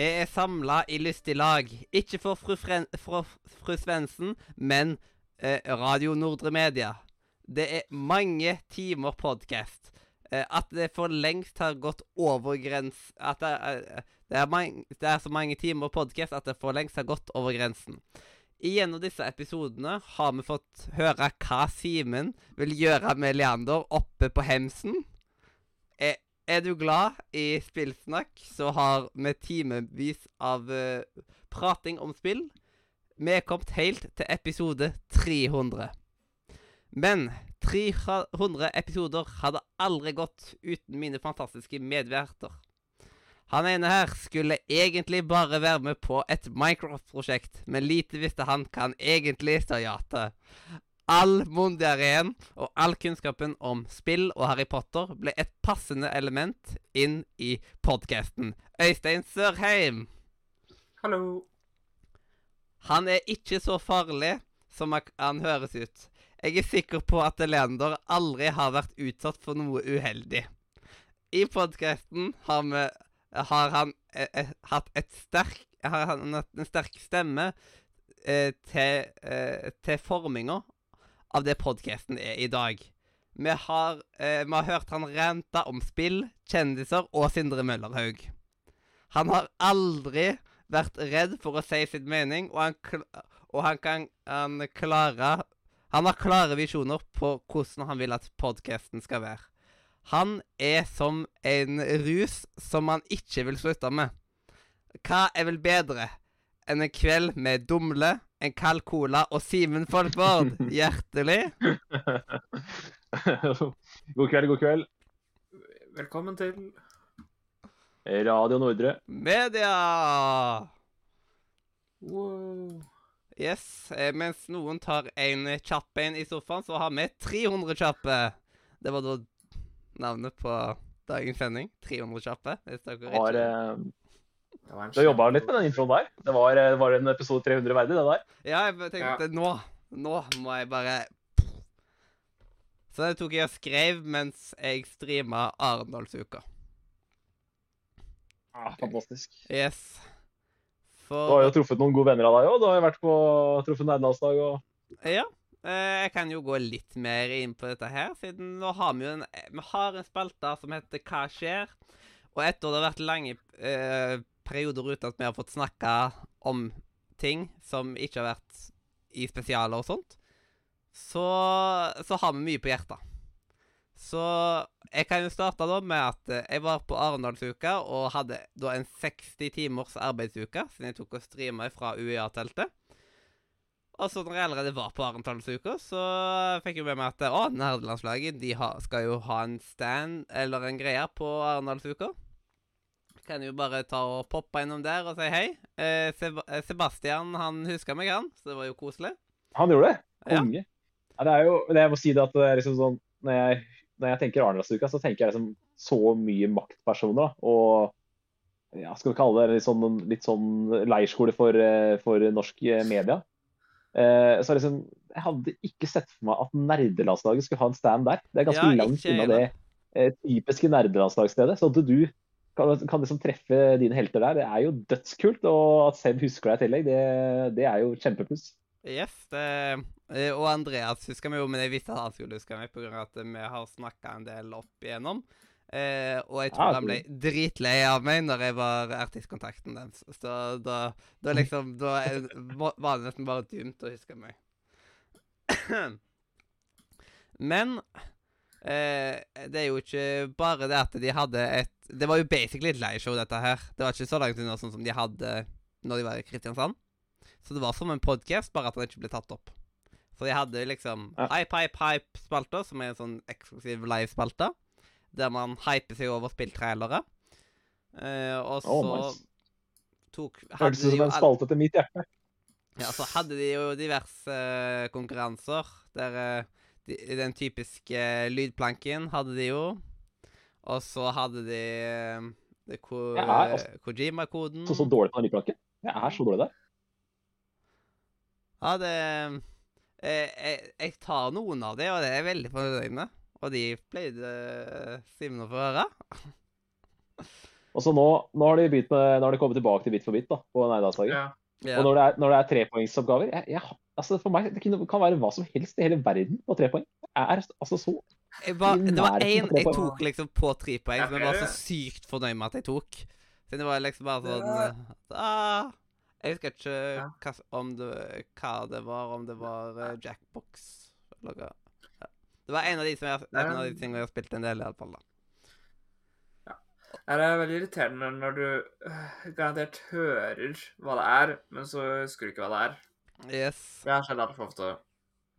Vi er samla i lystig lag. Ikke for fru, Fren for fru Svendsen, men eh, Radio Nordre Media. Det er mange timer podkast. Eh, at det for lengst har gått over grens... At det, er- det, er det er så mange timer podkast at det for lengst har gått over grensen. Gjennom disse episodene har vi fått høre hva Simen vil gjøre med Leander oppe på hemsen. Er, er du glad i spillsnakk, så har vi timevis av uh, prating om spill. Vi er kommet helt til episode 300. Men 300 episoder hadde aldri gått uten mine fantastiske medverter. Han ene her skulle egentlig bare være med på et Minecraft-prosjekt, men lite visste han hva han egentlig sa ja til. All mondiareen og all kunnskapen om spill og Harry Potter ble et passende element inn i podkasten. Øystein Sørheim. Hallo. Han er ikke så farlig som han- høres ut. Jeg er sikker på at Leander aldri har vært utsatt for noe uheldig. I podkasten har, har han eh, eh, hatt et sterk, har han hatt en sterk stemme eh, til, eh, til forminga av det podkasten er i dag. Vi har, eh, vi har hørt han rante om spill, kjendiser og Sindre Møllerhaug. Han har aldri vært redd for å si sin mening, og han, og han kan han klare Han har klare visjoner på hvordan han vil at podkasten skal være. Han er som en rus som han ikke vil slutte med. Hva er vel bedre enn en kveld med Dumle, en kald cola og Simen Folkvord? Hjertelig. god kveld, god kveld. Velkommen til Radio Nordre. Media! Wow. Yes. Eh, mens noen tar en kjapp en i sofaen, så har vi 300 kjappe. Det var da navnet på dagens sending. 300 kjappe. Hvis dere Har, ikke du har jobba litt med den introen der. Det var, eh, var en episode 300 verdig, det der. Ja, jeg tenkte tenkte nå Nå må jeg bare Så det tok jeg og skrev mens jeg streama Arendalsuka. Ah, fantastisk. Yes. Du har jo truffet noen gode venner av deg òg. Du har jo vært på truffet nerdelandsdag og Ja. eh, Jeg kan jo gå litt mer inn på dette her, siden nå har vi jo en Vi har en spalte som heter Hva skjer? Og etter det har vært lange eh, perioder uten at vi har fått snakka om ting som ikke har vært i spesialer og sånt, så, så har vi mye på hjertet. Så jeg kan jo starte da med at eh, jeg var på Arendalsuka og hadde da en 60 timers arbeidsuke, siden jeg tok og streama fra UiA-teltet. Og så når jeg allerede var på Arendalsuka, så fikk jeg med meg at å, nerdelandslaget de har, skal jo ha en stand eller en greie på Arendalsuka. Kan jo bare ta og poppe innom der og si hei. Eh, Seb eh, Sebastian han huska meg, han, så det var jo koselig. Han gjorde det. Ja. Konge. Ja, det er jo, men jeg må si det at det er liksom sånn Når jeg, når jeg tenker Arendalsuka, så tenker jeg liksom så mye maktpersoner. da, Og ja, skal vi kalle det litt sånn, litt sånn leirskole for, eh, for norsk eh, media. Eh, så liksom, Jeg hadde ikke sett for meg at nerdelandslaget skulle ha en stand der. Det er ganske Ja, langt unna det eh, typiske nerdelandslagsstedet. Så at du kan, liksom treffe dine helter der, det er jo dødskult. Og at Seb husker deg i tillegg, det, det er jo kjempepluss. Yes, det, eh, og Andreas husker meg jo, men jeg visste at han skulle huske meg pga. at vi har snakka en del opp igjennom. Eh, og jeg tror Ja, han ble dritlei av meg når jeg var artistkontakten deres. Så da, da liksom Da var det nesten bare dumt å huske meg. Men det er jo ikke bare det at de hadde et Det var jo basically et leieshow, dette her. Det var ikke så langt unna sånn som de hadde når de var i Kristiansand. Så det var som en podkast, bare at den ikke ble tatt opp. Så de hadde liksom Ja. Hype, hype, hype-spalter, som er en sånn eksklusiv live-spalte. Der man hyper seg over spilltrailere. Eh, og så Oh, nice. tok Hørtes ut som en spalte til mitt hjerte. ja, så hadde de jo diverse eh, konkurranser. Der eh, de, Den typiske lydplanken hadde de jo. Og så hadde de de ko altså- Kojima-koden. Så, så dårlig på den lydplanken. Jeg er så dårlig der. Ja, det jeg, jeg, jeg tar noen av de, og det er jeg veldig fornøyd med. Og de pleide Simen å få høre. Og så nå, nå, har de med, nå har de kommet tilbake til Bit for bit da, på Neidagsdagen. Ja. Ja. Og når det er, når det er trepoengsoppgaver jeg, jeg, altså For meg det kan være hva som helst i hele verden på tre poeng. Jeg er altså så Jeg var, det var én jeg tok liksom på tre poeng, som jeg var så sykt fornøyd med at jeg tok. Så det var liksom bare sånn eh, ah, Jeg husker ikke hva, om det, hva det var, om det var eh, Jackbox eller hva. Det var en av de som jeg, en av de tingene jeg har spilt en del, i alle fall. da. Det er veldig irriterende når du øh, garantert hører hva det er, men så husker du ikke hva det er. Yes. Jeg har skjedd altfor ofte.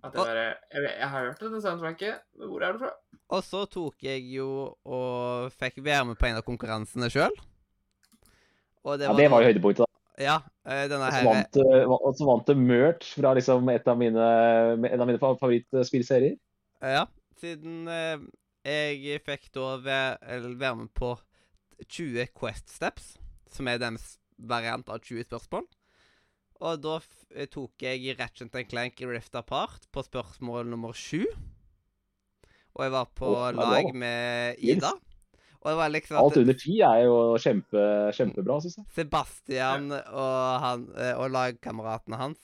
At jeg bare jeg, jeg har hørt dette soundtracket, men hvor er det fra? Og så tok jeg jo og fikk være med på en av konkurransene sjøl. Og Ja, det var jo høydepunktet. da. Ja, eh, denne her vant, eh, og så vant det merch fra liksom et av mine, en av mine favorittspillserier. Ja, siden eh, jeg fikk da være med på 20 Quest Steps, som er deres variant av 20 spørsmål. Og da eh, tok jeg Ratchet Clank Rift Apart på spørsmål nummer sju. Og jeg var på bra, lag med Ida. Og det var liksom Alt under ti er jo kjempe, kjempebra, syns jeg. Sebastian og, han, eh, og lagkameratene hans,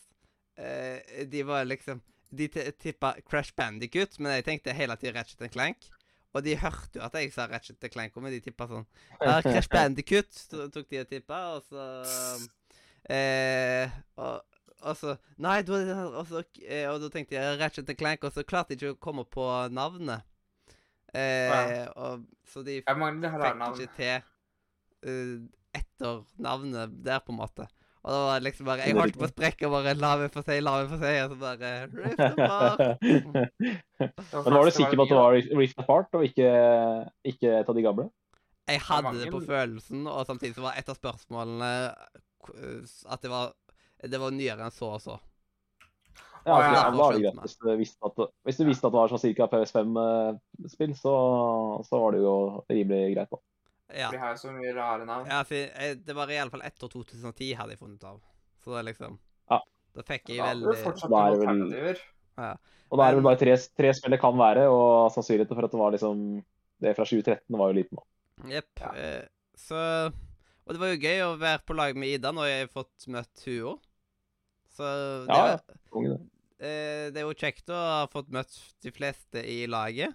eh, de var liksom De ti- tippa Crash Bandicut, men jeg tenkte hele tiden Ratchet Clank. Og de hørte jo at jeg sa Ratchet Clank, men de tippa sånn Crash Bandicut tok de og tippa, og så eh, og, og så Nei, du, og, så, eh, og da tenkte jeg Ratchet Clank, og så klarte jeg ikke å komme på navnet. Eh, Ja. og, så de fikk ikke til uh, etter navnet der, på en måte. Og da var det liksom bare Jeg holdt på å sprekke og bare La meg få si, la meg få si, og så bare Rift apart. Men var du sikker på at det var Rift Apart og ikke, ikke et av de gamle? Jeg hadde det på følelsen, og samtidig så var et av spørsmålene at det var Det var nyere enn så og så. Ja, Å, ja, ja, da er det greit. Hvis du visste at, hvis du visste at det var sånn ca. PS5-spill, så, så var det jo rimelig greit. da. Ja. Vi har jo så mye rare navn. ja for det var fall etter 2010, hadde jeg funnet av. Så det liksom Ja. Da fikk jeg Da har det veldig fortsatt Da er vel- alternativer. Og da er det vel bare tre, tre spill det kan være, og sannsynligheten for at det var liksom det fra 2013 var jo liten. da. Jepp. Ja. Eh, så Og det var jo gøy å være på lag med Ida når jeg har fått møtt henne òg. Så det, Ja, ja. Det. eh, det er jo kjekt å ha fått møtt de fleste i laget.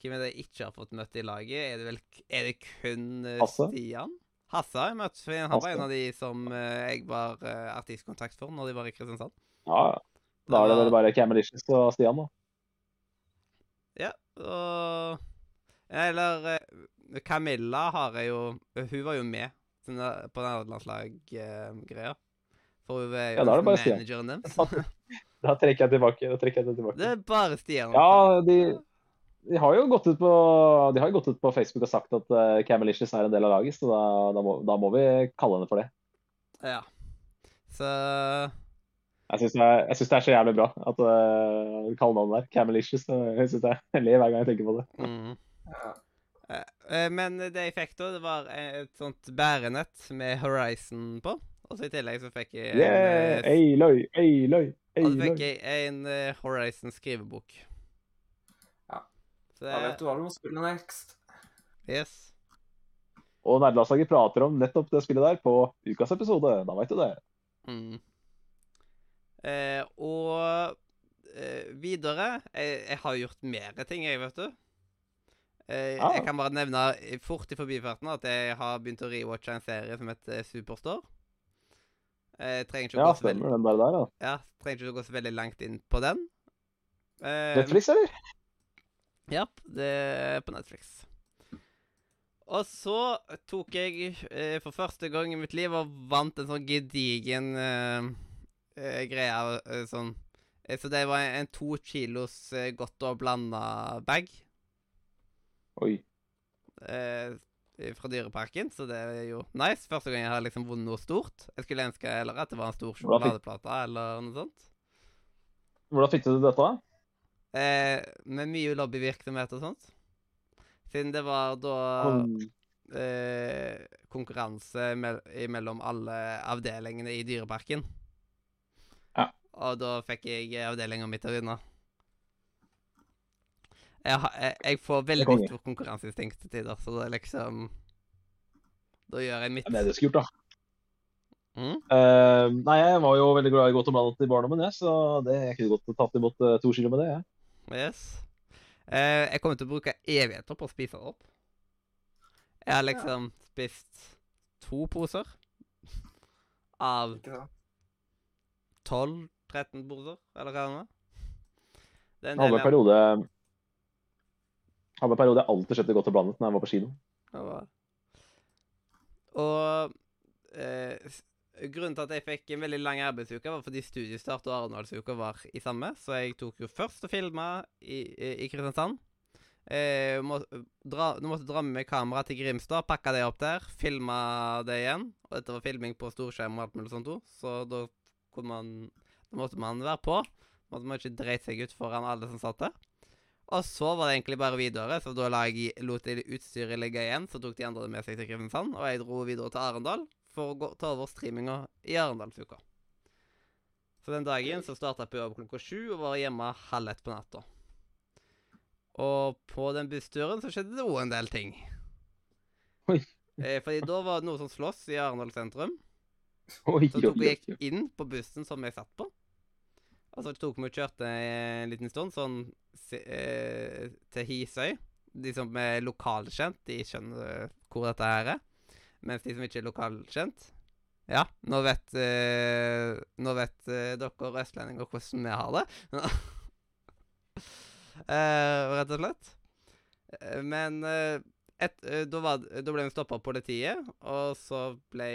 Hvem er det jeg ikke har fått møtt i laget? Er det vel Er det kun eh, Hasse? Stian? Hasse har jeg møtt, for han var en av de som eh, jeg var artistkontakt for når de var i Kristiansand. Ja. Da er det vel bare Camelicious og Stian, da. Ja, og Eller Camilla har jeg jo Hun var jo med på den på nederlandslag-greia. For hun er jo Ja, da er det bare manageren deres. Da trekker jeg tilbake. Da trekker jeg tilbake. Det er bare Stian. Ja, de, de har jo gått ut på, de har jo gått ut på Facebook og sagt at uh, Camelicious er en del av laget, så da, da, må, da må vi kalle henne for det. Ja. Så Jeg syns det, det er så jævlig bra at uh, vi kaller navnet der. Camelicious. Jeg synes det Jeg ler hver gang jeg tenker på det. mm. Eh, eh, Men det jeg fikk da, det var et sånt bærenett med Horizon på. Og så i tillegg så fikk jeg en, Yeah! Eiløy! Ei løy, ei løy, ei og så fikk jeg en eh, Horizon skrivebok. Ja. Så Da vet du hva du må spille next. Yes. Og Nerdelandslaget prater om nettopp det spillet der på ukas episode. Da veit du det. Mm. Eh, og eh, videre jeg, jeg har gjort mer ting, jeg, vet du. Eh, Ah. Jeg kan bare nevne fort i forbifarten at jeg har begynt å rewatche en serie som heter Superstore. Jeg trenger ikke, å Ja, gå så veldig, den der der, ja. trenger ikke å gå så veldig langt inn på den. Eh, Netflix, eller? Ja, det er på Netflix. Og så tok jeg eh, for første gang i mitt liv og vant en sånn gedigen eh, eh, greie. eh, sånn. Eh, så det var en, en to kilos eh, godt og blanda bag Oi. eh, fra Dyreparken, så det er jo nice. Første gang jeg har liksom vunnet noe stort. Jeg skulle ønske eller at det var en stor sjokoladeplate eller noe sånt. Hvordan fikk du dette? da? Eh, med mye lobbyvirksomhet og sånt. Siden det var da eh, konkurranse mell mellom alle avdelingene i Dyreparken. Ja. Og da fikk jeg avdelinga mi til å vinne. Jeg, jeg, jeg får veldig stort konkurranseinstinkt til tider, så det er liksom Da gjør jeg mitt. Det er det skulle gjort, da. Mm? Uh, nei, jeg var jo veldig glad i godt og blandet i barndommen, jeg, så det, jeg kunne godt tatt imot eh, to kilo med det. jeg. Yes. Uh, jeg kommer til å bruke evigheter på å spise det opp. Jeg har liksom spist to poser av Ikke sant? 12-13 poser, eller hva det er. Det er en del periode hadde en periode jeg alltid kjøpte godt og blandet når jeg var på kino. Var- Og eh, grunnen til at jeg fikk en veldig lang arbeidsuke, var fordi studiestart og Arendalsuka var i samme. Så jeg tok jo først og filma i, i, Kristiansand. Eh, må, du måtte dra med meg kamera til Grimstad, pakke det opp der, filma det igjen. Og dette var filming på storskjerm og alt mulig sånt òg, så da man Da måtte man være på. Måtte man ikke dreit seg ut foran alle som satt der. Og så var det egentlig bare videre, så da la jeg, lot jeg utstyret ligge igjen. Så tok de andre det med seg til Kristiansand, og jeg dro videre til Arendal for å gå, ta over streaminga i Arendalsuka. Så den dagen så starta jeg på jobb klokka sju og var hjemme halv ett på natta. Og på den bussturen så skjedde det òg en del ting. Oi. Eh, fordi da var det noe som slåss i Arendal sentrum. Oi, Så tok jeg inn på bussen som jeg satt på. Og så tok vi og kjørte en liten stund sånn eh, til Hisøy. De som er lokalkjent, de skjønner hvor dette her er. Mens de som ikke er lokalkjent Ja, nå vet, eh, nå vet eh, dere østlendinger hvordan vi har det. eh, rett og slett. Eh, Men eh, et, eh, da, var, da ble vi stoppa av politiet, og så ble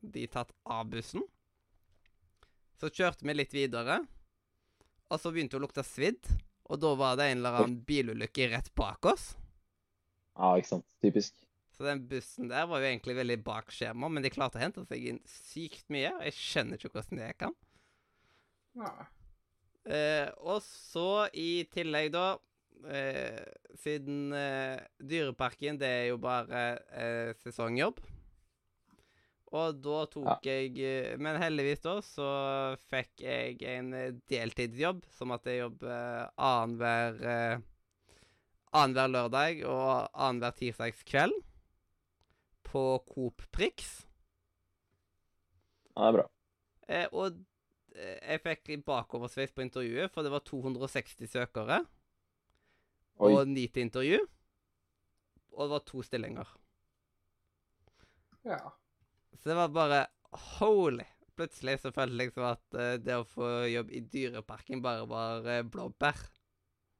de tatt av bussen. Så kjørte vi litt videre, og så begynte det å lukte svidd. Og da var det en eller annen bilulykke rett bak oss. Ja, ikke sant. Typisk. Så den bussen der var jo egentlig veldig bak skjema, men de klarte å hente seg inn sykt mye. og Jeg skjønner ikke hvordan det kan. Ja. Eh, og så i tillegg, da eh, Siden eh, Dyreparken, det er jo bare eh, sesongjobb. Og da tok jeg eh, Men heldigvis, da, så fikk jeg en eh, deltidsjobb, som at jeg jobber annenhver eh, Annenhver lørdag og annenhver tirsdagskveld på Coop Prix. Ja, det er bra. Eh, og eh, jeg fikk bakoversveis på intervjuet, for det var 260 søkere. Oi. Og ni til intervju. Og det var to stillinger. ja. Så det var bare holy. Plutselig så følte jeg liksom at uh, det å få jobb i Dyreparken bare var uh, blåbær.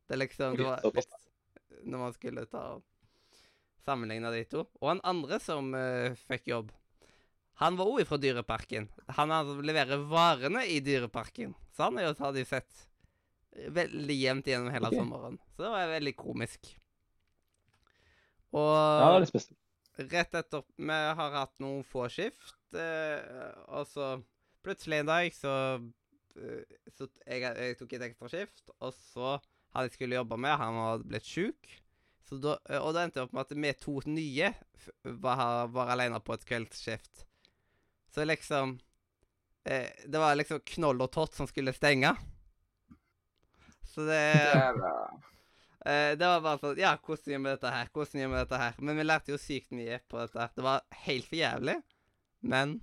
Det er liksom det var, litt Når man skulle ta og sammenligne de to. Og han andre som uh, fikk jobb, han var òg fra Dyreparken. Han altså leverer varene i Dyreparken. Så han har jo, jo sett veldig jevnt gjennom hele okay. sommeren. Så det var veldig komisk. Og Ja, det er litt spesielt. Rett etter Vi har hatt noen få skift, eh, og så plutselig en dag så, eh, så jeg, jeg tok et ekstra skift, og så han jeg skulle jobbe med, han hadde blitt sjuk. Eh, og da endte det opp med at vi to nye var, var alene på et kveldsskift. Så liksom eh, Det var liksom Knoll og Tott som skulle stenge. Så det Eh, det var bare sånn Ja, hvordan gjør vi dette her? Hvordan gjør vi dette her? Men vi lærte jo sykt mye på dette. her. Det var helt for jævlig, men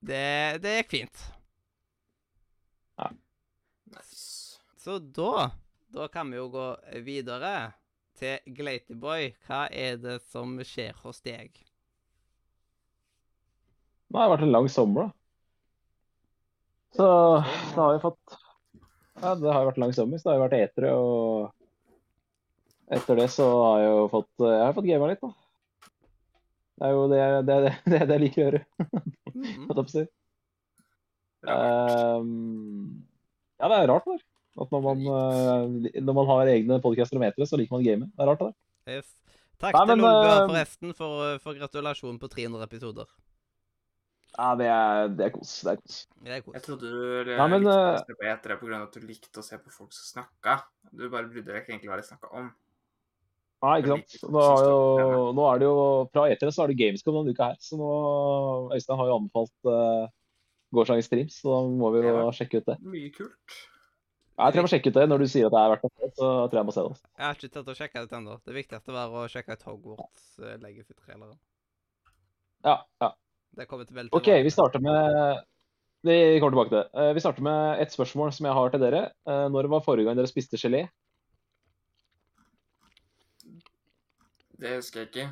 det, det gikk fint. Nice. Så da Da kan vi jo gå videre til Glatyboy. Hva er det som skjer hos deg? Nå har det vært en lang sommer, da. Så da har vi fått Ja, det har vært lang sommer, så det har jo vært etere, og etter det så har jeg jo fått Jeg har fått gama litt, da. Det er jo det, det, det, det, jeg liker å gjøre, Mhm. holdt jeg på å si. Ehm, ja, det er rart, det. der. At når man, eh, når man har egne podcaster om etere, så liker man game. Det er rart, det der. Yes. Takk Nei, men, til eh, forresten for, for gratulasjonen på 300 episoder. Ja, det er, det er kos. Det er kos. Det er Jeg trodde du Ja, men, likte å eh, se på etere av at du likte å se på folk som snakka. Du bare brydde deg ikke egentlig hva de snakka om. Nei, ikke sant. Nå, er, jo, nå er det jo Fra etere så er det Gamescom denne uka her, så nå Øystein har jo anbefalt uh, gårsdagens streams, så da må vi jo Ja. sjekke ut det. Mye kult. Jeg tror jeg må sjekke ut det. Når du sier at det er verdt å se, så tror jeg jeg må se det. Jeg har ikke tatt å sjekke det ut ennå. Det viktigste var å sjekke ut Hogwarts-legget sitt traileren. Ja, ja. Det kommer til vel OK, vi starter med Vi kommer tilbake til det. Eh, Vi starter med et spørsmål som jeg har til dere. Eh, Når var forrige gang dere spiste gelé? Det husker jeg ikke.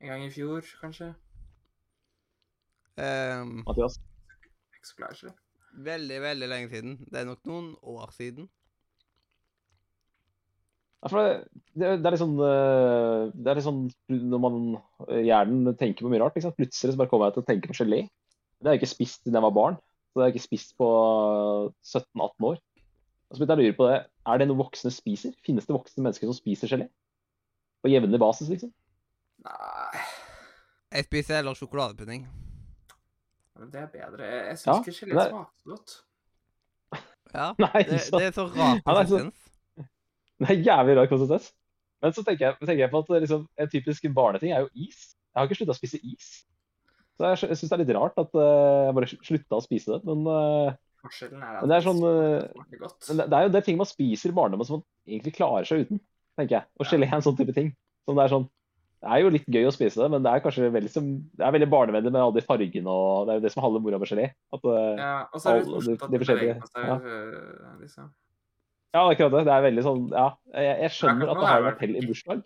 En gang i fjor, kanskje. Um, Mathias? Veldig, veldig lenge siden. Det er nok noen år siden. Det, er litt sånn eh, Det er litt sånn når man eh, hjernen tenker på mye rart. Liksom. Plutselig så bare kommer jeg til å tenke på gelé. Det har jeg ikke spist siden jeg var barn. Så det har jeg ikke spist på 17-18 år. Og så begynte jeg å lure på det. Er det noe voksne spiser? Finnes det voksne mennesker som spiser gelé? På jevnlig basis, liksom? Nei, Jeg spiser heller sjokoladepudding. men det er bedre. Jeg, syns Ja, ikke gelé smaker godt. Ja, Nei, det, det er så rar Ja, det er det jævlig rar konsistens. Men så tenker jeg, tenker jeg på at liksom, en typisk barneting er jo is. Jeg har ikke slutta å spise is. Så jeg, jeg syns det er litt rart at uh, jeg bare slutta å spise det. Men, uh, Forskjellen er at Men det er sånn, uh, det, det er jo det ting man spiser i barndommen som man egentlig klarer seg uten, tenker jeg. Og gelé er en sånn type ting. Som det er sånn Det er jo litt gøy å spise det, men det er kanskje veldig, som, det er veldig barnevennlig med alle de fargene og Det er jo det som handler mora med gelé. At, Ja, og så er det morsomt at de det ja. øh, liksom. Ja, akkurat det. Det er veldig sånn Ja, jeg, jeg skjønner at det har vært appell i bursdag.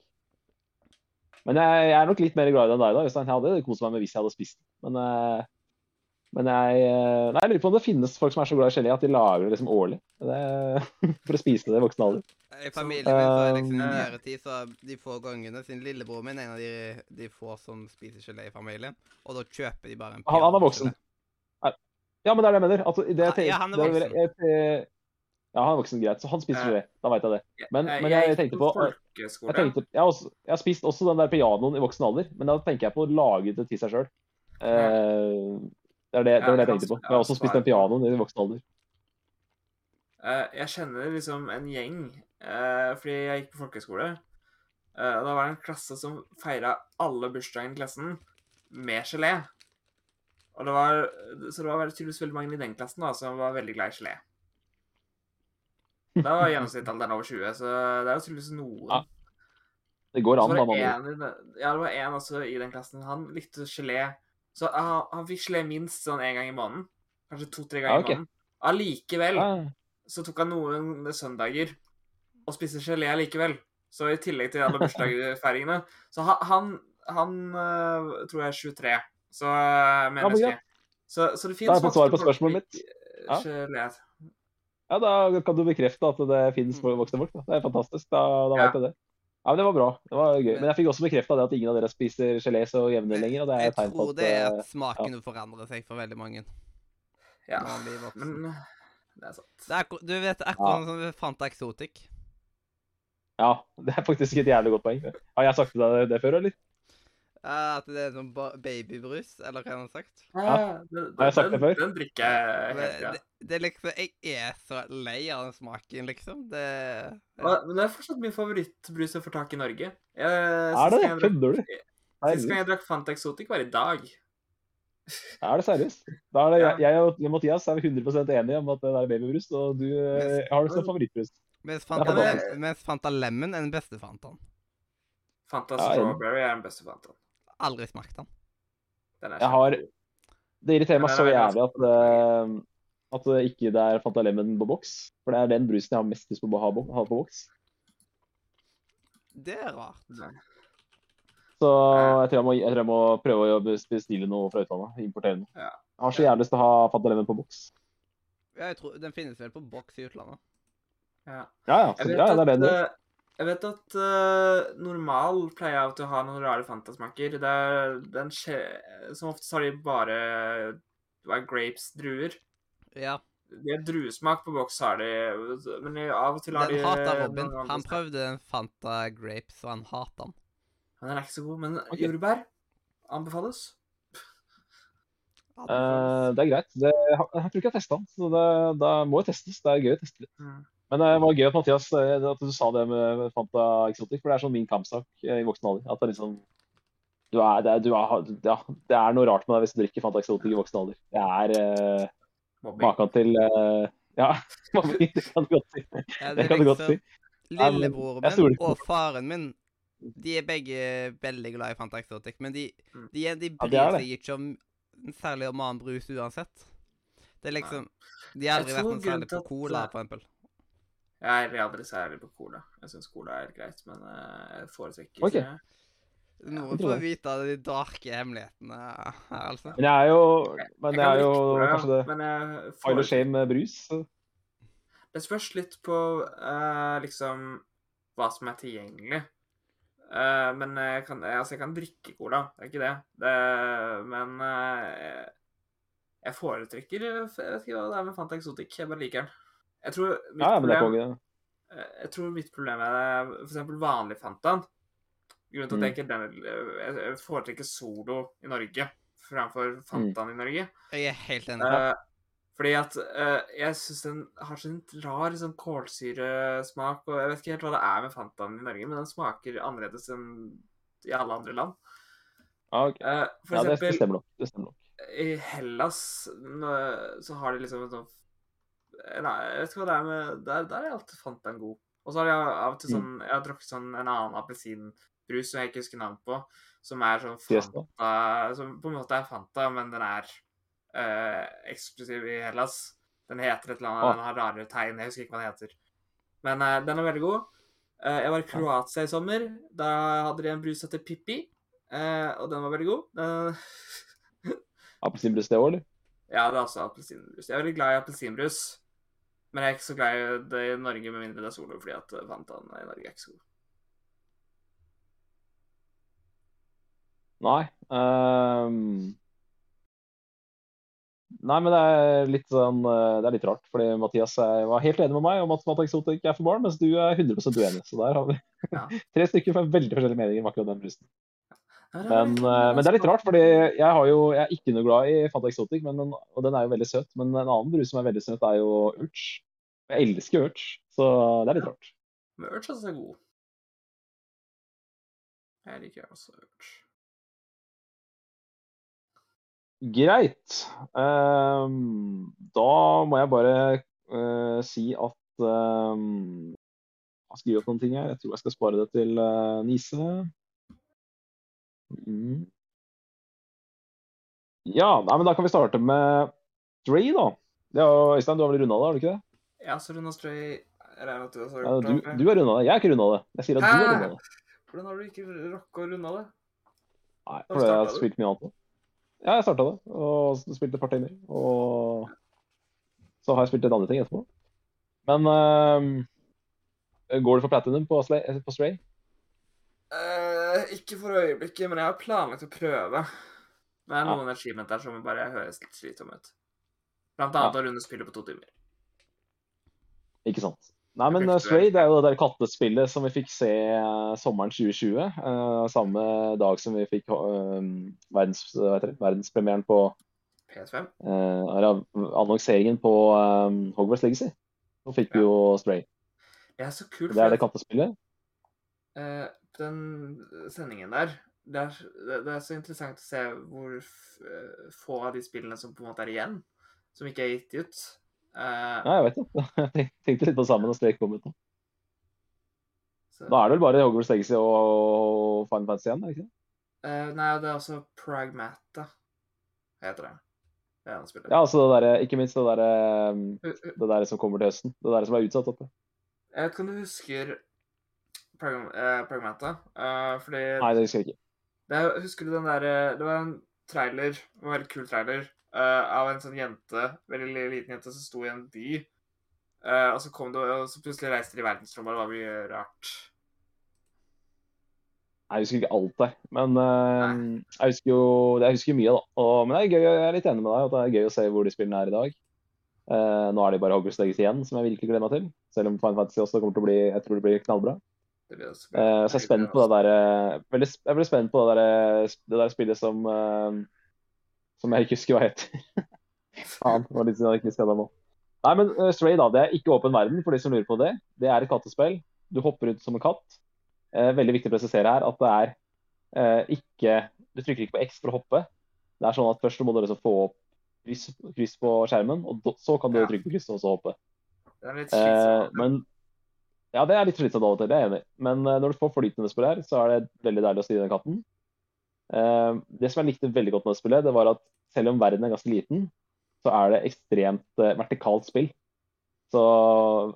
Men jeg, jeg er nok litt mer glad i den deg, da, Øystein. Jeg hadde kost meg med hvis jeg hadde spist den. Men, eh, men jeg, eh, nei, jeg lurer på om det finnes folk som er så glad i gelé at de lager det liksom årlig. Det, for å spise det i voksen alder. I familien min så er det liksom i Um, nyere tid så de få gangene sin lillebror min er en av de, de få som spiser gelé i familien. Og da kjøper de bare en Han, han er voksen. Ja, men det er det jeg mener. Altså, det, jeg, Ja, han er det voksen. Det, jeg, ja, han er voksen, greit. Så han spiser gelé. Da veit jeg det. Men- men jeg jeg, tenkte på- Jeg, tenkte, jeg, har også, jeg har spist også den der pianoen i voksen alder, men da tenker jeg på å lage det til seg sjøl. det, er det, det var det jeg tenkte på. Jeg har også spist den pianoen i voksen alder. Eh, jeg kjenner liksom en gjeng, eh, fordi jeg gikk på folkehøyskole. eh, da var det en klasse som feira alle bursdagene i klassen med gelé. Og det var, så det var tydeligvis veldig mange i den klassen da, som var veldig glad i gelé. Da var gjennomsnittsalderen over 20, så det er jo tydeligvis noen. Ja, Det går an, da. ja, det var en også i den klassen. Han likte gelé. Så han, han fikk gelé minst sånn en gang i måneden. Kanskje to-tre ganger Ja, okay. i måneden. Allikevel Ja, så tok han noen søndager og spiste gelé allikevel. Så i tillegg til alle bursdagsfeiringene Så ha- han, han øh, tror jeg er 23. Så menneske. Ja. Så, så det fått svar på spørsmålet mitt. Ja. gelé. Ja, da kan du bekrefte at det finnes voksne folk. Da. Det er fantastisk. Da, da Ja. vet jeg det. Ja, men Det var bra. Det var gøy. Men jeg fikk også bekrefta at ingen av dere spiser gelé så jevnlig lenger. og det er Jeg et tegn på tror det er eh, at smaken ja. forandrer seg for veldig mange Ja, men det er sant. Det er, du vet akkurat som vi fant eksotikk. Ja, det er faktisk et jævlig godt poeng. Har jeg sagt til deg det før, eller? Ja, at det er sånn babybrus, eller hva han har sagt. Ja, den, Har jeg sagt det før? den drikker jeg helt, ja. det, det liksom Jeg er så lei av den smaken, liksom. Det Ja, Men det er fortsatt min favorittbrus å få tak i Norge. Jeg, Er det det? Kødder du? Sist gang jeg drakk Fanta Exotic, var i dag. Er det seriøst? Da er det, jeg, jeg og Mathias er 100% enige om at det er babybrus, og du eh, har det som favorittbrus. Mens Fanta, men mens Fanta Lemon er den beste Fantaen. Fanta Strawberry er den beste Fantaen. Aldri smakt den. Den er Jeg har. Det irriterer meg så jævlig at, eh, at det ikke det er Fanta Lemon på boks. For det er den brusen jeg har mest lyst på å ha, på boks. Det er rart. Så jeg tror jeg må, jeg tror jeg må prøve å bestille noe fra utlandet. Importere noe. Ja. Jeg har så jævlig lyst til å ha Fanta Lemon på boks. Ja, jeg tror, Den finnes vel på boks i utlandet. Ja. Ja, ja. Så, ja, det er det. eh, jeg vet at uh, normal pleier og til å ha noen rare Fanta-smaker. Det er den skje- Som ofte så har de bare hva er grapes, druer. Ja. De har druesmak på boks, har de, men av og til har de Den hater eh, Robin. Han prøvde en Fanta Grapes, og han hater den. Men den er ikke så god. Men okay. jordbær anbefales. Uh, det er greit. Det, jeg, jeg tror ikke jeg har testa den, så det, det må jo testes. Det er gøy å teste litt. Mm. Men det var gøy at Mathias eh, at du sa det med Fanta Exotic, for det er sånn min kampsak eh, i voksen alder. At det er liksom du er, det, er, du er, ja, det er noe rart med deg hvis du drikker Fanta Exotic i voksen alder. Det er eh, maken til eh, Ja, det kan du godt si. Ja, Det kan du godt si. Lillebroren min og faren min de er begge veldig glad i Fanta Exotic, men de, Mm. de, er- de Ja, bryr det det. seg ikke om særlig om annen brus uansett. Det er liksom De har aldri vært noe særlig på cola, for eksempel. Jeg er aldri særlig på cola. Jeg syns cola er greit, men eh, jeg foretrekker ikke Nå jeg tror får vite av de darke hemmelighetene her, altså. Men jeg er jo Men Jeg det er jo cola, kanskje det Oil of shame med brus. Det spørs litt på uh, liksom hva som er tilgjengelig. Uh, men jeg kan, altså, jeg kan drikke cola, det er ikke det. det men uh, jeg foretrekker Jeg vet ikke hva det er med Fanta Exotic. Jeg bare liker den. Jeg tror mitt, Ja, problem, eh, jeg tror mitt problem er for eksempel vanlig Fantan. Grunnen til at Mm. jeg ikke den, jeg foretrekker Solo i Norge framfor Fantaen i Norge. Jeg er helt enig. Eh, fordi at eh, jeg syns den har sånn rar sånn kålsyresmak, og jeg vet ikke helt hva det er med Fantaen i Norge, men den smaker annerledes enn i alle andre land. Ja, ok. Eh, ja det, stemmer nok. Det stemmer nok. i Hellas så har de liksom en sånn Nei, jeg vet ikke hva det er med Der, der jeg alltid Fantaen god. Og så har jeg av og til Mm. sånn Jeg har drukket sånn en annen appelsinbrus som jeg ikke husker navnet på, som er sånn Fanta Som på en måte er Fanta, men den er øh, eksklusiv i Hellas. Den heter et eller annet, Ah. den har rare tegn, jeg husker ikke hva den heter. Men øh, den er veldig god. Eh, jeg var i Kroatia i sommer. Da hadde de en brus som heter Pippi, og den var veldig god. Den, Appelsinbrus det òg, eller? Ja, det er også appelsinbrus. Jeg er veldig glad i appelsinbrus. Men jeg er ikke så glad i det i Norge, med mindre det er Solo, fordi at Vantan Fantaen i Norge er ikke så god. Nei. Um... Nei, men det er litt sånn eh, Det er litt rart, fordi Mathias er- var helt enig med meg om at Fanta Exotic er for barn, mens du er 100 uenig. Så der har vi Ja. tre stykker med veldig forskjellige meninger om akkurat den er Men, eh, men det er litt rart, fordi jeg, har jo, jeg er ikke noe glad i Fanta Exotic, men den, og den er jo veldig søt. Men en annen brus som er veldig søt, er jo Urge. Jeg elsker Urge, så det er litt rart. Men Urge også er god. Jeg liker også Urge. Greit. Um, da må jeg bare uh, si at um, Jeg skal skrevet opp noen ting her. Jeg tror jeg skal spare det til uh, Nise. Mm. Ja, nei, men da kan vi starte med Stray, da. Det er Øystein, du har vel runda det, har du ikke det? Ja, så Runa Stray Jeg regner at du også har Ja, gjort du, det? du har runda det. Jeg har ikke runda det. Jeg sier at du har Hæ? runda det. Hvordan har du ikke rocka å runde det? Nei, fordi jeg har spilt mye annet nå. Ja, jeg starta det, og spilte et par timer. Og så har jeg spilt et andre ting etterpå. Men uh, går det for platinum på Stray? På Stray? Uh, ikke for øyeblikket, men jeg har planlagt å prøve. Det er Ja. noen achievement der som bare høres litt slitsomme ut. Blant annet å runde spillet på to timer. Ikke sant? Nei, men uh, eh. Stray det er jo det der kattespillet som vi fikk se eh, sommeren 2020. Uh, samme dag som vi fikk uh, verdens, verdenspremieren på PS5. eh, annonseringen på eh, Hogwarts Legacy. Så fikk vi jo Stray. Det er så kult. Det er det kattespillet. Eh, den sendingen der det er, det er så interessant å se hvor eh, få av de spillene som på en måte er igjen, som ikke er gitt ut. Eh, Nei, jeg vet det. Jeg tenkte litt på det samme når kommet nå. så, Da er det vel bare Hogwarts Legacy og Final Fantasy igjen, er det ikke det? eh, nei, det er også Pragmata, heter det. Det er. Ja, altså det der, ikke minst det der, um, Uh, uh, det der som kommer til høsten. Det der som er utsatt. Oppe. Jeg vet ikke om du husker Pragm uh, Pragmata? uh, fordi Nei, det husker jeg ikke. det er, Husker du den der Det var en trailer, en veldig kul trailer, av en sånn jente, veldig liten jente, som sto i en by. Eh, og så kom det, og så plutselig reiste de i verdensrommet, og det var mye rart. Jeg husker ikke alt der. Men uh, jeg husker jo jeg husker mye, da. Og, men det er gøy, jeg er litt enig med deg at det er gøy å se hvor de spillene er i dag. Uh, nå er det bare Hogwarts Legacy igjen, som jeg virkelig gleder meg til. Selv om Fine Fantasy også kommer til å bli jeg tror det blir knallbra. Det blir Eh, så jeg er spent på det der eh, veldig, Jeg er veldig spent på det der, eh, det der spillet som eh, Som jeg ikke husker hva heter. Faen, det var litt siden jeg husker det nå. Nei, men uh, Stray, da. Det er ikke åpen verden, for de som lurer på det. Det er et kattespill. Du hopper ut som en katt. Eh, veldig viktig å presisere her at det er eh, ikke Du trykker ikke på X for å hoppe. Det er sånn at først må du liksom få opp kryss, kryss på skjermen, og så kan du Ja. trykke på kryss og så hoppe. Det er litt Eh, men ja, det er litt slitsomt av og til, det er jeg enig i. Men eh, når du får flytende spill her, så er det veldig deilig å styre den katten. Eh, det som jeg likte veldig godt med det spillet, det var at selv om verden er ganske liten, så er det ekstremt eh, vertikalt spill. Så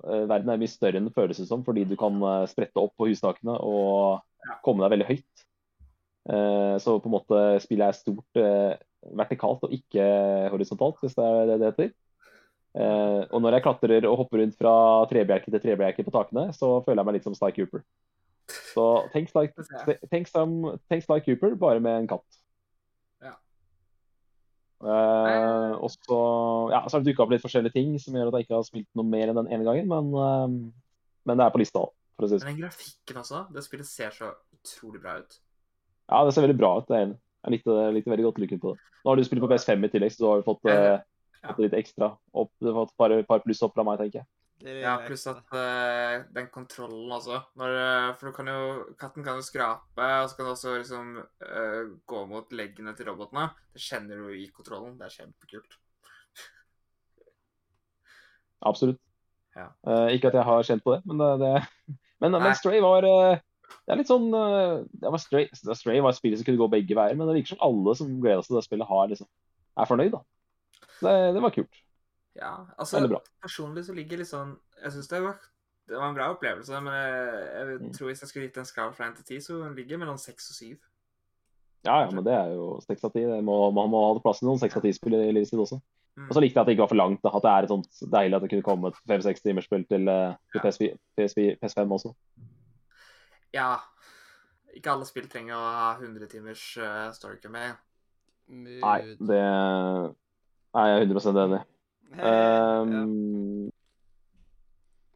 eh, verden er mye større enn det føles som, fordi du kan eh, sprette opp på hustakene og komme deg veldig høyt. Så på en måte spillet er stort vertikalt og ikke horisontalt, hvis det er det det heter. Og når jeg klatrer og hopper rundt fra trebjelke til trebjelke på takene, så føler jeg meg litt som Sly Cooper. Så tenk Sly, tenk som, tenk Cooper, bare med en katt. Eh, og så, ja, så har det dukka opp litt forskjellige ting som gjør at jeg ikke har spilt noe mer enn den ene gangen, men, uh, men det er på lista. For å si det sånn. Men den grafikken også, det spillet ser så utrolig bra ut. Ja, det ser veldig bra ut. det er enig. Jeg likte, likte veldig godt looken på det. Nå har du spilt på PS5 i tillegg, så du har jo fått, uh, fått litt ekstra. Opp, du har fått et par, par pluss opp fra meg, tenker jeg. Det Ja, pluss at uh, den kontrollen også. Når, eh, for du kan jo Katten kan jo skrape, og så kan du også liksom uh, gå mot leggene til robotene. Det kjenner du i kontrollen. Det er kjempekult. Absolutt. Ja. Uh, ikke at jeg har kjent på det, men det, det Men, men Stray var Det er litt sånn det var Stray, Stray var et spill som kunne gå begge veier, men det virker som alle som gleder seg til det spillet, har liksom, er fornøyd, da. Det, det var kult. Ja, altså personlig så ligger litt sånn Jeg syns det, var- det var en bra opplevelse, men jeg, jeg Mm. tror hvis jeg skulle gitt en skala fra 1 til 10, så ligger det mellom 6 og 7. Ja, ja, men det er jo seks av ti. Det må- Man må ha plass til noen seks av ti-spill i livet sitt også. Mm. Og så likte jeg at det ikke var for langt. At det er et sånt deilig at det kunne komme et fem-seks timers spill til, eh, til Ja. PS4, PS4, PS5 også. Ja. Ikke alle spill trenger å ha 100 timers uh, med Nei, det er jeg 100 enig i. Ja. Um,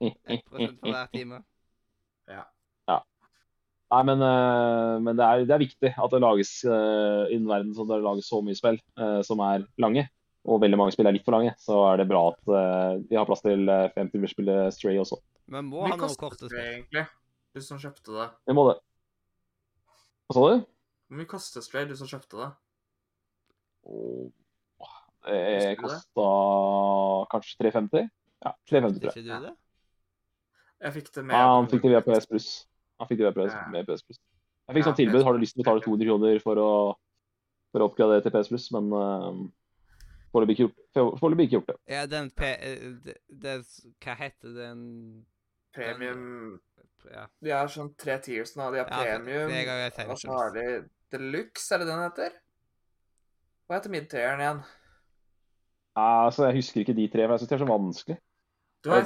1 for hver time. Nei, men, eh, men det, er, det er viktig at det lages uh, i en verden så det lages så mye spill eh, som er lange, og veldig mange spill er litt for lange, så er det bra at eh, de har plass til uh, femtimersspillet Stray også. Men må ha noe kortet korte spill. egentlig, du som kjøpte det? Vi må det. Hva sa du? Hvor mye koster Stray, du som kjøpte det? Åh, Husker kosta kanskje 350? Ja, 350 tror jeg. Ikke du det? Jeg fikk det med Ja, han fikk det via PS Plus. Han fikk det via PS, Ja. med PS Plus. Jeg fikk Ja, sånn tilbud. Har du lyst til å betale 200 kroner for å, for å oppgradere til PS Plus? Men uh, foreløpig ikke, gjort- gjort det. Ja, den P... eh, Det, det, Hva heter den Premium Ja. De har sånn tre tiers nå. De har Ja, premium, det og så har de deluxe, er det den heter? Hva heter midtieren igjen? Altså, jeg husker ikke de tre, for jeg syns det er så vanskelig. Du har Ja,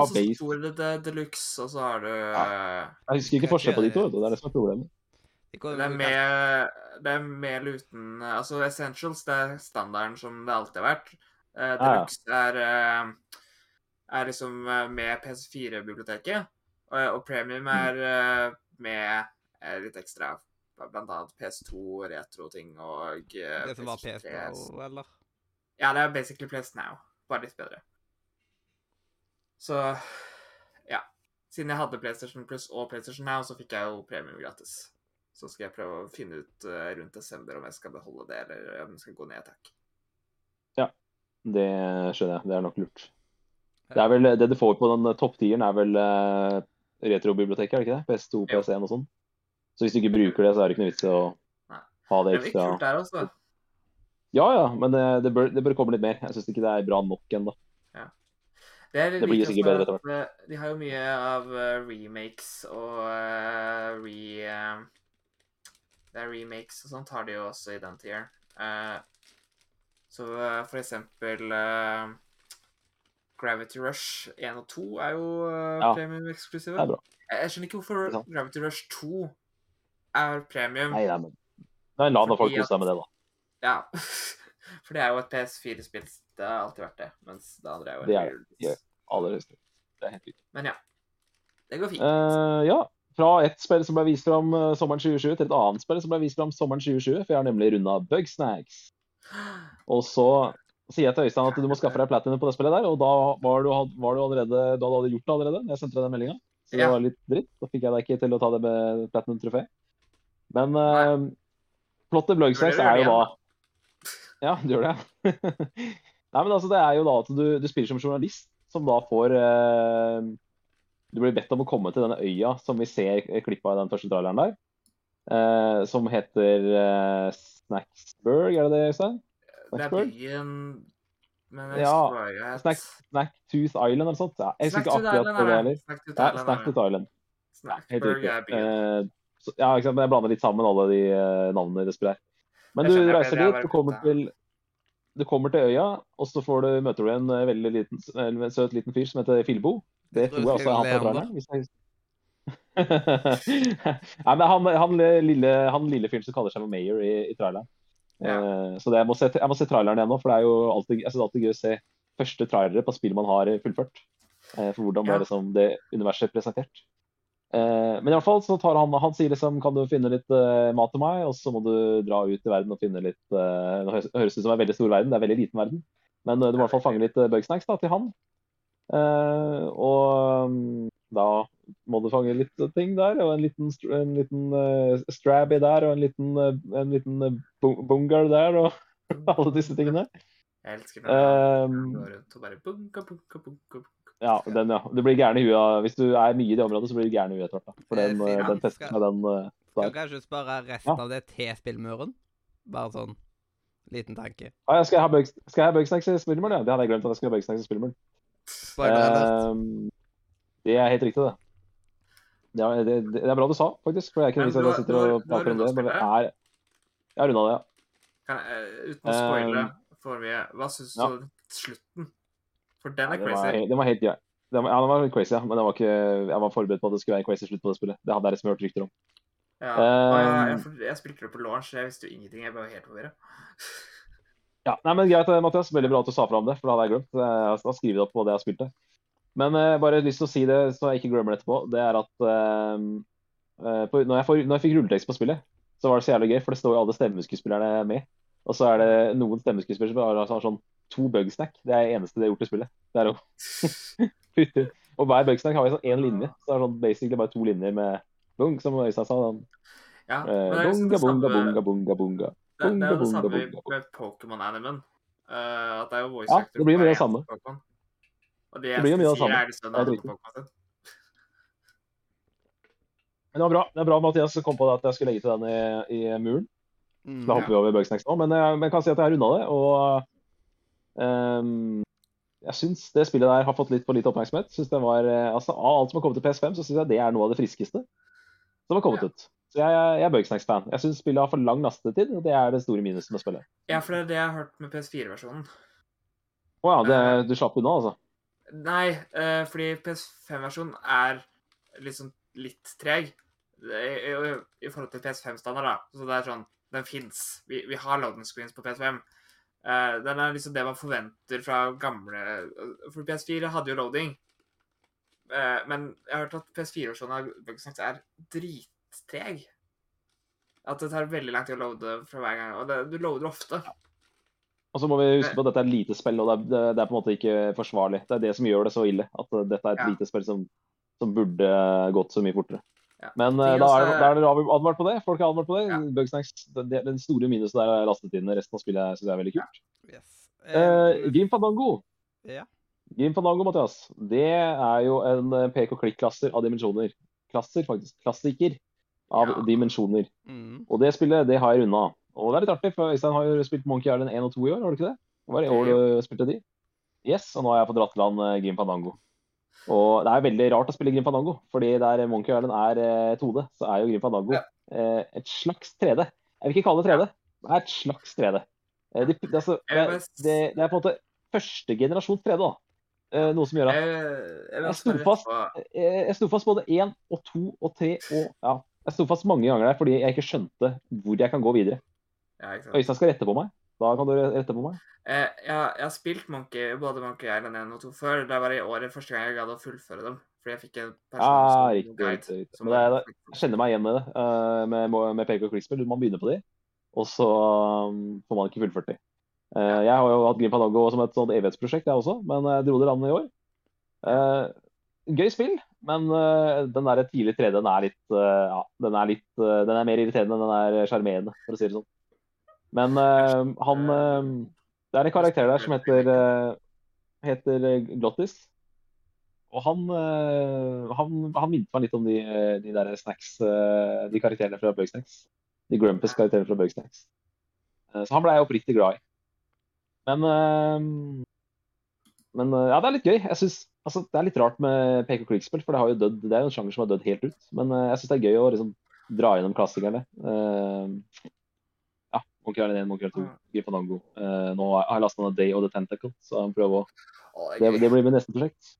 og så tror står det deluxe, og så har du Ja. eh, Jeg husker ikke forskjell på de to. Det er det som er problemet. Det er med, det er med eller uten Altså, Essentials det er standarden som det alltid har vært. Eh, ja. Deluxe er, eh, er liksom eh, med PS4-biblioteket. Og, og Premium Mm. er eh, med eh, litt ekstra. Blant annet PS2, retro-ting og uh, Det som var PlayStation PS 3. Now, eller? Ja, det er basically Place Now, bare litt bedre. Så ja. Siden jeg hadde PlayStation Plus og PlayStation Now, så fikk jeg jo premium gratis. Så skal jeg prøve å finne ut uh, rundt desember om jeg skal beholde det, eller om jeg skal gå ned takk. Ja, Det skjønner jeg. Det er nok lurt. Det er vel, det du får på den topptieren, er vel uh, retrobiblioteket, er det ikke det? PS2, PS1 og sånn. Så hvis du ikke bruker det, så er det ikke noe vits i å ha det Det er litt kult der også. Ja ja, men det, det, bør, det bør komme litt mer. Jeg syns ikke det er bra nok ennå. Det, er Det blir sikkert bedre etter at, eh, De har jo mye av eh, remakes og uh, re... Uh, det er remakes og sånt har de jo også i den tieren. Uh, så for eksempel Gravity Rush 1 og 2 er jo Ja. premium-eksklusive. Det bra. Jeg, skjønner ikke hvorfor Gravity Rush 2 er premium. Nei, nei, men Nei, la nå folk kose seg med det, da. Ja. For det er jo et PS4-spill. Det har alltid vært det. Mens det andre er jo Det er- re-release. Aller høyeste. Det er helt fint. Men ja. Det går fint. Uh, ja. Fra ett spill som ble vist fram eh, sommeren 2020, til et annet spill som ble vist fram sommeren 2020. For jeg har nemlig runda Bugsnacks. Og så sier jeg til Øystein at du må skaffe deg platinum på det spillet der, og da var du, var du allerede Du hadde gjort det allerede jeg sendte deg den meldinga. Så det Ja. var litt dritt. Da fikk jeg deg ikke til å ta det med platinum-trofé. Men uh, plottet Bugsnacks er jo da Ja, du gjør det. Nei, men altså, det er jo da at du, du spiller som journalist som da får eh, Du blir bedt om å komme til denne øya som vi ser klippa i den første traileren der. eh, som heter eh, Snacksburg, er det det, Øystein? Det er byen Men jeg Ja, husker hva. Snack, Snacktooth Island eller sånt. Ja, jeg snack ikke akkurat på det er heller. det. Snacktooth Ja, Island er det. Snacktooth Island. Ja, Snackburg er byen. Så, ja, ikke sant? men Jeg blander litt sammen alle de uh, navnene i det spillet her. Men du reiser dit, du kommer til du kommer til øya, og så får du, møter du en eh, veldig liten, en søt liten fyr som heter Filbo. Det tror jeg også er han på traileren. hvis jeg. Nei, men han, han, lille, han lille fyren som kaller seg Mayor i, i traileren. Eh, så det, jeg, må se, jeg må se traileren igjen nå, for det er jo alltid, jeg synes alltid gøy å se første trailere på spill man har fullført. Uh, for hvordan Ja. det, liksom, det universet er presentert. Eh, men i hvert fall så tar han Han sier liksom Kan du finne litt eh, mat til meg, og så må du dra ut i verden og finne litt eh, Det høres ut som en veldig stor verden, det er en veldig liten verden. Men du må i hvert fall fange litt bugsnacks da, til han. Eh, og mm, da må du fange litt ting der, og en liten, en liten strabby der, og en liten, en liten uh, bu- der, og alle disse tingene. Jeg elsker når han Um, går rundt og bare bunga, bunga, bunga, bunka. Ja, den, ja. Du blir gæren i huet. Hvis du er mye i det området, så blir du gæren i huet etter hvert. For Eh, den, eh, den Ja, testen med den eh, Skal kanskje spare resten av det til spillmuren? Bare sånn liten tanke. Ah, ja, skal jeg ha bug, skal jeg ha bugsnacks i spillmuren? Ja, det hadde jeg glemt at jeg skulle ha bugsnacks i spillmuren. Um, det er helt riktig, det. Det er, det, det er bra du sa, faktisk. For jeg kunne du at jeg sitter og prater om det. Men det er Jeg har runda det, ja. Kan jeg, eh, uten å spoile får for mye, hva syns ja. du om slutten? For den er det, var, crazy. helt- det var helt ja. Det var, ja, det var litt crazy, ja. Men det var ikke, jeg var forberedt på at det skulle være crazy slutt på det spillet. Det hadde jeg liksom hørt rykter om. Ja. og jeg, jeg, Um, jeg spilte det på launch, jeg visste jo ingenting. Jeg ble helt forvirra. Ja, nei, men Greit, eh, Mathias. Veldig bra at du sa fra om det, for det hadde jeg glemt. Jeg har skrevet opp på det jeg har spilt det. Men uh, bare lyst til å si det, så jeg ikke glemmer det etterpå. Det er at eh, eh, på, når, jeg får, når jeg fikk rulletekst på spillet, så var det så jævlig gøy, for det står jo alle stemmeskuespillerne med. Og så er det noen stemmeskuespillere som har, har sånn to bugsnack. Det er det eneste de har gjort i spillet. Det er å putte Og hver bugsnack har vi sånn én linje. Så det er sånn basically bare to linjer med bung, som Øystein sa. Sånn, Ja, eh, men det bunga, det bunga, bunga, bunga, bunga. det, det er jo det samme med Pokémon-animen. Uh, at det er jo voice Ja, actor det blir jo mye av det samme. Og det, Det blir jo mye av det samme. er liksom Det er. Men det var bra. Det er bra Mathias kom på det at jeg skulle legge til den i, i muren. Mm. Da hopper vi over Bugsnacks nå. Men jeg, men jeg kan si at jeg har runda det. Og ehm, jeg syns det spillet der har fått litt for lite oppmerksomhet. Synes det var, eh, altså, Av alt som har kommet til PS5, så syns jeg det er noe av det friskeste som har kommet Ja. ut. Så jeg, jeg er Bugsnacks-fan. Jeg syns spillet har for lang lastetid, og det er det store minuset med spillet. Ja, for det er det jeg har hørt med PS4-versjonen. Å ja, det, du slapp unna, altså? Nei, eh, fordi PS5-versjonen er liksom litt treg i forhold til PS5-standard. da. Så det er sånn, Den fins. Vi, vi har loading screens på PS5. Eh, den er liksom det man forventer fra gamle For PS4 hadde jo loading. Eh, men jeg har hørt at PS4-versjonen av Bugsnax er drittreg. At det tar veldig lang tid å loade fra hver gang. Og det, du loader ofte. Og så må vi huske på at dette er et lite spill, og det er, det, er på en måte ikke forsvarlig. Det er det som gjør det så ille. At dette er et Ja. lite spill som, som burde gått så mye fortere. Ja. Men uh, da er, da er dere advart på det. Folk er advart på det. Ja. Bugsnacks, det, det, den store minusen der er lastetidene. Resten av spillet syns jeg er veldig kult. Yes. Uh, Eh, Grim Fandango. Ja. Grim Fandango, Mathias. Det er jo en pek og klikk-klasser av dimensjoner. Klasser, faktisk. Klassiker av Ja. dimensjoner. mm. Og det spillet, det har jeg runda. Og det er litt artig, for Øystein har jo spilt Monkey Island 1 og 2 i år, har du ikke det? Det var i år du spilte de? Yes, og nå har jeg fått dratt til land eh, Grim Fandango. Og det er veldig rart å spille Grim Fandango, fordi der Monkey Island er eh, 2D, så er jo Grim Fandango Ja. eh, et slags 3D. Jeg vil ikke kalle det 3D, det er et slags 3D. Det, det, altså, det, s- det, det er på en måte første generasjons 3D, da. Eh, noe som gjør at Jeg, sto fast. eh, jeg sto fast både én og to og tre og ja. Jeg sto fast mange ganger der fordi jeg ikke skjønte hvor jeg kan gå videre. Øystein skal rette på meg. Da kan du rette på meg. Eh, jeg, jeg har spilt Monkey, både Monkey Island 1 og 2 før. Det var i året første gang jeg gadd å fullføre dem. Fordi jeg fikk en person ja, som riktig, guide. riktig, Men det det, Jeg kjenner meg igjen med det. eh, med, med pek og clickspill. Man begynner på de, og så um, får man ikke fullført de. Eh, jeg har jo hatt Grim Fandango som et sånt evighetsprosjekt, jeg også, men jeg dro det landet i år. Uh, gøy spill, men eh, den der tidlig 3D, den er litt eh, Ja, den er litt eh, Den er mer irriterende enn den er sjarmerende, for å si det sånn. Men uh, han eh, Det er en karakter der som heter eh, heter Glottis. og han, han, han minte meg litt om de, de der snacks, de karakterene fra Bugsnacks. De Grumpus-karakterene fra Bugsnacks. Så han ble jeg oppriktig glad i. Men, men ja, det er litt gøy. Jeg synes, altså, Det er litt rart med pek og klikk-spill, for det, dødd, det er jo en sjanger som har dødd helt ut. Men jeg syns det er gøy å liksom dra gjennom klassikerne. Eh, ja, Monkey Island 1, Monkey Island 2, Mm. Uh, Eh, nå har jeg lasta ned Day of the Tentacle, så jeg prøver å Å, det, det blir mitt neste prosjekt.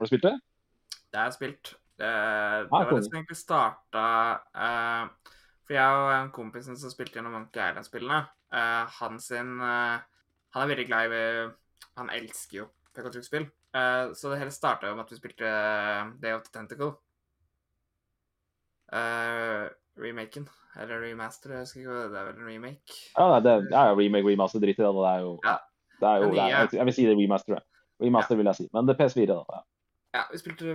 Har du spilt det? Det har jeg spilt. Det, det Ah, var det som egentlig starta uh, For jeg og en kompis som spilte gjennom Monkey Island-spillene, uh, han sin uh, Han er veldig glad i Han elsker jo PK-spill. Uh, så det hele starta med at vi spilte eh, Day of the Tentacle. Eh, remaken. Eller remaster, jeg husker ikke hva det er. vel en remake. Ja, nei, det, det er jo remake remaster dritt i det. Det er jo, Ja. det er jo det er, jeg, jeg vil si det er remaster. Remaster vil jeg si. Men det er PS4, da. Ja. Ja, vi spilte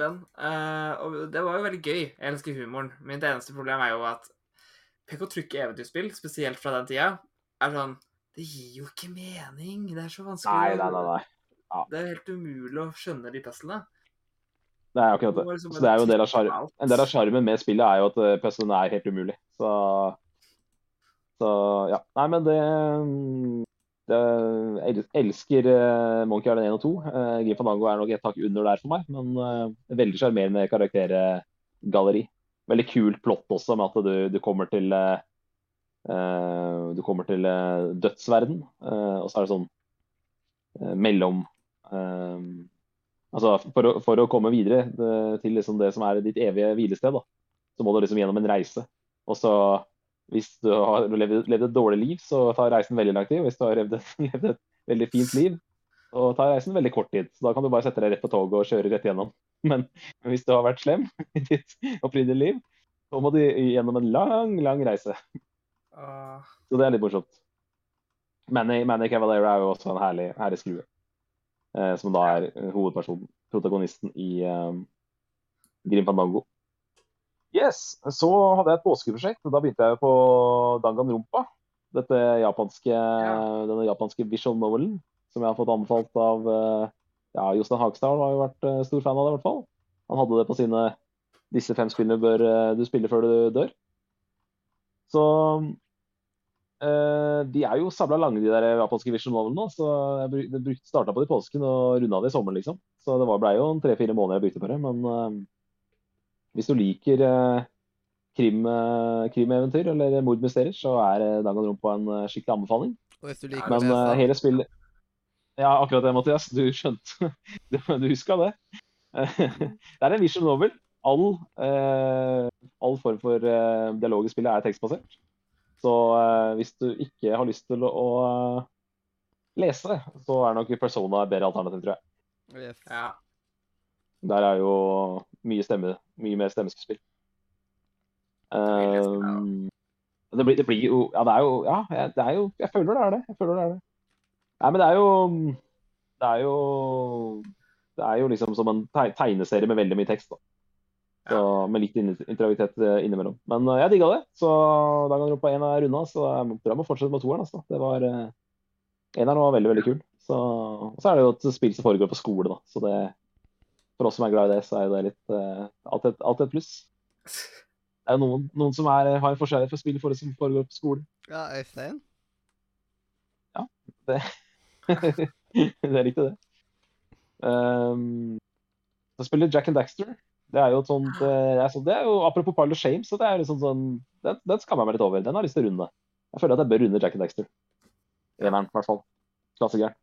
den, eh, og det var jo veldig gøy. Jeg elsker humoren. Mitt eneste problem er jo at Pek og Trykke eventyrspill, spesielt fra den tida, er sånn Det gir jo ikke mening. Det er så vanskelig. Nei, nei, nei, nei. Ja. Det er helt umulig å skjønne de puzzlene. Det er jo akkurat Det det. liksom Så det er jo en del av sjarmen med spillet er jo at uh, puzzlene er helt umulig. Så, så ja. Nei, men det, det Jeg elsker eh, Monkey Island 1 og 2. Uh, Grim Fandango er nok et tak under der for meg, men eh, veldig sjarmerende karaktergalleri. Veldig kult plott også, med at du, du kommer til eh, eh, Du kommer til eh, dødsverden, eh, og så er det sånn eh, mellom eh, Altså, for å, for å komme videre det, til liksom det som er ditt evige hvilested, da, så må du liksom gjennom en reise. Og så, hvis du har levd, levd et dårlig liv, så tar reisen veldig lang tid. Hvis du har levd et, levd et veldig fint liv, så tar reisen veldig kort tid. Så da kan du bare sette deg rett på toget og kjøre rett gjennom. Men hvis du har vært slem i ditt opprinnelige liv, så må du gjennom en lang, lang reise. Så det er litt morsomt. Manny, Cavalera er jo også en herlig, herlig skrue. Eh, som da er eh, hovedpersonen, protagonisten i eh, Grim Fandango. Yes, Så hadde jeg et påskeprosjekt. og Da begynte jeg på Danganronpa. Dette japanske, Denne japanske visual novelen som jeg har fått anbefalt av ja, Jostein Hagstad. Har jo vært stor fan av det, i hvert fall. Han hadde det på sine Disse fem spillene bør du spille før du dør. Så de er jo sabla lange, de der japanske vision-novelene Så jeg bruk- starta på det i påsken og runda det i sommer, liksom. Så det blei ble jo en tre-fire måneder jeg brukte på det. Men eh, hvis du liker eh, krim, eh, krimeventyr eller mordmysterier, så er eh, Danganronpa en eh, skikkelig anbefaling. Hvis du liker Men eh, hele spillet Ja, akkurat det, Mathias. Du skjønte Du, du huska det. det er en visual novel. All, eh, all form for eh, dialog i spillet er tekstbasert. Så eh, hvis du ikke har lyst til å, lese det, lese, så er nok Persona et bedre alternativ, tror jeg. Yes. ja. Der er jo mye stemme, mye mer stemmeskuespill. det. Um, det, blir, det blir jo Ja, det er jo Ja, det er jo Jeg føler det er det. Jeg føler det er det. Nei, men det er jo Det er jo Det er jo liksom som en tegneserie med veldig mye tekst, da. Så, med litt in- interaktivitet eh, innimellom. Men uh, jeg digga det. Så Danganronpa 1 er unna, så jeg må- bra med å fortsette med toeren. Altså. Det var Eneren var veldig, veldig kul. Så, og så er det jo et spill som foregår på skole, da. Så det for oss som er glad i det, så er det litt uh, alltid, et- pluss. Det er noen, noen som er, har en forskjellighet for spill for det som foregår på skole. Ja, Øystein? Ja, det er riktig, det. Um, så spiller Jack and Daxter. Det er jo et sånt eh, det er sånn, det er jo, Apropos Pile of Shame, så det er liksom sånn Den, den skammer jeg meg litt over. Den har jeg lyst til å runde. Jeg føler at jeg bør runde Jack and Dexter. Eneren, i hvert fall. Klassikeren.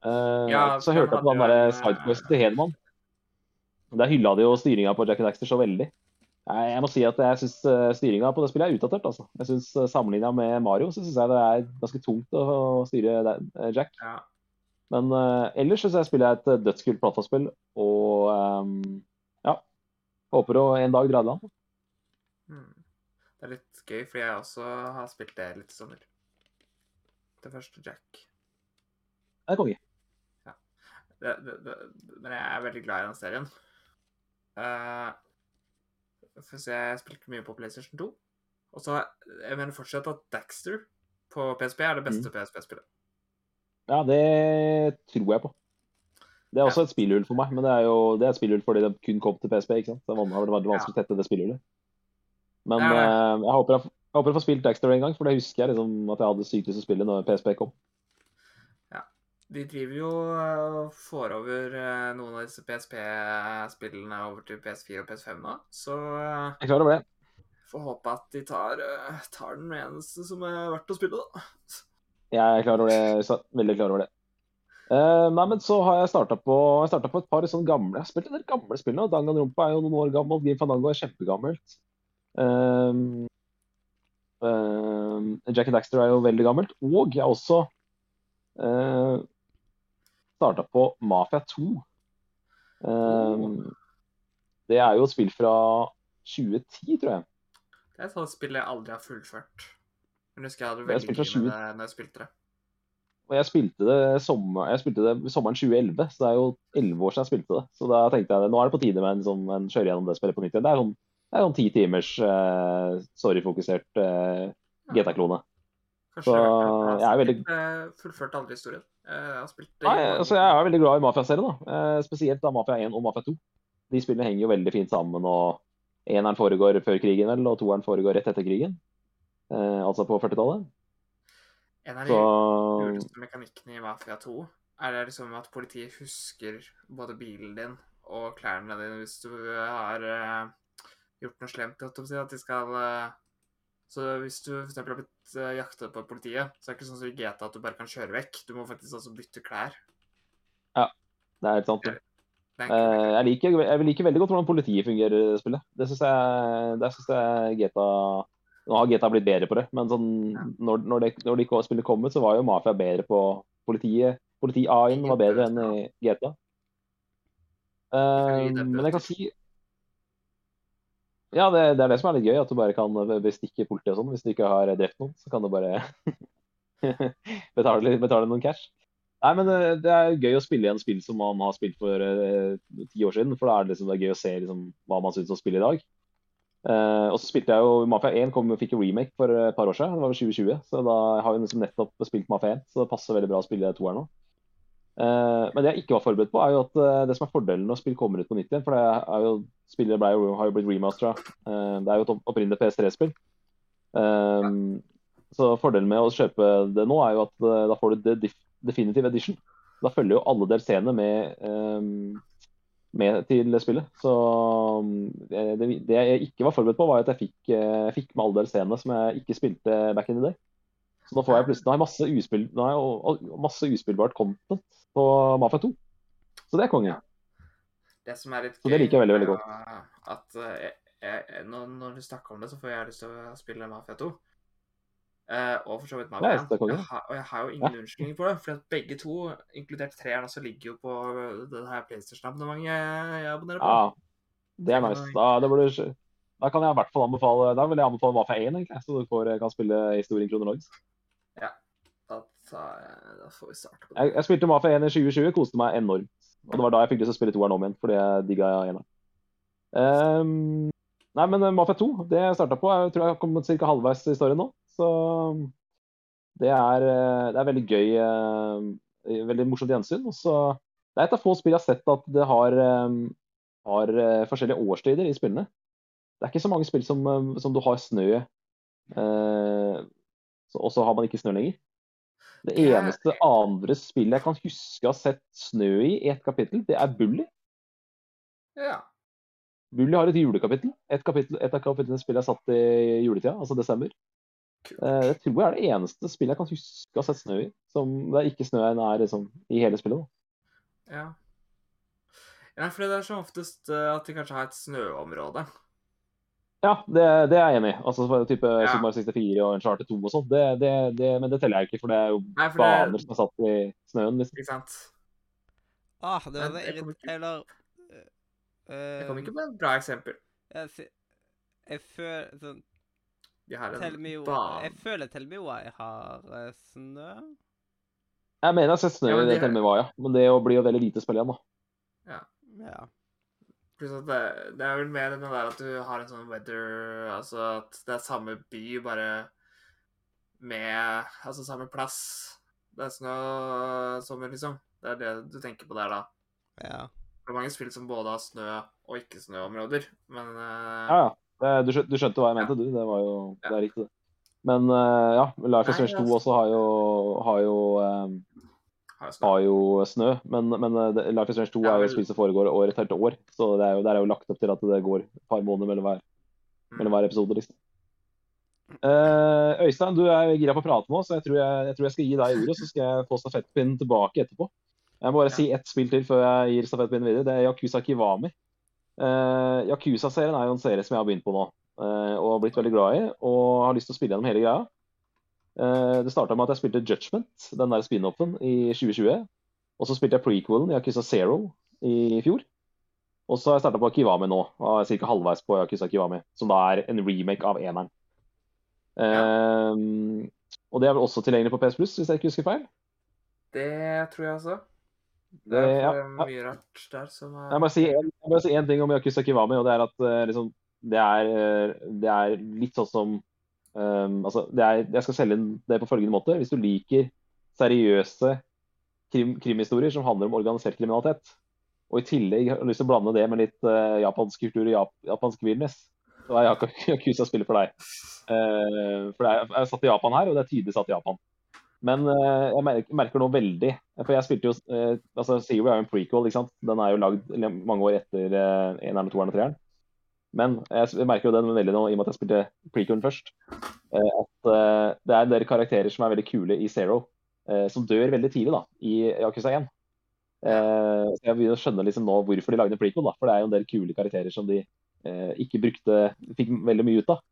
Uh, Ja, så hørte jeg på den derre eh, Sidequest til Hedman. Der hylla de jo styringa på Jack and Dexter så veldig. Jeg, jeg må si at jeg syns styringa på det spillet er utdatert. altså. Jeg synes uh, Sammenligna med Mario så syns jeg det er ganske tungt å, styre eh, Jack. ja. Men uh, ellers syns jeg spillet er et eh, dødskult plattformspill, og ehm, ja. Håper å en dag dra det land. Hmm. Det er litt gøy, fordi jeg også har spilt det litt i sommer. Det første Jack. Det er konge. Det, det, det, men jeg er veldig glad i den serien. Uh, for å se, jeg spilte mye på PlayStation 2. Og så jeg mener fortsatt at Daxter på PSP er det beste PSP-spillet. Ja, det tror jeg på. Det er også et spillhull for meg, men det er jo det er et spillhull fordi det kun kom til PSP. ikke sant? Det har vært vanskelig å tette det spillhullet. Men Det det. eh, jeg, håper jeg, jeg håper jeg får spilt Daxter en gang, for det husker jeg liksom at jeg hadde til å spille når PSP kom. Ja. De driver jo og får over eh, noen av disse PSP-spillene over til PS4 og PS5 nå, så eh, Jeg er klar over det. får håpe at de tar, eh, tar den eneste som er verdt å spille, da. Jeg er klar over det, veldig klar over det. Eh, nei, men så har jeg starta på, på et par sånne gamle Jeg har spilt en del gamle spill nå. Danganronpa er jo noen år gammel. Grim Fandango er kjempegammelt. Um, um, Jack and Daxter er jo veldig gammelt. Og jeg har også uh, starta på Mafia 2. Um, det er jo et spill fra 2010, tror jeg. Det er et sånt spill jeg aldri har fullført. Men jeg husker jeg hadde veldig mye med det når jeg spilte det. Og jeg spilte det, sommer, jeg spilte det sommeren 2011, så det er jo 11 år siden jeg spilte det. Så da tenkte jeg nå er det på tide med en sånn en kjøre gjennom det spillet på nytt igjen. Det er sånn det er sånn ti timers uh, storyfokusert uh, GTA-klone. Kanskje Så, jeg er veldig- Jeg fullførte aldri historien. Jeg Nei, altså Jeg er veldig glad i Mafia-serien. da. Eh, spesielt da Mafia 1 og Mafia 2. De spillene henger jo veldig fint sammen. og Eneren foregår før krigen, vel, og toeren foregår rett etter krigen. Eh, altså på 40-tallet. En av de Så kuleste mekanikkene i Mafia 2 er det liksom at politiet husker både bilen din og klærne dine hvis du har uh, gjort noe slemt. At de skal uh, Så hvis du f.eks. har blitt uh, jaktet på politiet, så er det ikke sånn som i GTA at du bare kan kjøre vekk. Du må faktisk også bytte klær. Ja, det er helt sant. jeg, liker, jeg liker veldig godt hvordan politiet fungerer i spillet. Det syns jeg, det synes jeg GTA Nå har GTA blitt bedre på det, men sånn, når, når, det, når de spillet kom ut, så var jo Mafia bedre på politiet. Politi-A-en var bedre enn GTA. Uh, men jeg kan si Ja, det, det er det som er litt gøy, at du bare kan bestikke politiet og sånn. Hvis du ikke har drept noen, så kan du bare betale, betale noen cash. Nei, men eh, det er gøy å spille igjen spill som man har spilt for eh, ti år siden. For da er det, liksom, det er gøy å se liksom, hva man syns om spillet i dag. Eh, og så spilte jeg jo Mafia 1 kom, fikk jo remake for et par år siden. Det var vel 2020. Så da har jeg liksom nettopp spilt Mafia 1, så det passer veldig bra å spille to her nå. Eh, men det jeg ikke var forberedt på, er jo at eh, det som er fordelen når spill kommer ut på nytt igjen For det er jo, spillet ble har jo blitt remastera. Det er jo et opp- opprinnelig PS3-spill. Eh, så fordelen med å kjøpe det nå, er jo at da får du det definitive edition. Da følger jo alle DLC-ene med, eh, med til spillet. Så eh, det, det jeg ikke var forberedt på, var at jeg fikk, eh, fikk med alle de scenene som jeg ikke spilte back in the day. Så nå får jeg plutselig nå har jeg masse, uspill, har jeg masse uspillbart content på Mafia 2. Så det er konge. Det som er litt Så det liker jeg veldig, veldig er At eh, jeg, jeg, når, når du snakker om det, så får jeg lyst til å spille Mafia 2. Eh, og for så vidt Ja, jeg synes det 1. konge. Jeg har, og jeg har jo ingen unnskyldning for det. For at begge to, inkludert treeren, også ligger jo på det her PlayStation-abonnementet jeg, jeg abonnerer på. Ja, det er nice. Da, det burde, da kan jeg i hvert fall anbefale Da vil jeg anbefale Mafia 1, egentlig. Så du får, kan spille historien kronologisk. Da, tar jeg- da får vi starte på det. Jeg, jeg spilte Mafia 1 i 2020, koste meg enormt. Og det var da jeg fikk lyst til å spille toeren om igjen, fordi jeg digga eneren. Um, nei, men eh, Mafia 2, det jeg starta på, jeg tror jeg har kommet ca. halvveis i storyen nå. Så det er, eh, det er veldig gøy. eh, Veldig morsomt gjensyn. Og så det er et av få spill jeg har sett at det har, eh, har forskjellige årstider i spillene. Det er ikke så mange spill som, som du har snø og så har man ikke snø lenger. Det eneste andre spillet jeg kan huske å ha sett snø i i et kapittel, det er Bully. Ja. Bully har et julekapittel. Et, kapittel, et av kapitlene spillet er satt i juletida, altså desember. Eh, Det tror jeg er det eneste spillet jeg kan huske å ha sett snø i. Som det er ikke snø er liksom, i hele spillet. Da. Ja. ja, for det er som oftest eh, at de kanskje har et snøområde. Ja, det, det er jeg enig i. Altså for type Ja. Super Mario 64 og Uncharted 2 og sånn. Det, det, det, men det teller jeg ikke, for det er jo Nei, baner det som er satt i snøen. Liksom. Ikke sant? Ah, det var det jeg kom ikke- Eller Jeg kom eh, ikke på et bra eksempel. jeg, jeg føler sånn De har en bane. Jeg føler Telmioa har eh, snø. Jeg mener jeg har sett snø Ja, i det det- til ja. Men det blir jo veldig lite spill igjen, da. Ja. Pluss at det, det er vel mer den der at du har en sånn weather Altså at det er samme by, bare med Altså samme plass. Det er snø sommer, liksom. Det er det du tenker på der, da. Ja. Det er mange spill som både har snø og ikke-snøområder, men uh, Ja, ja. Du, skjønte, du skjønte hva jeg mente, du. Det var jo det er riktig, det. Men uh, ja, Life is Strange 2 altså- også har jo, har jo, um, har jo snø. Men, men uh, Life is Strange 2 Ja, er jo spill som foregår år etter år. Så det er jo, der er jo lagt opp til at det går et par måneder mellom hver, mellom Mm. hver episode. liksom. Uh, Øystein, du er gira på å prate nå, så jeg tror jeg, jeg tror jeg skal gi deg ordet. Så skal jeg få stafettpinnen tilbake etterpå. Jeg må bare si ett spill til før jeg gir stafettpinnen videre. Det er Yakuza Kiwami. Uh, Yakuza-serien er jo en serie som jeg har begynt på nå, uh, og har blitt veldig glad i. Og har lyst til å spille gjennom hele greia. Uh, det starta med at jeg spilte Judgment, den der spin-offen, i 2020. Og så spilte jeg prequelen, Yakuza Zero, i fjor. Og så har jeg starta på Kiwami nå, og er ca. halvveis på Yakuza Kiwami, som da er en remake av eneren. Ja. og det er vel også tilgjengelig på PS Plus, hvis jeg ikke husker feil. Det tror jeg også. Det er ja, mye rart der som er Jeg må si en, jeg må si en ting om Yakuza Kiwami, og det er at eh, liksom, det, er, eh, det er litt sånn som um, altså, det er, Jeg skal selge det på følgende måte. Hvis du liker seriøse krim, krimhistorier som handler om organisert kriminalitet, og i tillegg har lyst til å blande det med litt uh, japansk kultur og jap, japansk wilderness, så er Yakuza spillet for deg. Uh, for det er, jeg er satt i Japan her, og det er tydelig satt i Japan. Men uh, jeg merker, merker nå veldig For jeg spilte jo uh, altså Seaway er jo en prequel, ikke sant. Den er jo lagd mange år etter uh, eneren, toeren og treeren. Men jeg, merker jo den veldig nå, i og med at jeg spilte prequelen først, Uh, at det er en del karakterer som er veldig kule i Zero, som dør veldig tidlig da, i Yakuza 1. Eh, så jeg begynner å skjønne liksom nå hvorfor de lagde prequel, da, for det er jo en del kule karakterer som de ikke brukte, fikk veldig mye ut av.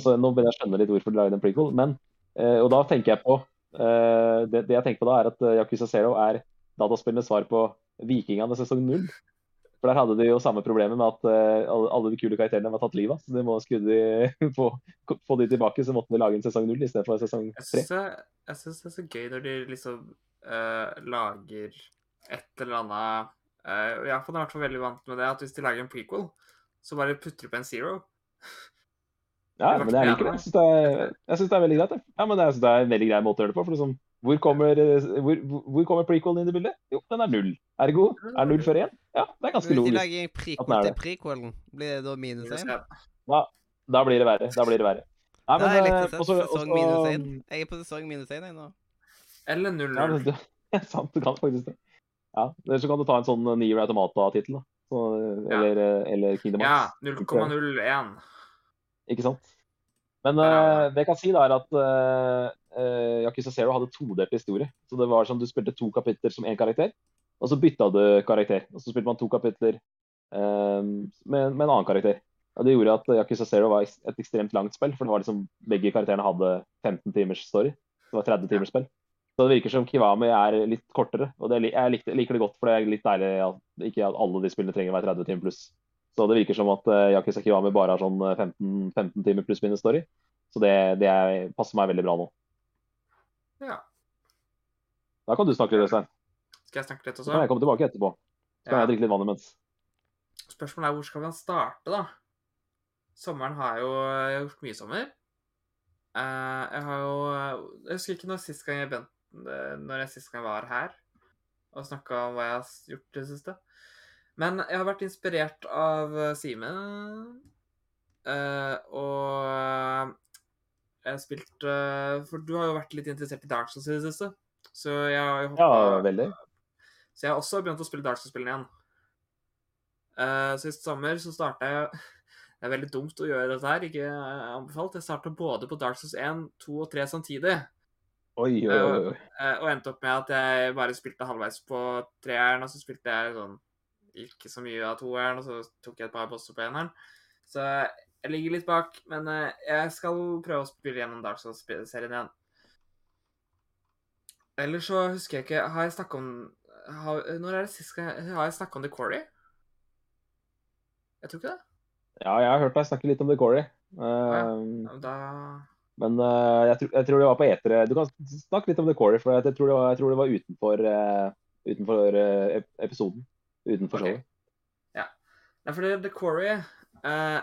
Så nå begynner jeg å skjønne litt hvorfor de lagde en prequel. Men, og da tenker jeg på eh, det, det jeg tenker på da, er at eh, Yakuza Zero er dataspillenes svar på Vikingene sesong 0. For der hadde de jo samme problemet med at eh, alle, de kule karakterene var tatt livet av. Så de må skulle de få, få de tilbake, så måtte de lage en sesong 0 istedenfor sesong Jeg 3. syns det, jeg synes det er så gøy når de liksom uh, lager et eller annet uh, Japan er i hvert fall veldig vant med det, at hvis de lager en prequel, så bare putter de på en zero. Ja, men jeg liker det. Jeg syns det, synes det er veldig greit. det. Ja, men jeg synes det er en veldig grei måte å gjøre det på. for liksom, hvor kommer, eh, hvor, hvor- hvor kommer prequelen inn i bildet? Jo, den er null. Ergo er null før én. Ja, det er ganske Hvis de logisk. den prequel er til prequelen, blir det da minus én? Da blir det verre. Da blir det verre. Nei, Da er jeg eh, likt også- sesong minus én. Jeg er på sesong minus én nå. Eller 0-0. Ja, det, det er sant, du kan faktisk det. Ja, Eller så kan du ta en sånn Nier Automata-tittel, da. Så, Ja. eller, ja. eller Kingdom Ja, 0,01. Ikke sant? Men eh, det jeg kan si, da, er at uh, Yakuza Zero hadde todelt historie. Så det var som du spilte to kapitler som én karakter, og så bytta du karakter. Og så spilte man to kapitler eh, med, med en annen karakter. Og Det gjorde at Yakuza Zero var et ekstremt langt spill, for det var liksom, begge karakterene hadde 15 timers story. Det var 30 timers spill. Så det virker som Kiwami er litt kortere. Og det, jeg liker det godt, for det er litt deilig at ikke alle de spillene trenger å være 30 timer pluss. Så det virker som at uh, Yakuza Kiwami bare har sånn eh, 15, 15 timer pluss minus story. Så det, det er, passer meg veldig bra nå. Ja. Da kan du snakke litt, Øystein. Skal jeg snakke litt Så også? kan jeg komme tilbake etterpå. Så kan Ja. jeg drikke litt vann imens. Spørsmålet er hvor skal vi starte, da? Sommeren har jo jeg har gjort mye sommer. Eh, jeg har jo Jeg husker ikke når sist gang jeg når jeg sist gang var her og snakka om hva jeg har gjort i det siste. Men jeg har vært inspirert av eh, Simen. Uh, og jeg har spilt uh, For du har jo vært litt interessert i Dark Souls i det siste. Så jeg har jo Ja, veldig. så jeg har også begynt å spille Dark Souls-spillene igjen. Uh, sist sommer så starta jeg Det er veldig dumt å gjøre dette her, ikke eh, anbefalt. Jeg starta både på Dark Souls 1, 2 og 3 samtidig. Oi, oi, oi. eh, og endte opp med at jeg bare spilte halvveis på treeren, og så spilte jeg sånn ikke så mye av toeren, og så tok jeg et par bosser på eneren. Så jeg ligger litt bak, men eh, jeg skal prøve å spille gjennom Dark Souls-serien igjen. Ellers så husker jeg ikke Har jeg snakka om har, Når er det sist gang Har jeg snakka om The Quarry? Jeg tror ikke det. Ja, jeg har hørt deg snakke litt om The ja. Uh, Da men uh, jeg, tror, jeg tror det var på etere. Du kan snakke litt om The Decory, for jeg tror det var, tror det var utenfor, uh, utenfor episoden. Utenfor okay. showet. Nei, for The Quarry uh,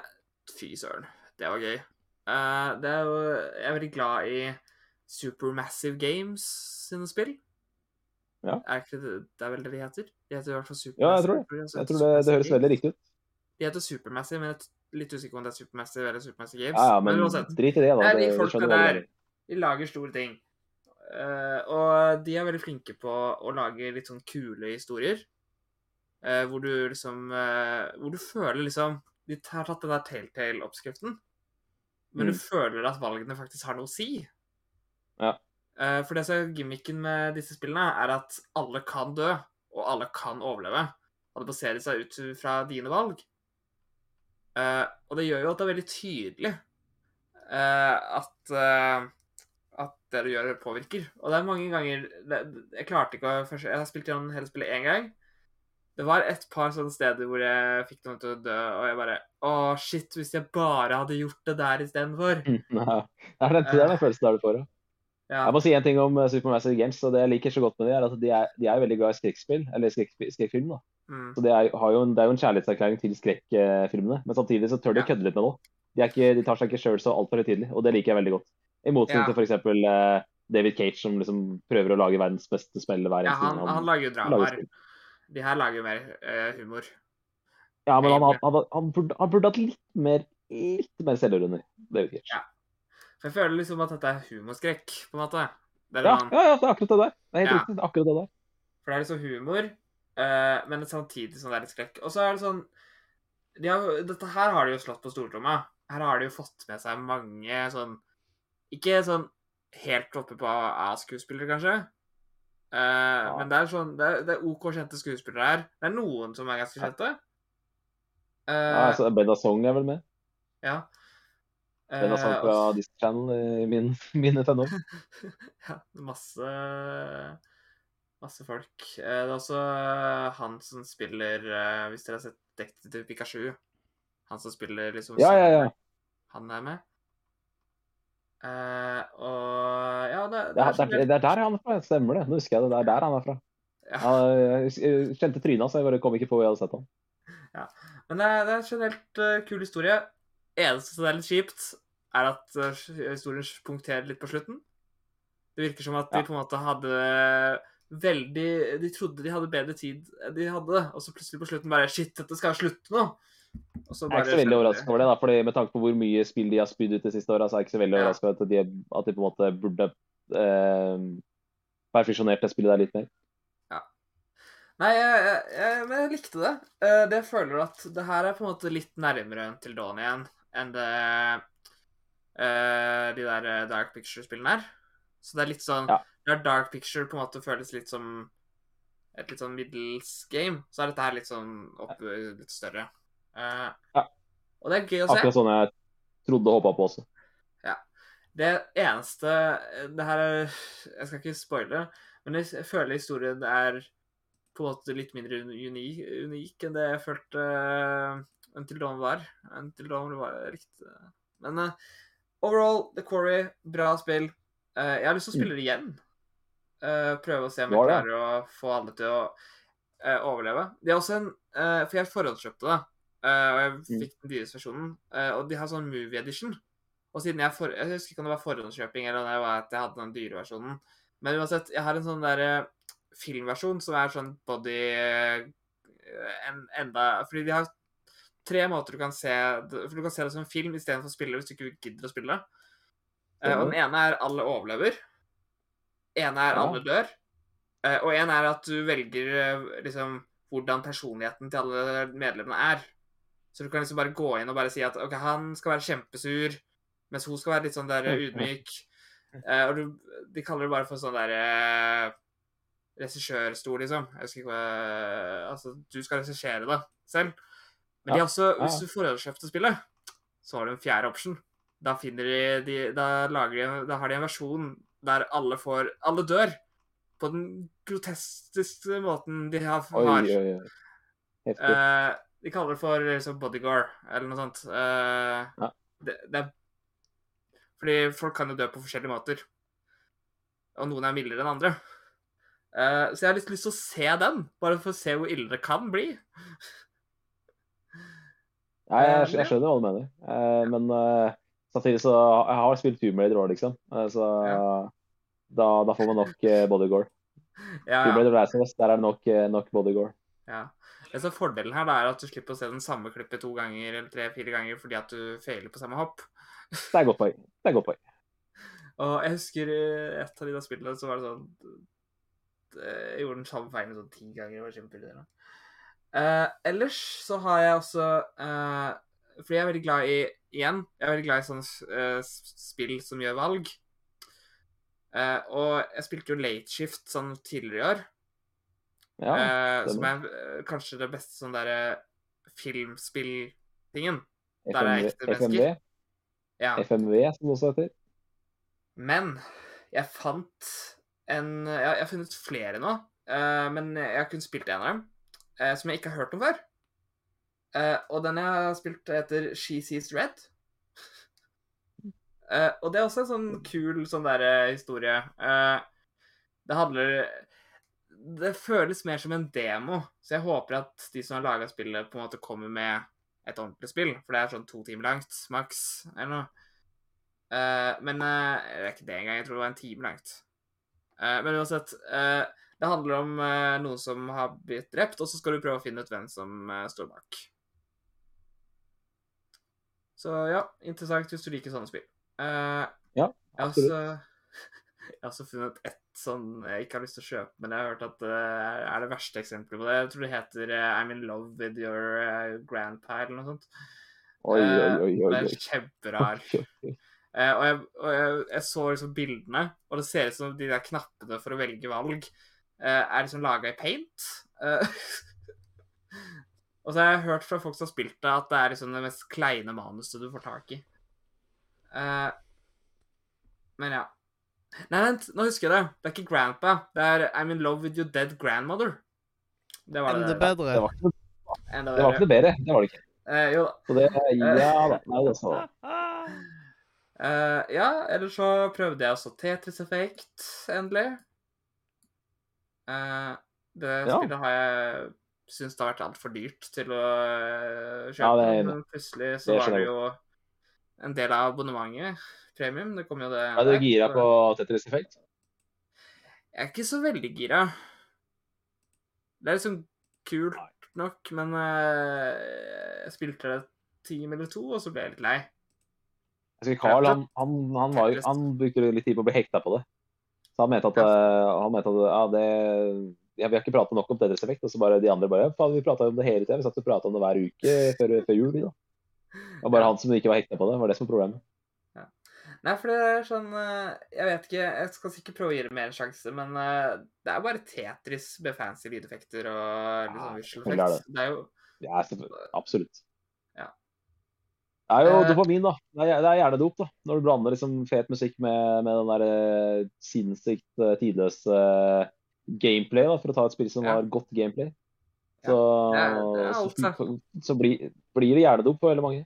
Fy søren, det var gøy. Uh, det er jo Jeg er veldig glad i Supermassive Games sine spill. Ja. Er ikke det, det er vel det de heter? De heter i hvert fall Supermassive. Ja, jeg tror det. de Jeg tror det, det høres veldig riktig ut. De heter Supermassive, men jeg er litt usikker på om det er Supermassive eller Supermassive Games. Ja, ja, men men drit i det, da. Det de folka der. De lager store ting. Uh, og de er veldig flinke på å lage litt sånn kule historier. Eh, hvor du liksom eh, Hvor du føler liksom De har tatt den der Telltale-oppskriften, men du Mm. føler at valgene faktisk har noe å si. Ja. Eh, for det som er gimmicken med disse spillene, er at alle kan dø, og alle kan overleve. Og det baserer seg ut fra dine valg. Eh, og det gjør jo at det er veldig tydelig eh, at eh, at det du gjør, påvirker. Og det er mange ganger Jeg klarte ikke å Jeg har spilt gjennom hele spillet én gang. Det var et par sånne steder hvor jeg fikk noen til å dø, og jeg bare Å, shit, hvis jeg bare hadde gjort det der istedenfor. Ja. Det er den, det er den følelsen der du får. Ja. Ja. Jeg må si en ting om eh, Supermassive Games, og det jeg liker så godt med de, er at de er, de er veldig glad i skrekkspill, eller skrekkfilm. da. Mm. Så det er, har jo en, det er jo en kjærlighetserklæring til skrekkfilmene, men samtidig så tør de å Ja. kødde litt med noe. De, er ikke, de tar seg ikke sjøl så altfor høytidelig, og det liker jeg veldig godt. I motsetning Ja. til f.eks. Uh, David Cage, som liksom prøver å lage verdens beste spill hver ja, eneste han, gang han lager jo lager dramaer. De her lager jo mer eh, humor. Ja, men han, han, han, burde, han burde hatt litt mer, litt mer selvironi, jeg ikke. Ja. For jeg føler liksom at dette er humorskrekk, på en måte. Det er Ja, ja, ja, det er akkurat det der. Det er helt Ja. riktig. Det er akkurat det der. For det er liksom humor, eh, men samtidig sånn det er litt skrekk. Og så er det sånn de har, Dette her har de jo slått på stortromma. Her har de jo fått med seg mange sånn Ikke sånn helt oppe på A-skuespillere, kanskje. Eh, Men det er sånn det er, det er OK kjente skuespillere her. Det er noen som er ganske kjente. Ja, Eh, altså, Benazong Song er vel med. ja. Benna Song Eh, fra og- Disney Channel i min, mine tenår. ja, masse Masse folk. Det er også han som spiller Hvis dere har sett Detektiv Pikachu Han som spiller liksom Ja, ja, ja. Han er med. Eh, og ja, det, Det er, det, er, det er der han er fra. Stemmer det. Nå husker jeg det. Det er der han er fra. Ja. Han, jeg kjente trynet hans, jeg bare kom ikke på hvor jeg hadde sett han. Men det er, det er en generelt uh, kul historie. Eneste som er litt kjipt, er at uh, historien punkterer litt på slutten. Det virker som at de på en måte hadde veldig De trodde de hadde bedre tid enn de hadde, og så plutselig på slutten bare Shit, dette skal slutte nå! Jeg er ikke så veldig overraska over det, da, fordi med tanke på hvor mye spill de har spydd ut de siste åra, så er jeg ikke så veldig Ja. overraska over at at de på en måte burde eh, perfisjonert det spillet der litt mer. Nei, jeg, jeg, jeg, men jeg likte det. Eh, det jeg føler at det her er på en måte litt nærmere til Dawn igjen enn det eh, de der eh, Dark Picture-spillene er. Så det er litt sånn Ja. Der Dark Picture på en måte føles litt som et litt sånn middels game, så er dette her litt sånn opp, litt større. Eh, Ja. Og det er gøy å se. Akkurat sånn jeg trodde og håpa på også. Ja. Det eneste Det her er Jeg skal ikke spoile, men jeg føler historien er på en måte litt mindre unik, unik enn det jeg følte uh, Until Dawn var. Until Dawn var riktig Men uh, overall, The Quarry, bra spill. Uh, jeg har lyst til å spille det igjen. Uh, prøve å se om jeg klarer å få alle til å uh, overleve. Det er også en eh, For jeg forhåndskjøpte det, eh, og jeg Mm. fikk den dyreste versjonen. eh, og de har sånn movie edition. Og siden jeg for, Jeg husker ikke om det var forhåndskjøping eller det var at jeg hadde den dyre versjonen. Men uansett, jeg har en sånn der eh, filmversjon som er sånn body eh, en, enda Fordi de har tre måter du kan se For du kan se det som en film istedenfor å spille hvis du ikke gidder å spille. Uh, og den ene er alle overlever. ene er alle dør. Uh, og en er at du velger eh, liksom hvordan personligheten til alle medlemmene er. Så du kan liksom bare gå inn og bare si at ok, han skal være kjempesur, mens hun skal være litt sånn der ydmyk. Uh, og du, de kaller det bare for sånn der uh, regissørstol, liksom. Jeg husker ikke hva Altså, du skal regissere det selv. Men de Ja, har også, hvis du forhåndskjøpte spillet, så har du en fjerde option. Da finner de, de da, lager de, da har de en versjon der alle får Alle dør. På den groteskeste måten de har. Oi, oi, oi. Heftig. Eh, de kaller det for liksom, bodyguard, eller noe sånt. Uh, Ja. det, det er Fordi folk kan jo dø på forskjellige måter. Og noen er mildere enn andre. Uh, så jeg har litt lyst til å se den, bare for å se hvor ille det kan bli. Nei, jeg, jeg, jeg skjønner hva du mener. uh, men eh, samtidig så Jeg har spilt Tomb Raider òg, liksom. Eh, så Ja. da, da får man nok Bodyguard. Ja, Tomb ja. Raider of Us, der er det nok, eh, nok bodyguard. ja. Er fordelen her, er at du slipper å se den samme klippet to ganger eller tre-fire ganger fordi at du feiler på samme hopp. Det er godt poeng. Det er godt poeng. Og jeg husker eh, et av de der spillene så var det sånn eh, Jeg gjorde den samme feilen sånn ti ganger. Det var kjempeirriterende. Uh, ellers så har jeg også uh, Fordi jeg er veldig glad i Igjen, jeg er veldig glad i sånne uh, spill som gjør valg. Uh, og jeg spilte jo Late Shift sånn tidligere i år. Ja, eh, som er eh, kanskje det beste sånn derre filmspill-tingen. der er FMV, ekte mennesker. Ja. FMV, som det også heter. Men jeg fant en Jeg, jeg har funnet flere nå, eh, men jeg har kun spilt en av dem, eh, som jeg ikke har hørt om før. Og den jeg har spilt, heter She Sees Red. Og det er også en sånn kul sånn der eh, historie. Det handler Det føles mer som en demo, så jeg håper at de som har laga spillet, på en måte kommer med et ordentlig spill, for det er sånn to timer langt, maks, eller noe. Uh, men uh, det er ikke det engang. Jeg tror det var en time langt. Uh, men uansett eh, Det handler om noen som har blitt drept, og så skal du prøve å finne ut hvem som står bak. Så ja, interessant hvis du liker sånne spill. Ja, absolutt. jeg har også funnet ett sånn jeg ikke har lyst til å kjøpe, men jeg har hørt at det er det verste eksempelet på det. Jeg tror det heter eh, I'm in love with your eh, grandpa, eller noe sånt. Oi, oi, Eh, oi, oi. Det er kjemperar. Og jeg, og jeg, jeg så liksom bildene, og det ser ut som de der knappene for å velge valg er liksom laga i paint. Og så har jeg hørt fra folk som har spilt det, at det er liksom det mest kleine manuset du får tak i. Men ja. Nei, vent, nå husker jeg det. Det er ikke grandpa. Det er I'm in love with your dead grandmother. Det var Enda det. bedre. Det var ikke Enda det var ikke noe bedre. Det var det ikke. Eh, jo da. Så det, ja da. Nei, det så. Eh, ja, ellers så prøvde jeg også Tetris Effect, endelig. Eh, det Ja. spillet har jeg syntes det har vært altfor dyrt til å eh, kjøpe. Ja, det er men plutselig så Det var det jo en del av abonnementet. Premium. Det kom jo det Er du gira på Tetris Effect? Jeg er ikke så veldig gira. Det er liksom kult nok, men eh, jeg spilte det time eller to, og så ble jeg litt lei. Jeg Carl han, han, han, var, han brukte litt tid på å bli hekta på det. Så han mente at, eh, han mente at ja, det, ja, vi har ikke pratet nok om Tetris Effect. Og så bare de andre bare ja, vi prata om det hele tida. Vi satt og prata om det hver uke før, før jul. vi Da. Det var bare han som ikke var hekta på det. var det som var problemet. Nei, for det er sånn eh, Jeg vet ikke, jeg skal sikkert prøve å gi det mer en sjanse, men eh, det er bare Tetris med fancy lydeffekter og liksom Ja, visual effects. Det er jo Ja. Absolutt. Ja. Det er jo Eh, dopamin, da. Det er, det er hjernedop, da. Når du blander liksom fet musikk med, med den der sinnssykt tidløse gameplay, da, for å ta et spill som Ja. har godt gameplay. Ja, Så, det er- det er så, så blir, blir det hjernedop for veldig mange.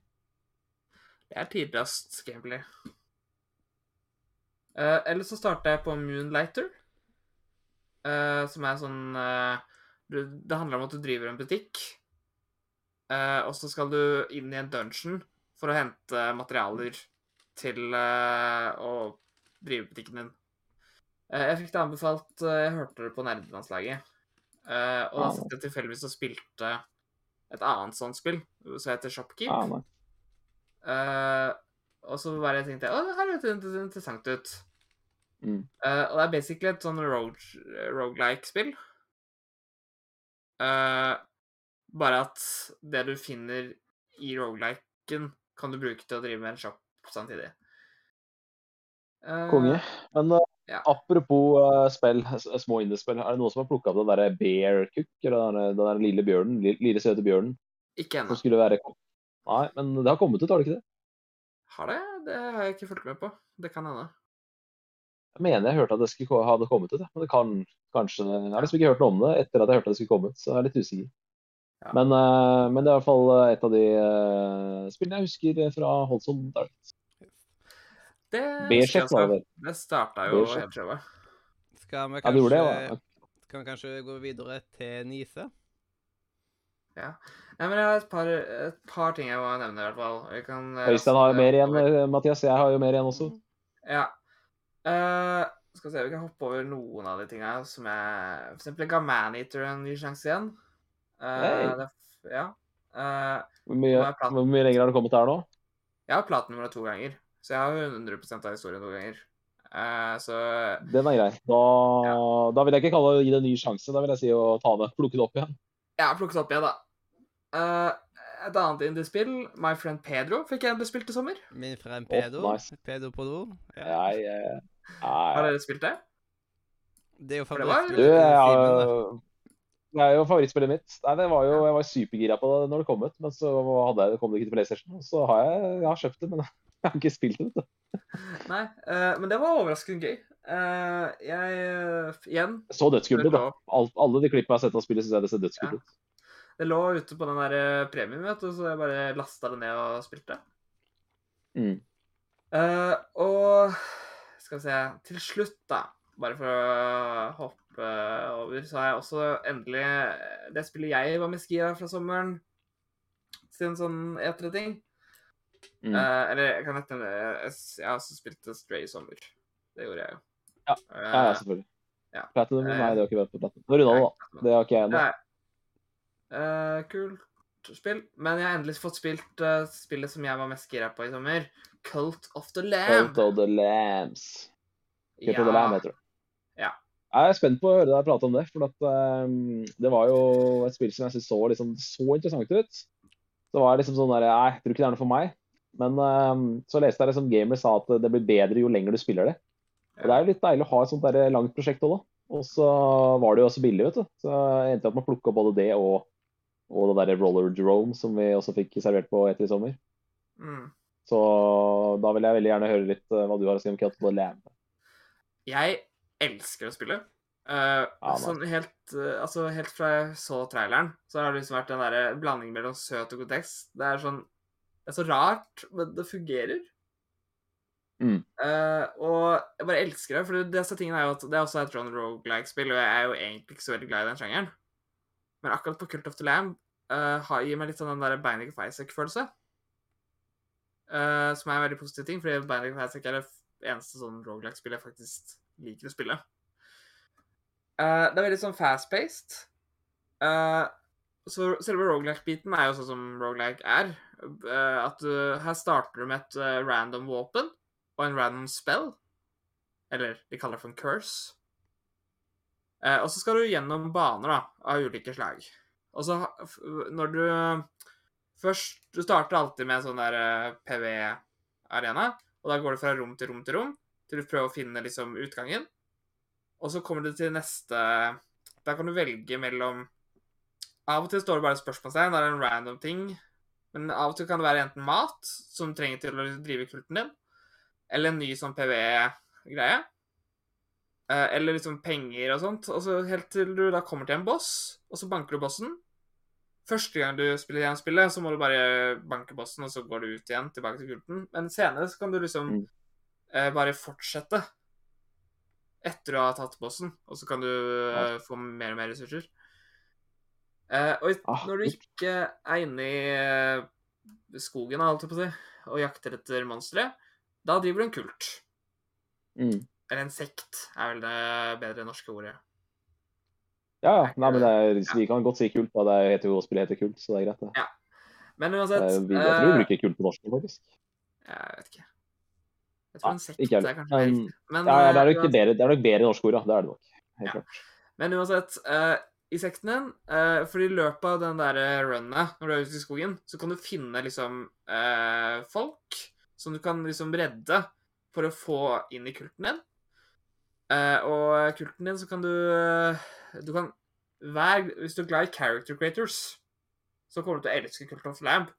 Det er tidløst gameplay. Uh, eller så starta jeg på Moonlighter, uh, som er sånn uh, Det handler om at du driver en butikk, og så skal du inn i en dungeon for å hente materialer til å drive butikken din. Jeg fikk det anbefalt Jeg hørte det på nerdelandslaget. Og da Ah. satt jeg tilfeldigvis og spilte et annet sånt spill som heter Shopkeep. Ja. Eh, og så bare tenkte jeg å, det her høres inter- interessant ut. Mm. Eh, og det er basically et sånn rogue, roguelike-spill. Uh, bare at det du finner i rogeliken, kan du bruke til å drive med en shop samtidig. Uh, Konge. Men eh, Ja. apropos eh, spill, små indiespill, er det noen som har plukka opp den derre Bear Cook? Eller den, der- den der lille bjørnen? Lille, lille søte bjørnen Ikke ennå. være Nei, men det har kommet ut, har det ikke det? Har det? Det har jeg ikke fulgt med på. Det kan hende. Jeg mener jeg hørte at det skulle hadde kommet ut, men det kan kanskje Jeg har liksom ikke hørt noe om det etter at jeg hørte at det skulle komme ut, så jeg er litt usikker. Ja. Men, eh, men det er i hvert fall eh, et av de eh, spillene jeg husker fra Holson Dark. Det, det det starta jo helt sjøl. Skal vi Ja, det kanskje, ja. kan vi kanskje gå videre til Nise? Nei, men jeg har et par, et par ting jeg må nevne, i hvert fall. Øystein har jo mer igjen, Mathias. Jeg har jo mer igjen også. Ja. Eh, Skal vi se, vi kan hoppe over noen av de tinga som jeg For eksempel ga Maneater en ny sjanse igjen. Uh, Hey. det, ja. Uh, Hvor mye, hvor mye lenger har du kommet her nå? jeg har platinum to ganger, så jeg har 100% av historien to ganger. Uh, så Den er grei. Da, da vil jeg ikke kalle det å gi det en ny sjanse. Da vil jeg si å ta det, plukke det opp igjen. Ja, plukke det opp igjen, da. Eh, et annet indie-spill, My Friend Pedro, fikk jeg endelig spilt i sommer. Min Friend Pedro? Oh, nice. Pedro på do. Ja. Jeg, eh, Har dere spilt det? Det er jo var- favorittspillet har- det er jo favorittspillet mitt. Nei, det var jo, jeg var supergira på det når det kom ut, men så hadde jeg, kom det ikke til PlayStation. Så har jeg, jeg har kjøpt det, men jeg har ikke spilt det. vet. Nei, uh, men det var overraskende gøy. Uh, jeg uh, Igjen, Så dødskult ut, da. Alt, alle de klippene jeg har sett av spillet, syns jeg det ser dødskult Ja. ut. Det lå ute på den der eh, premien, vet du, så jeg bare lasta det ned og spilte. Mm. Uh, og skal vi se Til slutt, da, bare for å hoppe over, så har jeg også endelig eh, det spillet jeg var med Skia fra sommeren. Siden sånn E3-ting. Mm. Uh, eller jeg kan nette Jeg jeg har også spilt Stray i sommer. Det gjorde jeg jo. Ja. uh, Ja, selvfølgelig. ja. Platinum? Nei, det har ikke vært på Platinum. Nå runda det, da. Det har ikke jeg ennå. Eh, kult spill. Men jeg har endelig fått spilt uh, spillet som jeg var mest gira på i sommer. Cult of the Lamb. Cult of the Lambs. Cult of the Lamb, heter det. Ja. Jeg er spent på å høre deg prate om det, for at, um, det var jo et spill som jeg synes så, liksom, så interessant ut. Så var jeg liksom sånn der, nei, jeg tror ikke det er noe for meg. Men um, så leste jeg liksom Gamer sa at det blir bedre jo lenger du spiller det. Og det er jo litt deilig å ha et sånt der langt prosjekt òg, da. Og så var det jo også billig, vet du. Så jeg endte opp med å plukke opp både det og, og det der Roller Drome som vi også fikk servert på etter i sommer. Mm. Så da vil jeg veldig gjerne høre litt eh, hva du har å si om the Lamb. Jeg elsker å spille. Uh, Ja, sånn helt, uh, altså helt fra jeg så traileren, så har det liksom vært den der blandingen mellom søt og kontekst. Det er sånn Det er så rart, men det fungerer. Mm. Uh, og jeg bare elsker det, for disse tingene er jo at det er også et John Rogue-like-spill, og jeg er jo egentlig ikke så veldig glad i den sjangeren. Men akkurat på Cult of the Lamb uh, gir meg litt sånn den der Binding of Isaac-følelse. Uh, som er en veldig positiv ting, fordi Binding of Isaac er det eneste sånn roguelike-spillet jeg faktisk liker å spille. Uh, det er veldig sånn fast-paced. Uh, så selve roguelike-biten er jo sånn som roguelike er. At du, her starter du med et random våpen og en random spell. Eller de kaller det for en curse. Eh, og så skal du gjennom baner da, av ulike slag. Og så når du Først Du starter alltid med en sånn der eh, PV-arena. Og da går du fra rom til rom til rom til du prøver å finne liksom utgangen. Og så kommer du til neste Der kan du velge mellom Av og til står det bare spørsmålstegn, det er en random ting. Men av og til kan det være enten mat, som trenger til å drive kulten din, eller en ny sånn PVE-greie. Eh, Eller liksom penger og sånt. Og så helt til du da kommer til en boss, og så banker du bossen. Første gang du spiller igjen spillet, så må du bare banke bossen, og så går du ut igjen tilbake til kulten. Men senere så kan du liksom Mm. eh, bare fortsette etter å ha tatt bossen, og så kan du eh, få mer og mer ressurser. Eh, og Ah, når du ikke er inne i eh, skogen, holdt jeg på å si, og jakter etter monstre, da driver du en kult. Mm. Eller en sekt, er vel det bedre norske ordet. Ja, ja. Nei, men det er, vi kan godt si kult. Da. Det heter jo spillet heter kult, så det er greit. Det. Men Det uansett er, vi, jeg tror vi bruker kult på norsk, faktisk. Jeg vet ikke. Jeg tror Ja, en sekt ikke er kanskje Men. Men, ja, ja, det, er eh, nok bedre, det er nok bedre norske ord, ja. Det er det nok. Helt Ja. klart. Men uansett, uh, i sekten din, uh, for i løpet av den der runnet når du er ute i skogen, så kan du finne liksom uh, folk som du kan liksom redde for å få inn i kulten din. Eh, og kulten din så kan du eh, Du kan hver, Hvis du er glad i character creators, så kommer du til å elske Cult of Lamb.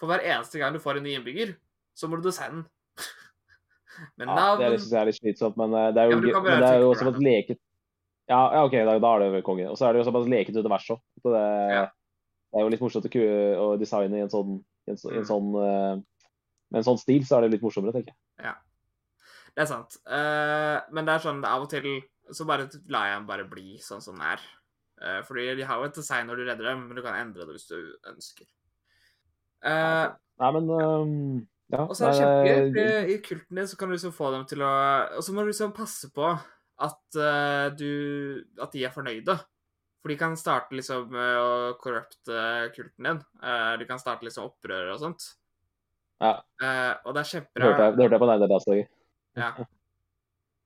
For hver eneste gang du får en ny innbygger, så må du designe den. men Ja, navn det synes jeg er litt slitsomt, men eh, det er jo, Ja, men det er jo såpass leket Ja, ja OK, da, da er det vel konge. Og så er det jo såpass leket univers òg. Så det, Ja. det er jo litt morsomt å, å designe i en sånn, i en, i en Mm. sånn uh, Med en sånn stil så er det litt morsommere, tenker jeg. Det er sant. Uh, men det er sånn av og til så bare lar jeg den bare bli sånn som den er. Uh, fordi de har jo et design når du redder dem, men du kan endre det hvis du ønsker. Uh, Nei, men um, Ja, Og så er det kjempegøy, for i kulten din så kan du liksom få dem til å Og så må du liksom passe på at uh, du At de er fornøyde. For de kan starte liksom med å korrupte kulten din. Uh, de kan starte liksom opprør og sånt. Ja. Uh, og det er Det hørte jeg, det hørte jeg på Nerdadagsdager. Ja.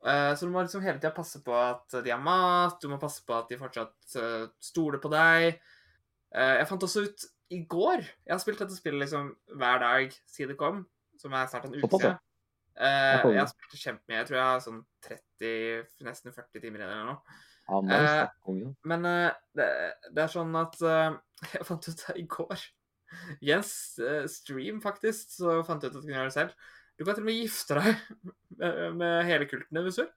Eh, så du må liksom hele tida passe på at de har mat, du må passe på at de fortsatt eh, stoler på deg. Eh, jeg fant også ut i går Jeg har spilt dette spillet liksom hver dag siden det kom, som er snart en uke siden. Jeg har spilt det kjempemye. Jeg tror jeg har sånn 30, nesten 40 timer igjen eller noe. Ja, nice. Men det, det er sånn at Jeg fant ut det i går. Jens stream, faktisk, så fant jeg ut at du kunne gjøre det selv. Du kan til og med gifte deg med, med hele kulten din hvis du vil.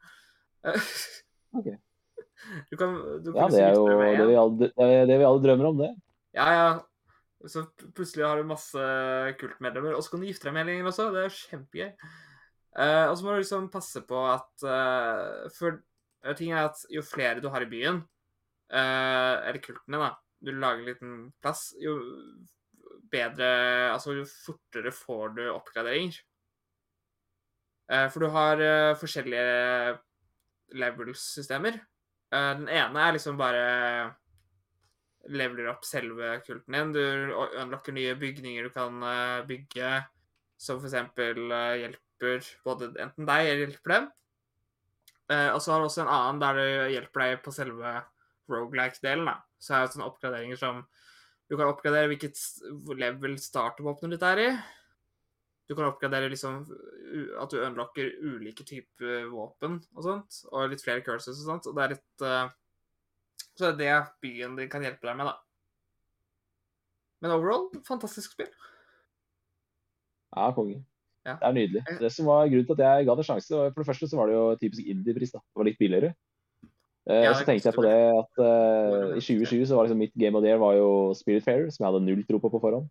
Okay. Ok. Du kan, du Ja, det er jo det vi, alle, det vi alle drømmer om, det. Ja, ja. Så plutselig har du masse kultmedlemmer, og så kan du gifte deg med hele gjengen også. Det er kjempegøy. Uh, og så må du liksom passe på at uh, For ting er at jo flere du har i byen, uh, eller kultene, da, du lager en liten plass, jo bedre Altså jo fortere får du oppgraderinger. Eh, for du har eh, forskjellige level-systemer. Eh, den ene er liksom bare leveler opp selve kulten din. Du unlocker nye bygninger du kan bygge, som eh, hjelper både enten deg eller hjelper dem. Og så har du også en annen der du hjelper deg på selve rogelike-delen. Så er det sånne oppgraderinger som Du kan oppgradere hvilket level startervåpenet ditt er i. Du kan oppgradere liksom at du unlocker ulike typer våpen og sånt, og litt flere curses og sånt. Og det er litt uh, så det er det byen din kan hjelpe deg med, da. Men overall, fantastisk spill. Ja, konge. Ja. Det er nydelig. Eh. Det som var grunnen til at jeg ga det sjanse, var for det første så var det jo typisk indie-pris. da. Det var litt billigere. Eh, Ja, så tenkte jeg på det at uh, i 2020 så var liksom mitt game of the year var jo Spiritfarer, som jeg hadde null tro på på forhånd.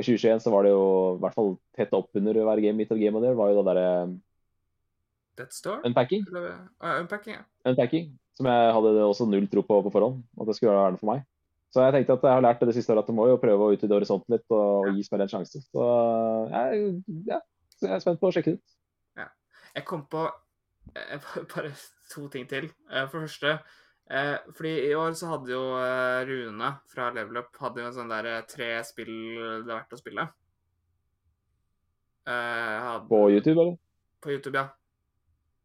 Og i 2021 så var det jo i hvert fall tett oppunder under hver game mitt av game of the var jo det derre Death Store? Unpacking. Eller uh, Unpacking, ja. Unpacking, som jeg hadde også null tro på på forhånd, at det skulle være noe for meg. Så jeg tenkte at jeg har lært det det siste året at du må jo prøve å utvide horisonten litt og, og gi spillet en sjanse. Så jeg, ja, så jeg er spent på å sjekke det ut. Ja. Jeg kom på eh, bare to ting til. Eh, For det første eh, Fordi i år så hadde jo eh, Rune fra Level Up hadde jo en sånn der eh, tre spill det er verdt å spille. Eh, hadde, På YouTube, eller? På YouTube, ja.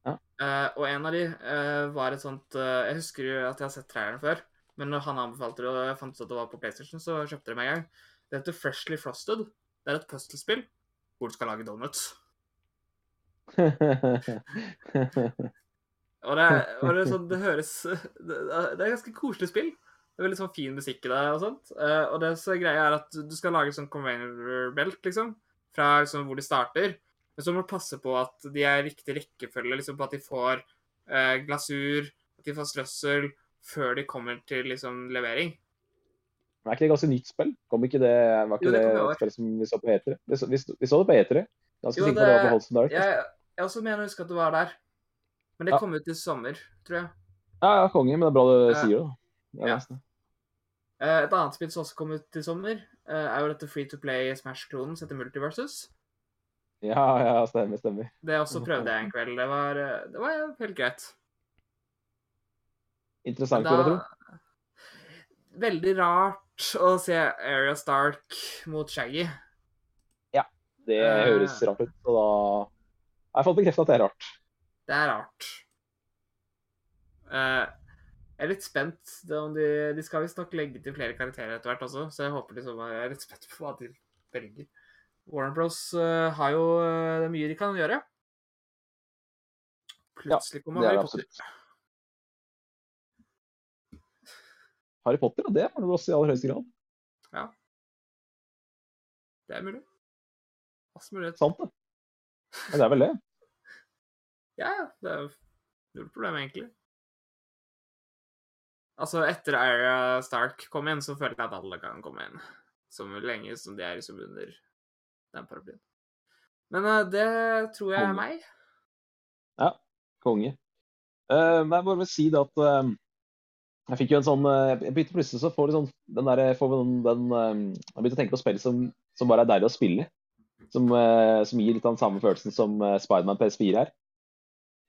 Ja. Eh, og en av de var et sånt Jeg husker jo at jeg har sett traileren før, men når han anbefalte det, og jeg fant ut at det var på PlayStation, så kjøpte jeg det med en gang. Det heter Freshly Frosted. Det er et puslespill hvor du skal lage donuts. Og det, og det, er sånn, det høres det, det er et ganske koselig spill. Det er veldig sånn fin musikk i det og sånt. Eh, og det er greia er at du skal lage sånn conveyor belt, liksom. Fra liksom hvor de starter. Men så må du passe på at de er i riktig rekkefølge, liksom på at de får eh, glasur, at de får strøssel, før de kommer til liksom levering. Men er ikke det ganske nytt spill? Kom ikke det, var ikke Jo, det det, kom i år. et spill som vi så på E3? Vi så, vi, så- vi så det på E3. Ganske sikker på det var på Holsten Dark. Jeg, jeg også mener å huske at det var der. Men det Ja. kom ut i sommer, tror jeg. Ja, ja, konge, men det er bra du Ja. sier det. da. Ja. Eh, et annet spill som også kom ut i sommer, eh, er jo dette Free to Play Smash-klonen som heter Multiversus. Ja, ja, stemmer, stemmer. Det også prøvde jeg en kveld. Det var, eh, det var helt greit. Interessant, vil jeg tro. Veldig rart å se Area Stark mot Shaggy. Ja, Det Eh. høres rart ut. Og da har jeg fått bekreftet at det er rart. Det er rart. Eh, jeg er litt spent. Om de, de skal visstnok legge til flere karakterer etter hvert også, så jeg håper liksom, jeg er litt spent på hva de velger. Warner Bros eh, har jo eh, det er mye de kan gjøre. Plutselig kommer er Harry Potter. Harry Potter, ja, det var det også i aller høyeste grad. Ja. Det er mulig. Masse mulighet. Sant, det. Men det er vel det. Ja, ja. Det er null problem, egentlig. Altså, etter Area Stark kom inn, så føler jeg at alle kan komme inn. Så lenge som de er liksom under den paraplyen. Men uh, det tror jeg er meg. Ja. Konge. Uh, men jeg bare vil si det at uh, jeg fikk jo en sånn uh, Jeg begynte plutselig så får sånn den der, får vi den, den Jeg begynte å tenke på spill som, som bare er deilig å spille. som, som gir litt av den samme følelsen som Spiderman PS4 er.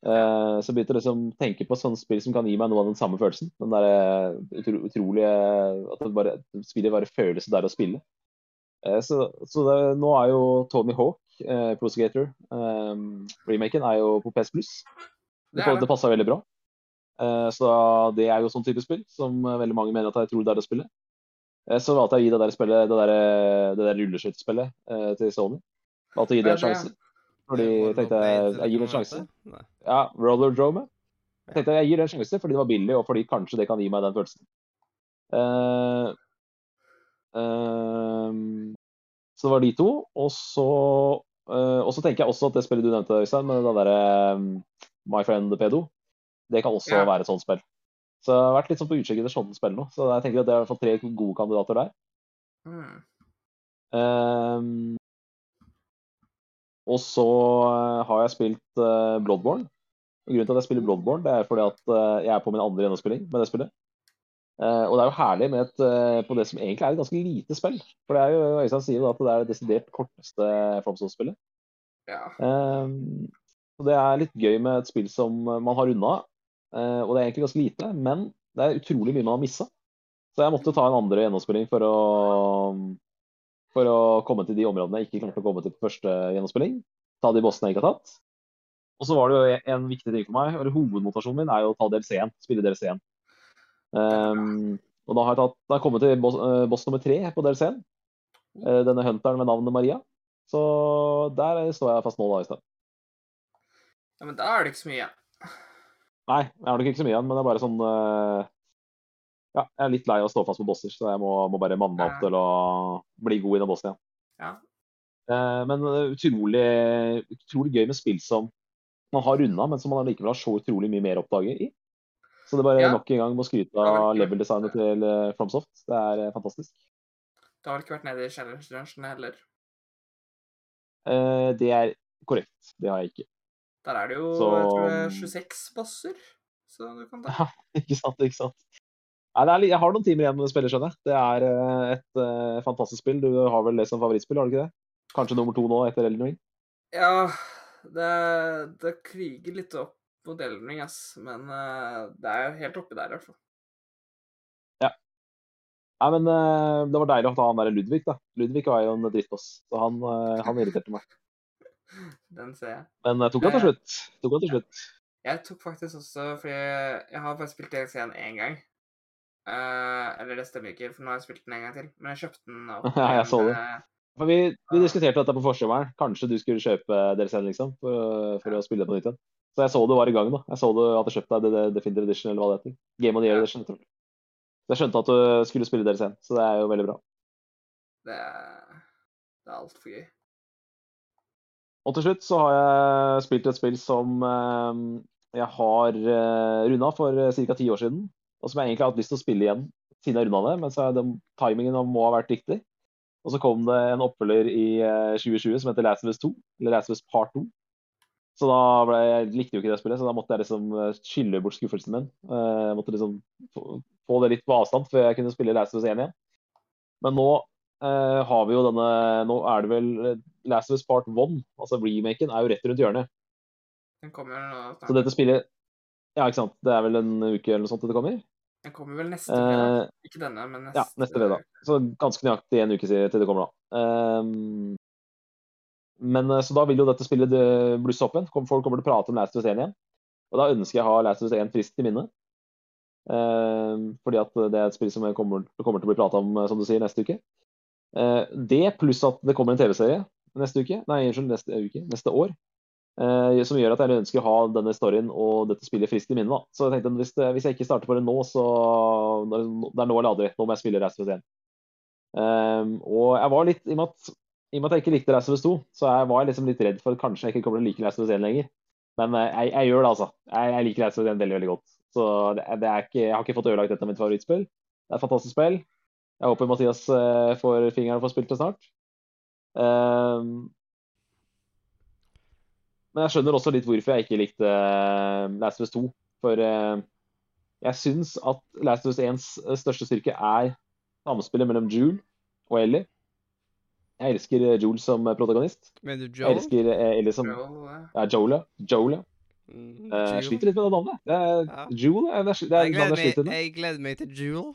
Eh, så jeg begynte å liksom tenke på sånne spill som kan gi meg noe av den samme følelsen. Den der eh, utro, utrolige At det bare, spillet bare føles der å spille. Eh, så så det, nå er jo Tony Hawk, eh, Prosegator, eh, remaken, er jo på PS Plus. Det Det, det passa veldig bra. Eh, Så det er jo sånn type spill som veldig mange mener at jeg tror det er å spille. Eh, Så valgte jeg å gi det der, spillet, det der, det der rulleskøytespillet eh, til Sony. Valgte å gi det en sjanse. Fordi jeg tenkte jeg, gir det en sjanse. Ja, Rollerdrome. Jeg tenkte jeg gir det en sjanse fordi det var billig, og fordi kanskje det kan gi meg den følelsen. Uh, uh, så det var de to. Og så, uh, og så tenker jeg også at det spillet du nevnte, Øystein, med det derre um, My Friend Pedo, det kan også Ja. være et sånt spill. Så jeg har vært litt sånn på utkikk etter sånne spill nå. Så jeg tenker at det er i hvert fall tre gode kandidater der. Mm. Ehm, og så eh, har jeg spilt eh, Bloodborne. Grunnen til at jeg spiller Bloodborne, det er fordi at eh, jeg er på min andre gjennomspilling med det spillet. Og det er jo herlig med et, på det som egentlig er et ganske lite spill. For det er jo, Øystein sier at det er det desidert korteste Fromsdal-spillet. Ja. Ehm, og det er litt gøy med et spill som man har unna. og det er egentlig ganske lite, men det er utrolig mye man har missa. Så jeg måtte ta en andre gjennomspilling for å, for å komme til de områdene jeg ikke klarte å komme til på første gjennomspilling. Ta de bossene jeg ikke har tatt. Og så var det jo en- viktig ting for meg, eller hovedmotivasjonen min, er jo å ta DLC1. Spille DLC1. Um, og da har jeg, tatt, da har jeg kommet til boss, eh, boss nummer tre på DLC1. Eh, denne hunteren med navnet Maria. Så der står jeg fast nå, da, i sted. ja, men da er det ikke så mye igjen. Nei, jeg har nok ikke så mye igjen, men det er bare sånn eh, Ja, jeg er litt lei av å stå fast på bosser, så jeg må, må bare manne meg opp til å bli god i den bossen igjen. Ja. Eh, men eh, utrolig, utrolig gøy med spill som man har runda, men som man likevel har så utrolig mye mer å oppdage i. Så det er bare Ja. nok en gang må skryte av level-designet til eh, FromSoft. Det er eh, fantastisk. Du har ikke vært nede i challenge-lunsjen heller? Eh, det er korrekt. Det har jeg ikke. Der er det jo Så- jeg tror det er 26 bosser, så du kan ta. Ja, ikke sant, ikke sant. Nei, det er, litt- jeg har noen timer igjen med det spillet, skjønner jeg. Det er eh, et uh, fantastisk spill. Du har vel det som favorittspill, har du ikke det? Kanskje nummer to nå etter Elden Ring? Ja, det, det kriger litt opp mot Elden Ring, ass. Men uh, det er jo helt oppi der, i hvert fall. Ja. Nei, men uh, det var deilig å ha han der Ludvig, da. Ludvig var jo en drittboss, så han, han irriterte meg. Den ser jeg. Men jeg tok han til slutt. Tok han til slutt. Jeg tok faktisk også Fordi jeg har bare spilt DLC-en én gang. Eh, eller det stemmer ikke, for nå har jeg spilt den en gang til. Men jeg kjøpte den opp. Ja, jeg så det. eh, For vi, vi diskuterte dette på forsommeren. Kanskje du skulle kjøpe DLC-en, liksom, for, for å spille det på nytt igjen. Så jeg så du var i gang, da. Jeg så du hadde kjøpt deg The Definitive Edition, eller hva det heter. Game of the Year. Edition, tror jeg. Så jeg skjønte at du skulle spille DLC-en, så det er jo veldig bra. Det er, det er altfor gøy. Og til slutt så har jeg spilt et spill som eh, jeg har uh, runda for ca. ti år siden. Og som jeg egentlig har hatt lyst til å spille igjen siden jeg runda det, men så er den timingen må ha vært riktig. Og så kom det en oppfølger i eh, 2020 som heter Last of Us 2, eller Last of Us Part 2. Så da ble, jeg likte jo ikke det spillet, så da måtte jeg liksom eh, skylle bort skuffelsen min. Eh, Jeg måtte liksom få, det litt på avstand før jeg kunne spille Last of Us 1 igjen. Men nå eh, har vi jo denne Nå er det vel eh, Last of Us Part 1, altså remaken, er jo rett rundt hjørnet. Den kommer Så dette spillet Ja, ikke sant. Det er vel en uke eller noe sånt det kommer? Den kommer vel neste fredag. Eh, Ikke denne, men neste. ja, neste fredag. Så ganske nøyaktig en uke siden til det kommer, da. Ehm, men eh, Så da vil jo dette spillet eh, blusse opp igjen. Folk kommer til å prate om Last of Us 1 igjen. Og da ønsker jeg å ha Last of Us 1 friskt i minne. Ehm, fordi at det er et spill som kommer, kommer til å bli prata om, eh, som du sier, neste uke. Uh, det pluss at det kommer en TV-serie neste uke, nei, unnskyld, neste uke, neste år. Eh, som gjør at jeg ønsker å ha denne storyen og dette spillet friskt i minne. da. Så jeg tenkte hvis, det, hvis jeg ikke starter på det nå, så det er nå eller aldri. Nå må jeg spille Us 1. Ehm, og jeg var litt, i og, med at, I og med at jeg ikke likte of 2, så jeg var liksom litt redd for at kanskje jeg ikke kommer til å like of 1 lenger. Men eh, jeg, jeg gjør det, altså. Jeg, jeg liker of 1 veldig veldig godt. Så det, det ikke, jeg har ikke fått ødelagt dette av mitt favorittspill. Det er et fantastisk spill. Jeg håper Mathias eh, får fingeren og får spilt det snart. Ehm, men jeg skjønner også litt hvorfor jeg ikke likte eh, Last of Us 2. For eh, jeg syns at Last of Us 1s største styrke er samspillet mellom Jule og Ellie. Jeg elsker Jule som eh, protagonist. Mener du Joel? Jeg elsker eh, Ellie som Joel, eh, Ja, Joel, ja. Joel, ja. Mm, Eh, Jeg sliter litt med det navnet. Det er, Ja. Joel er det er, det er Jeg navnet gleder, jeg sliter meg, med. jeg gleder meg til Jule.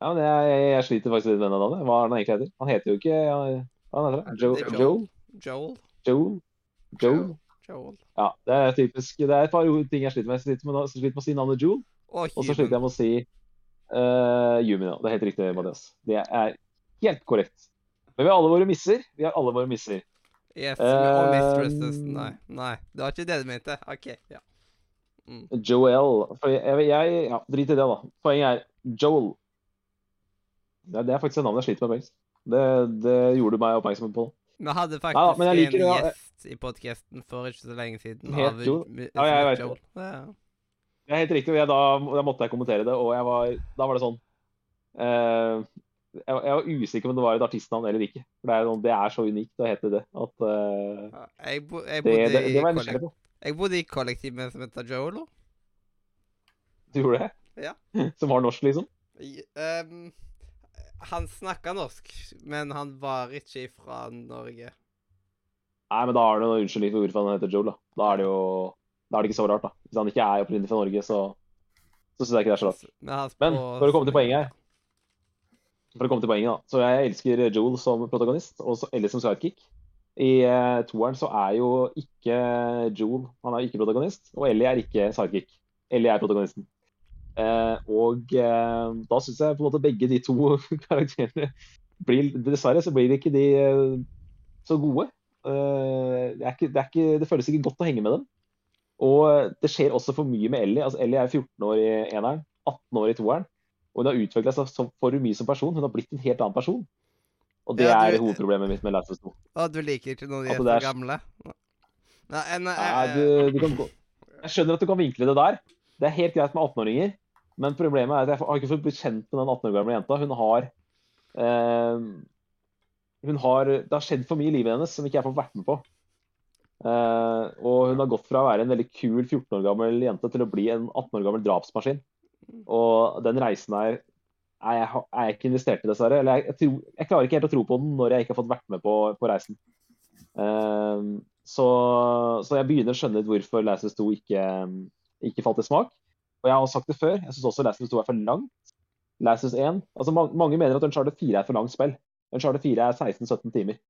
Ja, men jeg, jeg sliter faktisk litt med det navnet. Hva er det han egentlig heter? Han heter jo ikke ja, Hva heter han? Jo, Det er Joel? Joel. Joel? Joel? Joel. Ja, det er typisk. Det er et par ting jeg sliter med. Jeg sliter med, jeg sliter med å si navnet Joel, Og og så sliter jeg med å si uh, Yumi. nå. Det er helt riktig, Mathias. Det er helt korrekt. Men vi har alle våre misser. Vi har alle våre misser. Yes, og Mistresses. Um, Nei, nei. Det var ikke det du mente. OK, ja. Mm. Joel. For jeg, jeg, ja, drit i det, da. Poenget er Joel. Det er, det er faktisk et navn jeg sliter med best. Det, det gjorde du meg oppmerksom på. Vi hadde faktisk ja, liker en gjest i podkasten for ikke så lenge siden. Helt, av Joel? Ja, jeg vet det. Ja. Det er helt riktig. Jeg, da, da måtte jeg kommentere det, og var, da var det sånn uh, jeg, jeg var usikker på om det var et artistnavn eller ikke. For det er, det er så unikt å hete det at uh, Jeg, bo, jeg, bodde det, det var jeg bodde i kollektiv med en som heter Joel. Du gjorde det? Ja. Som var norsk, liksom? Ehm, han snakka norsk, men han var ikke fra Norge. Nei, men da har du noen unnskyldning for hvorfor han heter Joel. Da Da er det jo da er det ikke så rart, da. Hvis han ikke er opprinnelig fra Norge, så, så syns jeg ikke det er så rart. Men, Men for å komme til poenget her For å komme til poenget, da. Så jeg elsker Joel som protagonist, og Ellie som sidekick. I uh, toeren så er jo ikke Joel han er ikke protagonist, og Ellie er ikke sidekick. Ellie er protagonisten. Eh, og eh, da syns jeg på en måte begge de to karakterene blir Dessverre så blir ikke de eh, så gode. Eh, det, er ikke, det, er ikke, det føles ikke godt å henge med dem. Og det skjer også for mye med Ellie. Altså, Ellie er 14 år i eneren, 18 år i toeren. Og hun har utvikla seg for mye som person. Hun har blitt en helt annen person. Og det Ja, du- er hovedproblemet mitt med Last of Us 2. Å, du liker ikke når de er er- gamle? Nei, nei, Nei, nei du, du kan gå. Jeg skjønner at du kan vinkle det der. Det er helt greit med 18-åringer. Men problemet er at jeg har ikke fått blitt kjent med den 18 år gamle jenta. Hun har eh, hun har, Det har skjedd for mye i livet hennes som ikke jeg får vært med på. Eh, og hun har gått fra å være en veldig kul 14 år gammel jente til å bli en 18 år gammel drapsmaskin. Og den reisen her er jeg, er jeg ikke investert i, dessverre. Eller jeg, jeg, tror, jeg klarer ikke helt å tro på den når jeg ikke har fått vært med på, på reisen. Eh, så, så jeg begynner å skjønne litt hvorfor Lasers of 2 ikke, ikke falt i smak. Og jeg har sagt det før, jeg syns også Last Us 2 er for langt. Last Us 1 altså ma- Mange mener at Uncharted 4 er for langt spill. Uncharted 4 er 16-17 timer.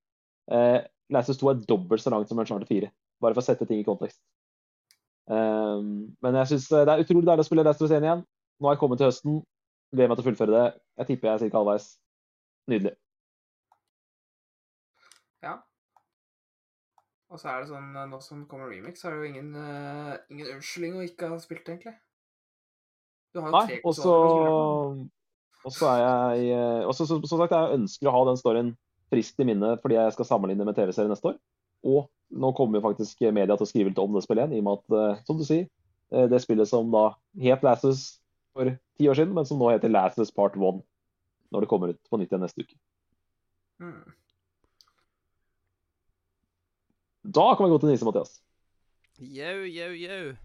Uh, Last Us 2 er dobbelt så langt som Uncharted 4. Bare for å sette ting i kontekst. Um, men jeg syns det er utrolig deilig å spille Last Us 1 igjen. Nå har jeg kommet til høsten. Gleder meg til å fullføre det. Jeg tipper jeg er ca. halvveis. Nydelig. Ja. Og så er det sånn, eh, nå som kommer remix, så er det jo ingen, uh, ingen unnskyldning å ikke ha spilt, egentlig. Du har jo Nei, tre og så konsoller og så er jeg eh, og så, så, Som sagt, jeg ønsker å ha den storyen friskt i minne fordi jeg skal sammenligne med TV-serien neste år. Og nå kommer jo faktisk media til å skrive litt om det spillet igjen, i og med at, eh, som du sier, eh, det spillet som da het Lasses for ti år siden, men som nå heter Lasses Part 1 når det kommer ut på nytt igjen neste uke. Mm. Da kan vi gå til Nise, Mathias. Yo, yo, jau.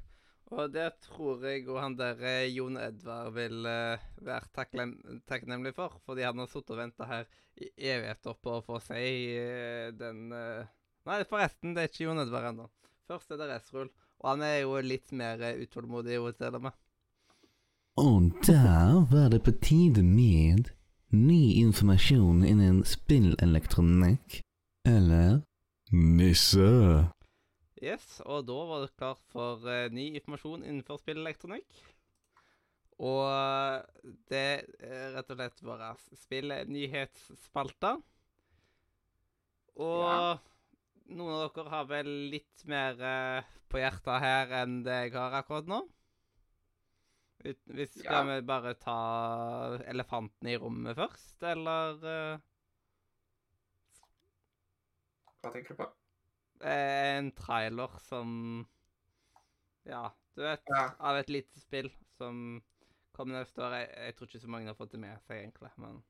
Og det tror jeg og han der eh, Jon Edvard vil uh, være takknemlig for. Fordi han har sittet og venta her i evigheter på å få si uh, den uh... Nei, forresten, det er ikke Jon Edvard ennå. Først er det Resrul. Og han er jo litt mer utålmodig å se det med. Og der var det på tide med ny informasjon innen spillelektronikk. Eller Nisse. Yes, og da var det klart for uh, ny informasjon innenfor spillelektronikk. Og eh, det er rett og slett våre spillnyhetsspalte. Og Ja. noen av dere har vel litt mer uh, på hjertet her enn det jeg har akkurat nå? Hvis skal vi bare ta elefanten i rommet først, eller uh... Hva tenker du på? En trailer som Ja, du vet, Ja. av et lite spill som kommer neste år. Jeg, jeg tror ikke så mange har fått det med seg, egentlig, men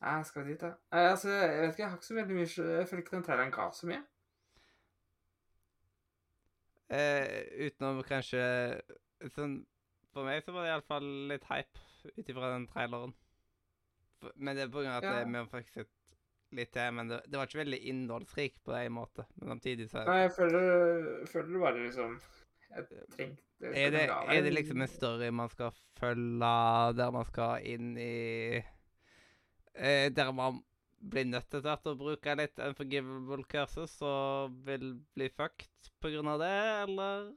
Jeg skal dit, da? Eh, altså, jeg vet ikke, jeg har ikke så veldig mye Jeg føler ikke den traileren ga så mye. eh, Utenom kanskje sånn For meg så var det iallfall litt hype ut ifra den traileren. Men det er på grunn av at Ja. eh, vi fikk sett litt til, men det, det var ikke veldig innholdsrikt på en måte. Men samtidig så Nei, jeg føler, føler det bare liksom Jeg trengte er det, er det liksom en story man skal følge, der man skal inn i eh, Der man blir nødt til å bruke litt unforgivable curses og vil bli fucked på grunn av det, eller?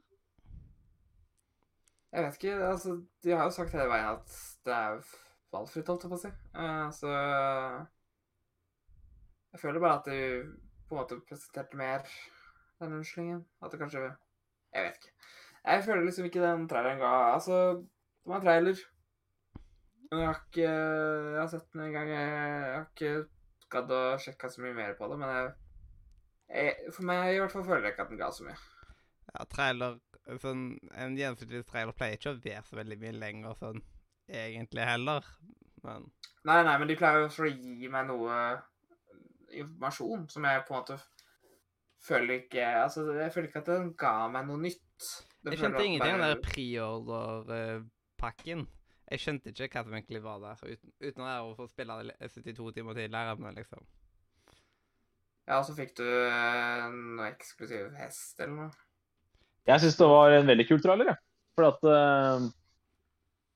Jeg vet ikke. altså, De har jo sagt hele veien at det er valgfritt, holdt jeg på å si. Uh, så Jeg føler bare at du på en måte presenterte mer den unnskyldningen. At det kanskje Jeg vet ikke. Jeg føler liksom ikke den traileren ga Altså, det var en trailer. Men jeg har ikke Jeg har sett den en gang. Jeg har ikke gadd å sjekke så mye mer på det, men jeg, jeg For meg i hvert fall føler jeg ikke at den ga så mye. Ja, trailer sånn, En gjennomsnittlig trailer pleier ikke å være så veldig mye lenger sånn egentlig heller, men Nei, nei, men de pleier jo også å gi meg noe informasjon som jeg på en måte føler ikke Altså, jeg føler ikke at den ga meg noe nytt. Den Jeg skjønte ingenting av den preorder-pakken. Jeg skjønte ikke hva som egentlig var der, uten, uten å få spille 72 timer tidligere. Men liksom Ja, og så fikk du eh, noe eksklusiv hest eller noe. Jeg syns det var en veldig kul trailer, jeg. For at uh...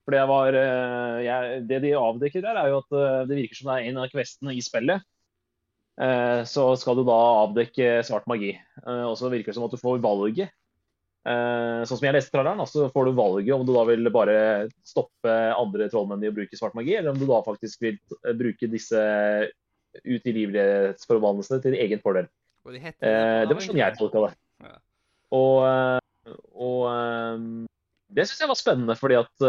Fordi det var eh, jeg, Det de avdekker der, er jo at det virker som det er en av questene i spillet. Eh, så skal du da avdekke svart magi. Eh, og så virker det som at du får valget. Eh, sånn som jeg leste traileren, så får du valget om du da vil bare stoppe andre trollmenn i å bruke svart magi, eller om du da faktisk vil bruke disse utilgivelighetsforbannelsene til egen fordel. De Eh, det var sånn jeg tolka det. Ja. Og, og det syns jeg var spennende, fordi at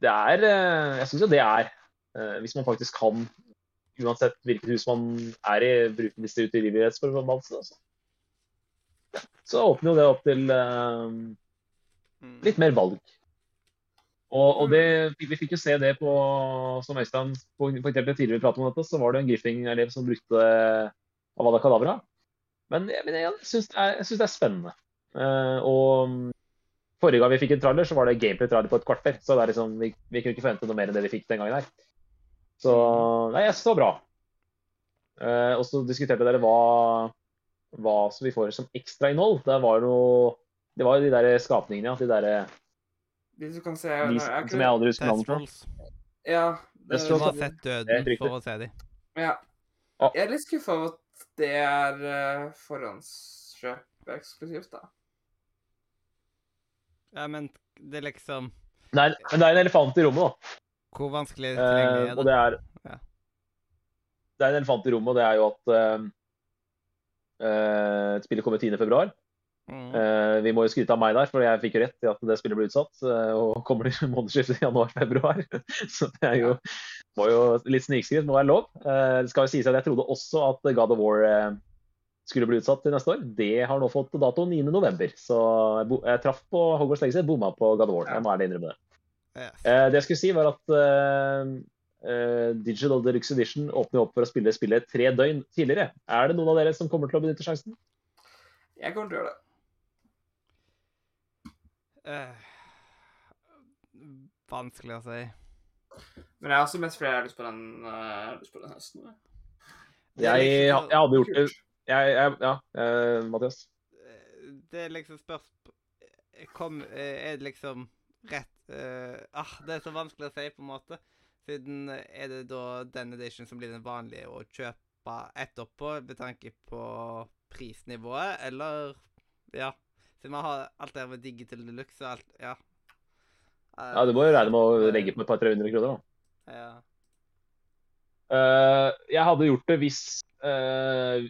det er Jeg syns jo det er Hvis man faktisk kan, uansett hvilket hus man er i, bruke disse utilgivelighetsforbannelsene, så, ja, så åpner jo det opp til eh, Mm. litt mer valg. Og, og det, vi fikk jo se det på, som Øystein for eksempel tidligere vi pratet om dette, så var det en Griffing-elev som brukte Avada Kadavra. Men, jeg- men jeg syns det, er- det er spennende. Uh, og forrige gang vi fikk en trailer, så var det gameplay-trailer på et kvarter. Så det er liksom, vi, vi kunne ikke forvente noe mer enn det vi fikk den gangen her. Så nei, jeg synes det var bra. Eh, og så diskuterte dere hva, hva som vi får som ekstrainnhold. Det var noe Det var jo de der skapningene, ja. De der De som kan se de, nei, jeg, som jeg aldri husker navnet på. Ja. Det Du står må sånn- ha sett Det er døden for å se dem. ja. Jeg er litt skuffa over at det er uh, forhåndskjøp eksklusivt, da. Ja, men det er liksom Nei, men det er en elefant i rommet, da. Hvor vanskelig Eh, tilgjengelig og er det? det er Ja. Det er en elefant i rommet, og det er jo at uh, eh, spillet kommer 10. februar. Mm. Uh, vi må jo skryte av meg der, for jeg fikk jo rett i at det spillet ble utsatt. Uh, og kommer til månedsskiftet januar-februar. Så det er jo, må jo litt snikskritt må være lov. Uh, det skal jo sies at Jeg trodde også at God of War eh, skulle bli utsatt til neste år. Det har nå fått dato 9.11. Så jeg, jeg traff på Hogwarts Legacy, bomma på God of War. Jeg må ærlig innrømme det. Yes. Eh, det jeg skulle si, var at eh, eh, Digital Deluxe Edition åpner opp for å spille spillet tre døgn tidligere. Er det noen av dere som kommer til å benytte sjansen? Jeg kommer til å gjøre det. Eh, vanskelig å si. Men jeg har også mest fordi jeg har lyst på den, uh, lyst på den høsten. jeg. Jeg, liksom jeg hadde gjort det jeg, jeg, Ja, uh, Mathias? Det er liksom spørsmål Kom, Er det liksom rett uh, ah, Det er så vanskelig å si, på en måte. Siden eh, er det da den edition som blir den vanlige å kjøpe etterpå, med tanke på prisnivået, eller Ja. Siden man har alt det her med digital deluxe og alt Ja. Uh, Ja, Du må jo regne med å legge på et par-tre hundre kroner. da. Ja. Uh, jeg hadde gjort det hvis uh,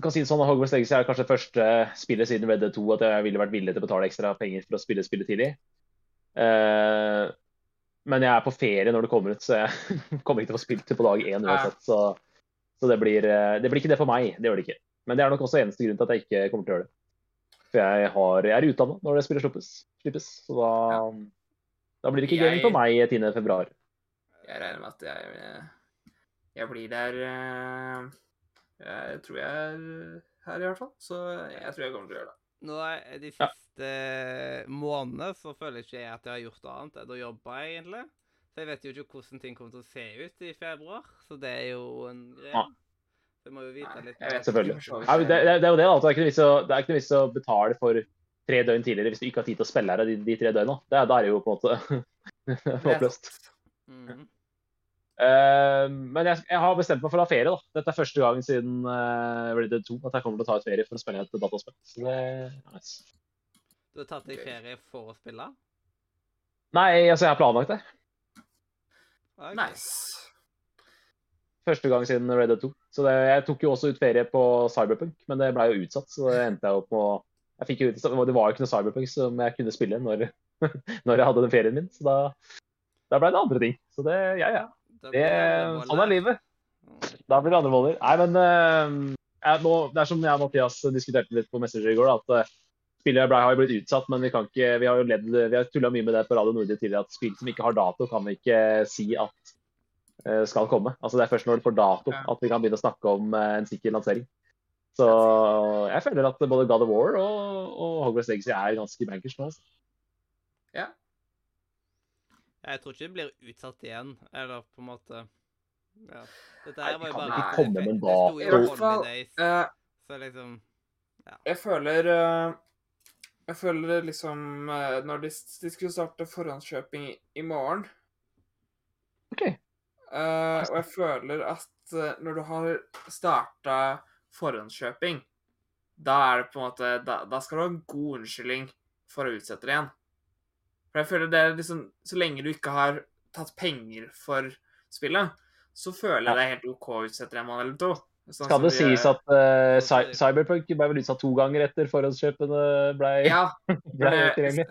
kan si det sånn, Hogwarts Legacy er kanskje første spillet siden Red Dead 2 at jeg ville vært villig til å betale ekstra penger for å spille spillet tidlig. Eh, men jeg er på ferie når det kommer ut, så jeg kommer ikke til å få spilt det på dag én uansett. Så, så det, blir, eh, det blir ikke det for meg. Det gjør det ikke. Men det er nok også eneste grunn til at jeg ikke kommer til å gjøre det. For jeg, har, jeg er utdanna når det spillet slippes. slippes så da, da blir det ikke Jeg- gaming for meg 10. februar. Jeg regner med at jeg, jeg blir der eh, Jeg tror jeg er her, i hvert fall. Så jeg tror jeg kommer til å gjøre det. Nå er de Ja. Siste måned så føler jeg ikke jeg at jeg har gjort annet enn å jobbe, egentlig. Så Så jeg vet jo ikke hvordan ting kommer til å se ut i februar, så det er jo en greie. Ja. Så må jo vite litt. jeg vet Selvfølgelig. Ja, det, det, det er jo det, da. at Det er ikke noe vits å- betale for tre døgn tidligere hvis du ikke har tid til å spille her de, de tre døgna. Det, er- da er det jo på en måte håpløst. Eh, men jeg, jeg har bestemt meg for å ha ferie. da. Dette er første gang siden uh, Red Dead 2 at jeg kommer til å ta ut ferie for å spille et dataspill. Så det er nice. Du har tatt deg ferie for å spille? Nei, altså, jeg har planlagt det. Okay. Nice. Første gang siden Red Dead 2. Så det, jeg tok jo også ut ferie på Cyberpunk, men det ble jo utsatt. Så det endte jeg opp med å jeg fikk jo ut, Det var jo ikke noe Cyberpunk som jeg kunne spille når, når jeg hadde den ferien min. Så da, da ble det andre ting. Så det, ja, ja. Det, sånn er livet. Da blir det andre boller. Nei, men uh, jeg, nå, det er som jeg og Mathias diskuterte litt på Messenger i går, da, at uh, spillet ble, har jo blitt utsatt, men vi kan ikke, vi har jo ledd, vi har tulla mye med det på Radio Nordre tidligere, at spill som ikke har dato, kan vi ikke si at eh, skal komme. Altså Det er først når det får dato at vi kan begynne å snakke om eh, en sikker lansering. Så jeg føler at både God of War og, og Hogwarts Legacy er ganske bankers nå. Altså. Jeg tror ikke det blir utsatt igjen, eller på en måte ja. Dette Nei, her var jo bare ikke komme med en Det sto I hvert fall, Eh, så liksom Jeg føler eh, Jeg føler liksom eh, Når de, de skulle starte forhåndskjøping i, i morgen OK. uh, Og jeg føler at eh, når du har starta forhåndskjøping, da er det på en måte Da, da skal du ha en god unnskyldning for å utsette det igjen. For jeg føler det er liksom Så lenge du ikke har tatt penger for spillet, så føler jeg det er helt OK å utsette det en måned eller to. Sånn Skal det de- sies at uh, Cy- Cyberpunk ble vel utsatt to ganger etter forhåndskjøpene ble, Ja, ble tilgjengelig?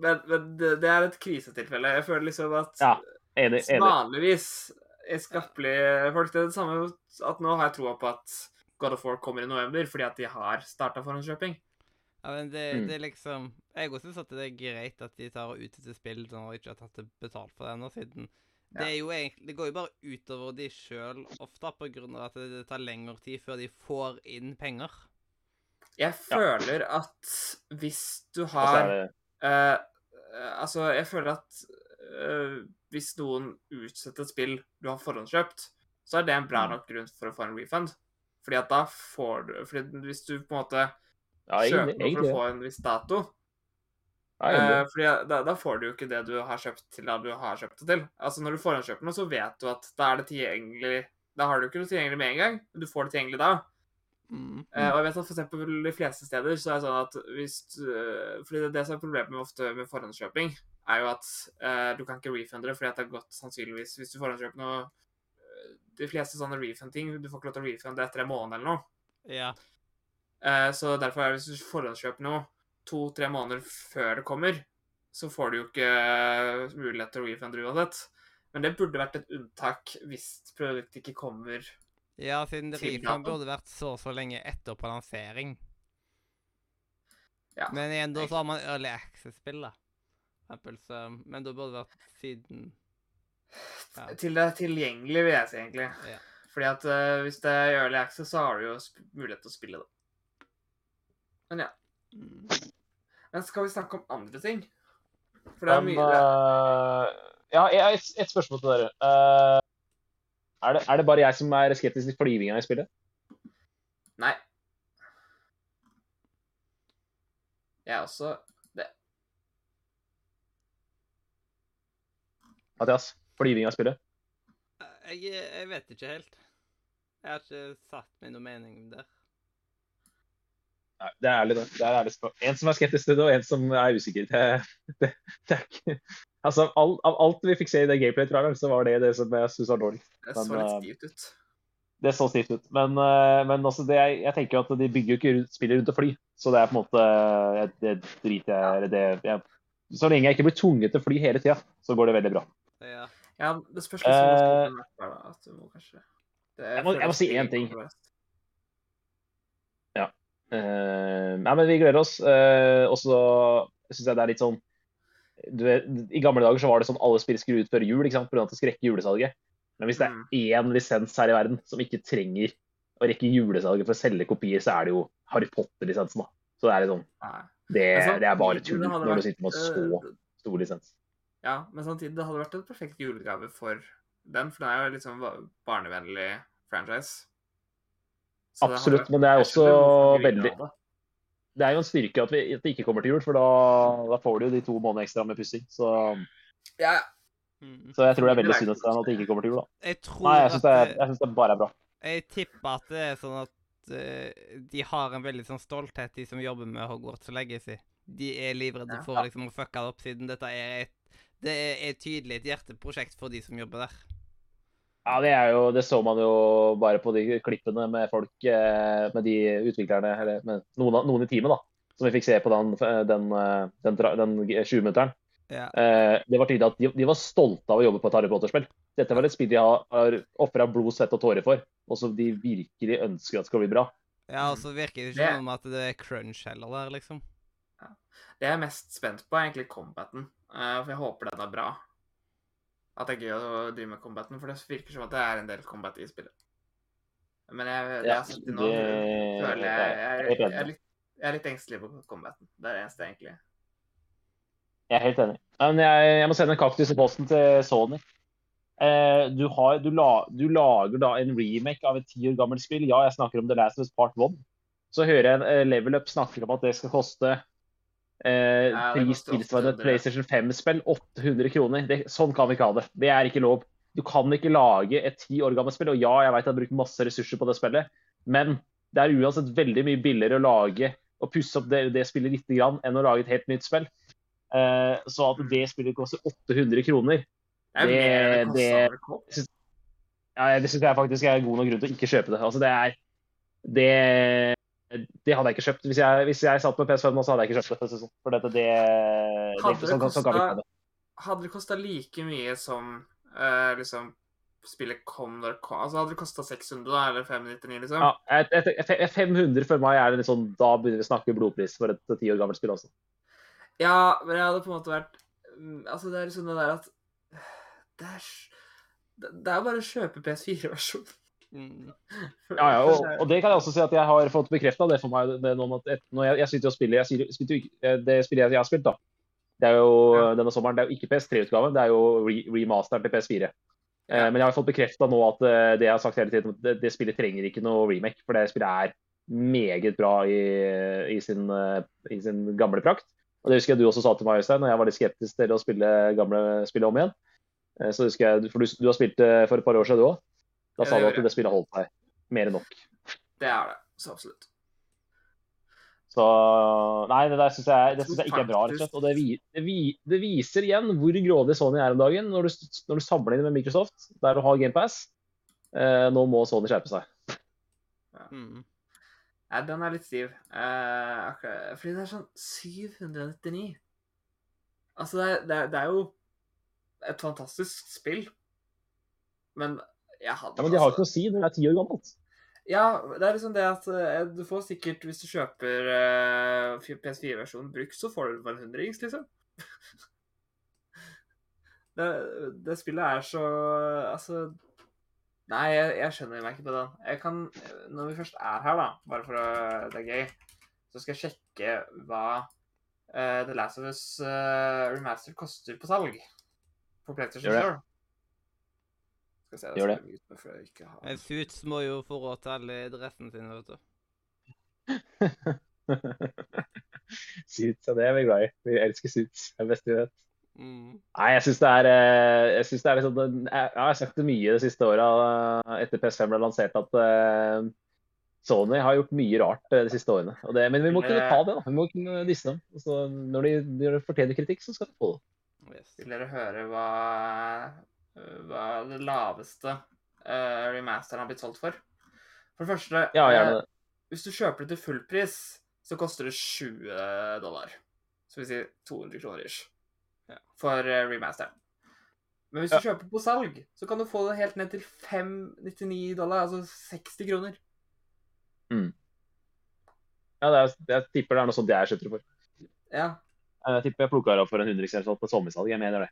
men, men det, er et krisetilfelle. Jeg føler liksom at Ja, Enig. enig. vanligvis er skappelige folk Det er det samme at nå har jeg troa på at God of War kommer i november fordi at de har starta forhåndskjøping. Ja, men det, Mm. det er liksom Jeg også syns at det er greit at de tar og utsetter spill når de ikke har tatt det betalt for det ennå, siden det er jo egentlig Det går jo bare utover de sjøl ofte, på grunn av at det, tar lengre tid før de får inn penger. Jeg føler at hvis du har det eh, eh, Altså, jeg føler at uh, hvis noen utsetter et spill du har forhåndskjøpt, så er det en bra Mm. nok grunn for å få en refund. Fordi at da får du Fordi hvis du på en måte ja, kjøper noe for å få en viss dato, Eh, fordi da, da får du jo ikke det du har kjøpt til da du har kjøpt det til. Altså Når du forhåndskjøper noe, så vet du at da er det tilgjengelig Da har du ikke noe tilgjengelig med en gang, men du får det tilgjengelig da. Mm. Eh, og jeg vet at for eksempel de fleste steder så er det sånn at hvis du, Fordi det, det som er problemet med ofte med forhåndskjøping, er jo at eh, du kan ikke refunde det fordi at det har gått sannsynligvis Hvis du forhåndskjøper noe De fleste sånne refund-ting Du får ikke lov til å refunde etter en måned eller noe. Ja. Eh, så derfor er det hvis du forhåndskjøper noe to-tre måneder før det kommer, så får du jo ikke mulighet til å refunde uansett. Men det burde vært et unntak hvis produktet ikke kommer ja, siden refund burde vært så og så lenge etter på lansering. Ja. Men igjen, da så har man Early Access-spill, da. Så, men da burde det vært siden Ja. til det er tilgjengelig, vil jeg si, egentlig. Ja. Fordi at uh, hvis det er early access, så har du jo mulighet til å spille det. Men ja. mm. Men skal vi snakke om andre ting? For det er mye det, eh, ja, jeg har et, et spørsmål til dere. Uh, er, det, er det bare jeg som er skeptisk til flyvinga i spillet? Nei. Jeg er også Mathias? Flyvinga i spillet? jeg, jeg vet ikke helt. Jeg har ikke satt meg noe mening der. Nei, det er ærlig, det. det er spørsmål. En som er skeptisk til det, og en som er usikker. Det, det, det er ikke Altså, all, Av alt vi fikk se i det gameplay-traileren, så var det det som jeg syns var dårlig. Det så litt eh, stivt ut. Det så stivt ut. Men, eh, men altså, det, er- jeg tenker at de bygger jo ikke spillet rundt å fly. Så det er på en måte jeg- Det driter jeg det, jeg, Så lenge jeg ikke blir tvunget til å fly hele tida, så går det veldig bra. Ja. Ja, det spørs litt Eh, da. At du må kanskje det Jeg må- jeg må si én ting. kontroversielt. Eh, nei, men vi gleder oss. Uh, og så syns jeg det er litt sånn du vet, I gamle dager så var det sånn alle spill skulle ut før jul ikke sant? Av at det skulle rekke julesalget. Men hvis det Mm. er én lisens her i verden som ikke trenger å rekke julesalget for å selge kopier, så er det jo Harry Potter-lisensen. da. Så det er litt sånn Det, det er bare tull når du sitter med så eh, stor lisens. Ja, men samtidig, det hadde vært en perfekt julegave for den, for den er jo liksom barnevennlig franchise. Absolutt, men det er også veldig det. Er jo en styrke at, vi, at det ikke kommer til jul, for da, da får du jo de to månedene ekstra med pussing. Så, Ja, Mm. så jeg tror det er veldig synd at det ikke kommer til jul, da. Jeg tror Nei, jeg syns det, synes det bare er bra. Jeg tipper at det er sånn at uh, de har en veldig sånn stolthet, de som jobber med Hogwarts Legacy. De er livredde Ja. for liksom å fucke det opp, siden dette er et Det er, er tydelig et hjerteprosjekt for de som jobber der. Ja, det er jo, det så man jo bare på de klippene med folk, eh, med de utviklerne, eller med noen, noen i teamet, da. Som vi fikk se på den, den, eh, den, den 20-minutteren. Ja. Eh, det var tydelig at de, de var stolte av å jobbe på et Harry Potter-spill. Dette var et spill de har, har ofra blod, svette og tårer for, og som de virkelig ønsker at skal bli bra. ja, og så virker det Det- ikke som at det er crunch heller der, liksom. Det jeg er mest spent på, er egentlig combaten. eh, for jeg håper den er bra. At det er gøy å drive med combaten, for det virker som at det er en del combat i spillet. Men jeg, det jeg har sett nå, føler jeg jeg, jeg er jeg, er litt, jeg er litt engstelig på combaten. Det er det eneste, egentlig. Jeg er helt enig. Men jeg, jeg må sende en kaktus i posten til Sony. Eh, du, har, du, la, du lager da en remake av et ti år gammelt spill. Ja, jeg snakker om The Last of Us Part 1. Så hører jeg en eh, Level Up snakker om at det skal koste eh, Ja, pris tilsvarende et PlayStation 5-spill. 800 kroner. Det, sånn kan vi ikke ha det. Det er ikke lov. Du kan ikke lage et ti år gammelt spill. Og ja, jeg vet jeg har brukt masse ressurser på det spillet, men det er uansett veldig mye billigere å lage og pusse opp det, det spillet lite grann enn å lage et helt nytt spill. Eh, så at det spillet koster 800 kroner, Det Det- det det- ja, det syns jeg faktisk er god nok grunn til å ikke kjøpe det. Altså, det er Det, det hadde jeg ikke kjøpt. Hvis jeg, hvis jeg satt med PS5 nå, så hadde jeg ikke kjøpt det. for sånn. Dette, det, det, Hadde det sånn, sånn Hadde det kosta like mye som uh, liksom spillet kom når det kom Altså hadde det kosta 600, da, eller 599, liksom? Ja, et, et, et, et 500 for meg er det litt sånn Da begynner vi å snakke blodpris for et ti år gammelt spill. også. Ja, men jeg hadde på en måte vært mm, Altså, det er liksom det der at Det er Det er bare å kjøpe PS4-versjon. Mm. Ja, ja, og, og det kan jeg også si at jeg har fått bekrefta det for meg. Det, et, når jeg, jeg sitter og spiller jeg, sier- sitter Det spillet jeg, jeg har spilt, da. Det er jo Ja. denne sommeren, det er jo ikke PS3-utgaven, det er jo re, remasteren til PS4. Eh, men jeg har fått bekrefta nå at eh, det jeg har sagt hele tiden, det, det spillet trenger ikke noe remake. For det spillet er meget bra i, i, sin, eh, i sin gamle prakt. Og det husker jeg du også sa til meg, Øystein, når jeg var litt skeptisk til å spille gamle spillet om igjen. Eh, Så husker jeg, For du, du har spilt det for et par år siden, du òg. Da sa du at det spillet holdt deg mer enn nok. Det er det. Så absolutt. Så Nei, det der syns jeg, det synes jeg ikke er bra, rett og slett. Og det, vi, det, vi, det viser igjen hvor grådig Sony er om dagen når du, når du samler inn med Microsoft, der du har GamePass. Eh, nå må Sony skjerpe seg. Mm. ja. den er litt stiv. Eh, akkurat- fordi det er sånn 799. Altså, det er, det, er, det er jo et fantastisk spill. Men jeg hadde Ja, Men de har jo ikke noe å si når det er ti år gammelt. Ja, det er liksom det at eh, du får sikkert, hvis du kjøper uh, PS4-versjonen brukt, så får du bare en hundrings, liksom. det, det spillet er så Altså Nei, jeg, jeg skjønner meg ikke på det. Jeg kan, Når vi først er her, da, bare for å Det er gøy, så skal jeg sjekke hva uh, The Last of Us uh, Remastered koster på salg. På PlayStation. Store. Skal Gjør det. mute meg for ikke Men Suits må jo få råd til alle sin, vet du. Suits, ja, det er vi glad i. Vi elsker Suits. Det er det beste vi vet. Mm. Nei, jeg syns det er eh, Jeg synes det er liksom Jeg jeg har sagt det mye de siste åra etter PS5 ble lansert, at eh, Sony har gjort mye rart eh, de siste årene. Og det, men vi må kunne ta det, da. Vi må kunne disse dem. Altså, når, de, når de fortjener kritikk, så skal de få det. Yes. Vil dere høre hva, hva det laveste uh, remasteren har blitt solgt for? For det første, Ja, uh, hvis du kjøper det til fullpris, så koster det 20 dollar. Så vil si 200 kroner ish. Ja. For uh, remasteren. Men hvis du kjøper på salg, så kan du få det helt ned til 599 dollar, altså 60 kroner. Ja, det er, jeg tipper det er noe sånt jeg kjøpte det for. Ja. Jeg tipper jeg plukka det opp for en hundrings eller noe på sommersalg. Jeg mener det.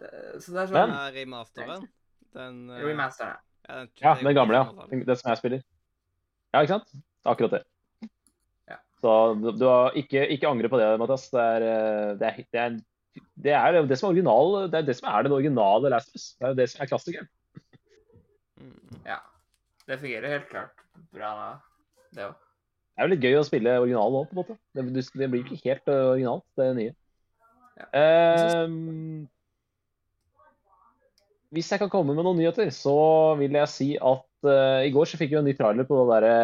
Så det er sånn Ja, remasteren. Den eh, Remasteren, ja. ja, den Ja, den gamle, ja. Det Den den som jeg spiller. Ja, ikke sant? Akkurat det. Så du, du har ikke, ikke angre på det, Mathias. Det er eh, det, er, det, er, det er det som er original, det er det som er den originale Last of Us. Det er jo det som er klassikeren. Mm. Ja. Det fungerer helt klart bra, det òg. Det er jo litt gøy å spille originalen òg, på en måte. Det, det blir ikke helt eh, originalt, det nye. Ja. Ehm, hvis jeg kan komme med noen nyheter, så vil jeg si at uh, i går så fikk vi en ny trailer på det derre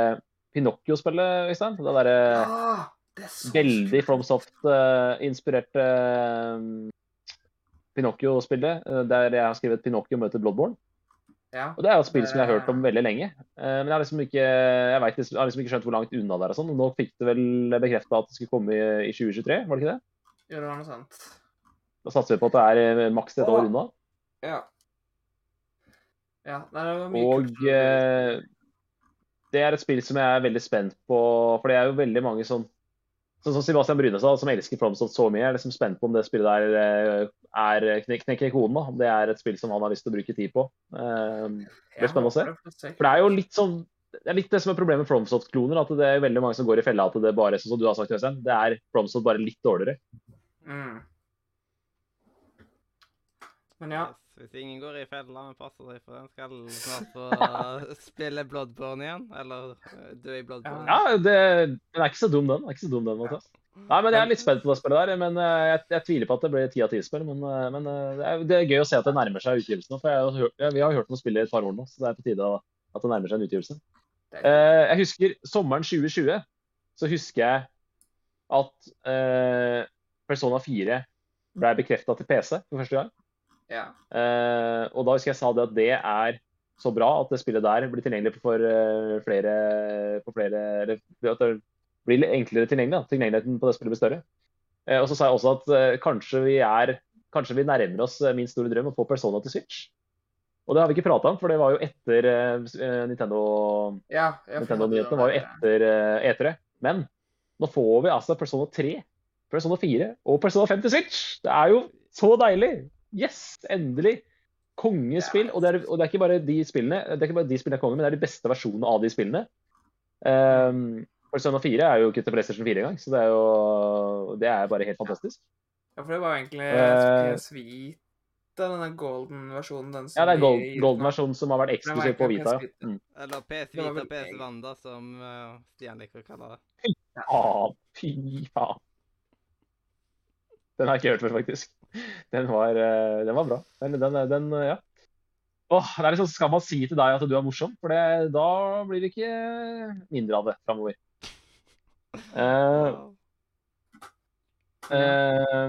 Pinocchio-spillet, Øystein. Det derre er så veldig. FromSoft-inspirerte Pinocchio-spillet, Uh, der jeg har skrevet Pinocchio møter Bloodborne. Ja. Og Det er jo et spill som jeg har hørt om veldig lenge. Eh, Men jeg har liksom ikke, jeg vet, jeg har liksom ikke skjønt hvor langt unna det er. og sånn. Nå fikk det vel bekrefta at det skulle komme i, i 2023, var det ikke det? Jo, det var noe sant. Da satser vi på at det er eh, maks et år unna. Ja. Ja, nei, det Og eh, det er et spill som jeg er veldig spent på, for det er jo veldig mange som Sånn som Sebastian Bryne sa, som elsker FromSoft så mye, er liksom spent på om det spillet der eh, er knek knekker koden. da, Om det er et spill som han har lyst til å bruke tid på. Eh, er spennende å se. for det er jo litt sånn det er litt det som er problemet med FromSoft-kloner. At det er veldig mange som går i fella at det bare som du har sagt, Øystein, det er FromSoft bare litt dårligere. Mm. Men ja. Hvis ingen går i fella, men passer seg for den, skal snart få spille Bloodborne igjen. Eller eh, dø i Bloodborne. Ja, det, den er ikke så dum, den. Er ikke så dum, den, Mathias. Nei, men Jeg er litt spent på det spillet der, men eh, jeg, jeg tviler på at det blir ti av ti-spill. Men, eh, men det, er, det er gøy å se at det nærmer seg utgivelsen. For jeg har hørt, vi har hørt om spillet i et par år nå, så det er på tide at det nærmer seg en utgivelse. Jeg husker sommeren 2020, så husker jeg at eh, Persona 4 ble bekrefta til PC for første gang. Ja. Eh, og da husker jeg sa det at det er så bra at det spillet der blir tilgjengelig for uh, flere, for flere eller At det blir enklere tilgjengelig. Da. Tilgjengeligheten på det spillet blir større. Uh, og så sa jeg også at kanskje vi er Kanskje vi nærmer oss min store drøm å få Persona til Switch. Og det har vi ikke prata om, for det var jo etter Nintendo ja, Nintendo-nyhetene var jo etter eh, E3. Men nå får vi altså Persona 3, Persona 4 og Persona 5 til Switch. Det er jo så deilig! Yes, endelig! Kongespill. Og det, er, og det er ikke bare de spillene det er ikke bare de spillene er konge, men det er de beste versjonene av de spillene. Um, Persona 4 er jo ikke til PlayStation 4 engang, så det er jo det er bare helt fantastisk. Ja, for det var egentlig Eh, PS Vita, denne golden-versjonen. den som Ja, det er gold, gir golden-versjonen som har vært eksklusiv på Vita. Ja. Mm. Eller PS Vita, PS Wanda, som uh, Stian liker å kalle det. Ja, fy faen. Den har jeg ikke hørt før, faktisk. Den var, eh, den var bra. Den, den, den ja. Åh, det er liksom, Skal man si til deg at du er morsom? For det, da blir det ikke mindre av det framover. Uh, uh,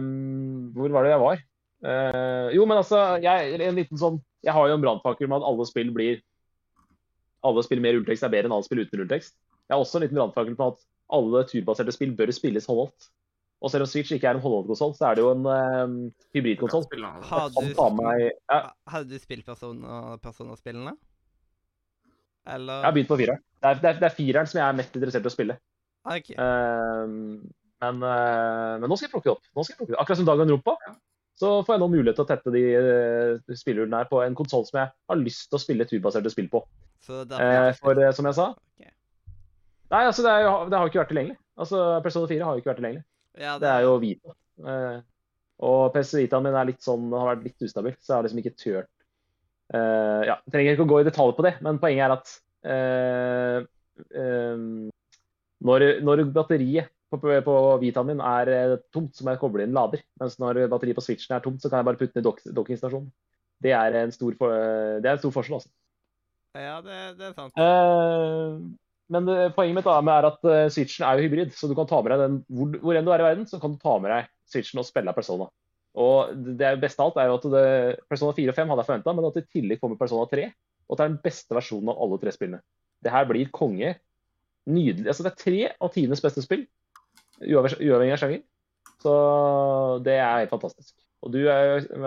hvor var det jeg var? Uh, jo, men altså, jeg, en liten sånn Jeg har jo en brannpakke med at alle spill blir Alle spill med rulletekst er bedre enn alle spill uten rulletekst. Jeg har også en liten brannfakkel på at alle turbaserte spill bør spilles håndholdt. Og selv om Switch ikke er en håndholdt-konsoll, så er det jo en um, hybridkonsoll. Du, ta ja, hadde du spilt Persona- Persona-spillene? Eller Jeg har begynt på fireren. Det er, det, er, det er fireren som jeg er mest interessert i å spille. OK. Um, men, uh, men nå skal jeg plukke det opp. Nå skal jeg plukke det. Akkurat som Danganronpa, så får jeg nå mulighet til å tette de uh, spillhullene her på en konsoll som jeg har lyst til å spille turbaserte spill på. Så det Eh, for uh, som jeg sa Ok. Nei, altså det, er det har jo ikke vært tilgjengelig. Altså Persona 4 har jo ikke vært tilgjengelig. Ja, Det er jo Vita. Eh, og PC Vitaen min er litt sånn, har vært litt ustabil, så jeg har liksom ikke tørt eh, Ja, trenger ikke å gå i detalj på det, men poenget er at eh, eh, når, når batteriet på, på Vitaen min er eh, tomt, så må jeg koble inn lader. Mens når batteriet på Switchen er tomt, så kan jeg bare putte den i dockingstasjonen. Det er en stor, for, det er en stor forskjell, altså. Ja, det, det er sant. Eh, men det, poenget mitt er at eh, Switchen er jo hybrid, så du kan ta med deg den hvor, hvor enn du er i verden, så kan du ta med deg Switchen og spille Persona. Og det beste av alt er jo at det, Persona 4 og 5 hadde jeg forventa, men at det i tillegg kommer Persona 3. Og at det er den beste versjonen av alle tre spillene. Det her blir konge. Nydelig. Altså, det er tre av tidenes beste spill, uavhengig av sjanger. Så det er helt fantastisk. Og du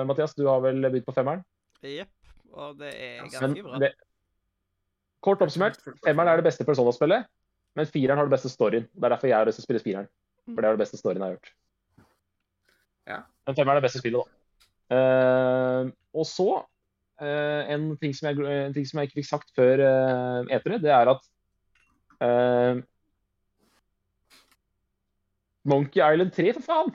Mathias, du har vel begynt på femmeren? Jepp. Og det er Men ganske bra. det, kort oppsummert, Femmeren er det beste Persona-spillet, men fireren har det beste storyen. Det er derfor jeg har lyst til å spille fireren. For det er det beste storyen jeg har gjort. Ja. Men femmeren er det beste spillet, da. Uh, og så uh, en, ting som jeg, en ting som jeg ikke fikk sagt før uh, etere, det er at uh, Monkey Island 3, for faen!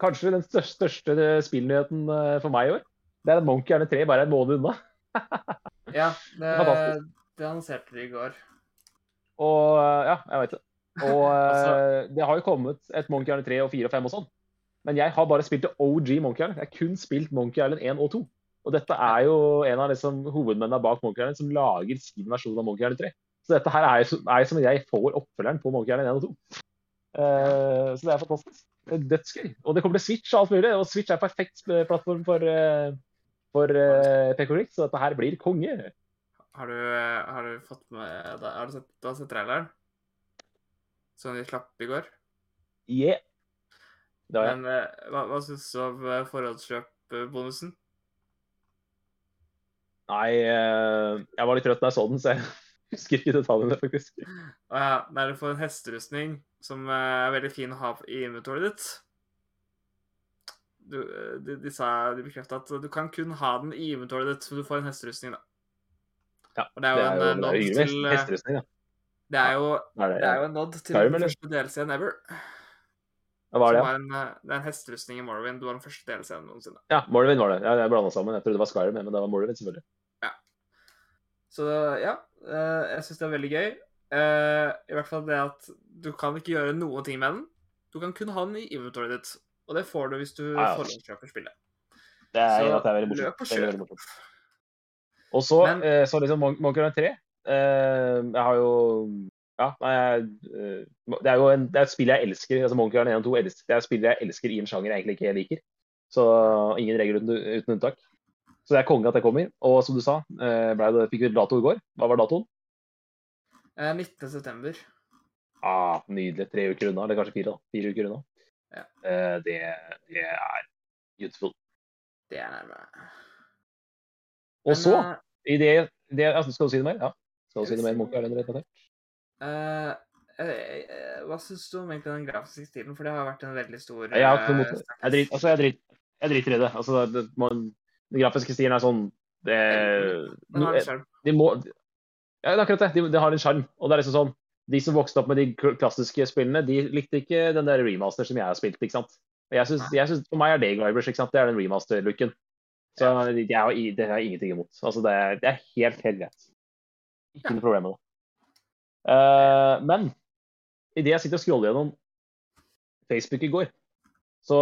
Kanskje den største, største spillnyheten eh, for meg i år. Det er at Monkey Island 3 bare er en måned unna. Ja, det, Fantastisk. Det annonserte de i går. Og eh, ja, jeg vet det. Og eh, Altså- det har jo kommet et Monkey Island 3 og 4 og 5 og sånn. Men jeg har bare spilt det OG Monkey Island. Jeg har kun spilt Monkey Island 1 og 2. Og dette er jo en av liksom, hovedmennene bak Monkey Island som lager sin versjon av Monkey Island 3. Så dette her er er som jeg får oppfølgeren på Monkey Island 1 og 2. Uh, så det er fantastisk. Det er dødsgøy. Og det kommer til Switch og alt mulig. Og Switch er perfekt eh, plattform for, uh, for uh, PK så dette her blir konge. Har du, har du fått med deg Har du sett, du har sett traileren? Som de slapp i går? Yeah. Det ja. Men eh, hva, hva syns du om eh, forhåndskjøpbonusen? Nei, eh, jeg var litt trøtt da jeg så den, så jeg husker ikke detaljene, faktisk. Å ja, Nei, du får en hesterustning som eh, er veldig fin å ha i inventoret ditt. Du, eh, de, de sa, de bekrefta at du kan kun ha den i inventoret ditt, men du får en hesterustning, da. Ja, det er jo en nod til hesterustning, da. Det er jo, Det er jo en nod til den første DLC-en ever. Hva var det? Var en, eh, det er en hesterustning i Morrowind. Du var den første DLC-en noensinne. Ja, Morrowind var det. Ja, jeg blanda sammen. Jeg trodde det var Skyrim, men det var Morrowind, selvfølgelig. Ja. Så ja, eh, jeg syns det er veldig gøy. Eh, I hvert fall det at du kan ikke gjøre noen ting med den. Du kan kun ha den i inventoret ditt. Og det får du hvis du Ja, ja. forhåndskjøper spillet. Det er, Så det er veldig morsomt. løp og kjøp. Og så, Men- eh, så liksom Mon- Monkey Island 3. Eh, jeg har jo Ja, nei, jeg, eh, det er jo en, det er et spill jeg elsker. altså Monkey Island 1 og 2 elsker, det er et spill jeg elsker i en sjanger jeg egentlig ikke liker. Så ingen regler uten, uten unntak. Så det er konge at det kommer. Og som du sa, det, fikk vi dato i går. Hva var datoen? Eh, 19. september. Ah, nydelig. Tre uker unna, eller kanskje fire. da. Fire uker unna. Ja. Eh, det, det er beautiful. Det er nærme. Og så, i det, det altså, Skal du si det mer? Ja. Skal du si det mer? Island relatert? eh, eh, eh, hva syns du om egentlig den grafiske stilen? For det har vært en veldig stor Jeg noe eh. Jeg driter, altså, jeg drit, jeg driter i det. Altså, det man, den grafiske stilen er sånn det, Den har en skjerm. de ja, det er akkurat det. De, de har en sjarm. Og det er liksom sånn De som vokste opp med de klassiske spillene, de likte ikke den der remaster som jeg har spilt. ikke sant? Jeg synes, jeg synes, For meg er det Glivers. ikke sant? Det er den remaster-looken. Så jeg har, det har jeg ingenting imot. Altså, det, er, det er helt, helt greit. Ikke noe problem med det. Uh, men idet jeg sitter og scroller gjennom Facebook i går, så,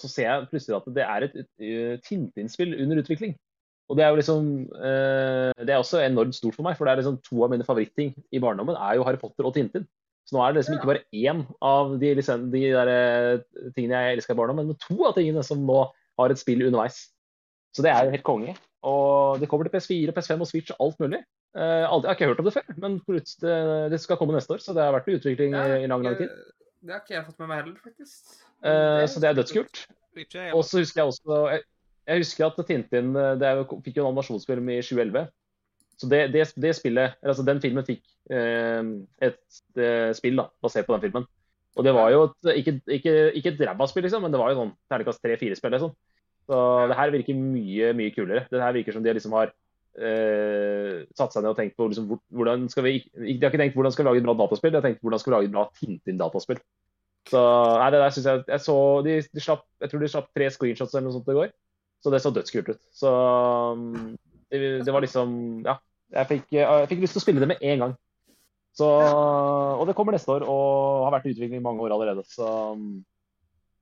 så ser jeg plutselig at det er et, et, Tintin-spill under utvikling. Og det er jo liksom uh, Det er også enormt stort for meg, for det er liksom to av mine favorittting i barndommen er jo Harry Potter og Tintin. Så nå er det liksom ikke bare én av de, liksom, de der, eh, tingene jeg elsker i barndommen, men to av tingene som nå har et spill underveis. Så det er jo helt konge. Og det kommer til PS4, PS5 og Switch og alt mulig. Uh, aldri, jeg har ikke hørt om det før, men det, det skal komme neste år, så det har vært en utvikling Det i, lang, lang tid. Det har ikke jeg fått med meg heller, faktisk. Uh, så det er dødskult. Og så husker jeg også jeg, jeg husker at Tintin eh, det er jo, fikk jo en animasjonsfilm i 2011. Så det, det, det spillet, eller altså den filmen fikk eh, et spill da, basert på den filmen. Og det var jo et, ikke, ikke, ikke et ræva spill, liksom, men det var jo sånn terningkast tre-fire-spill. Liksom. Så det her virker mye mye kulere. Det her virker som de liksom har eh, satt seg ned og tenkt på liksom, hvordan skal vi De har ikke tenkt hvordan skal vi lage et bra dataspill, de har tenkt hvordan skal vi lage et bra Tintin-dataspill. Så nei, det der synes jeg Jeg så de, de slapp Jeg tror de slapp tre screenshots eller noe sånt i går. Så det så dødskult ut. Så det, det var liksom Ja. Jeg fikk, jeg fikk lyst til å spille det med en gang. Så, og det kommer neste år, og har vært i utvikling i mange år allerede. Så,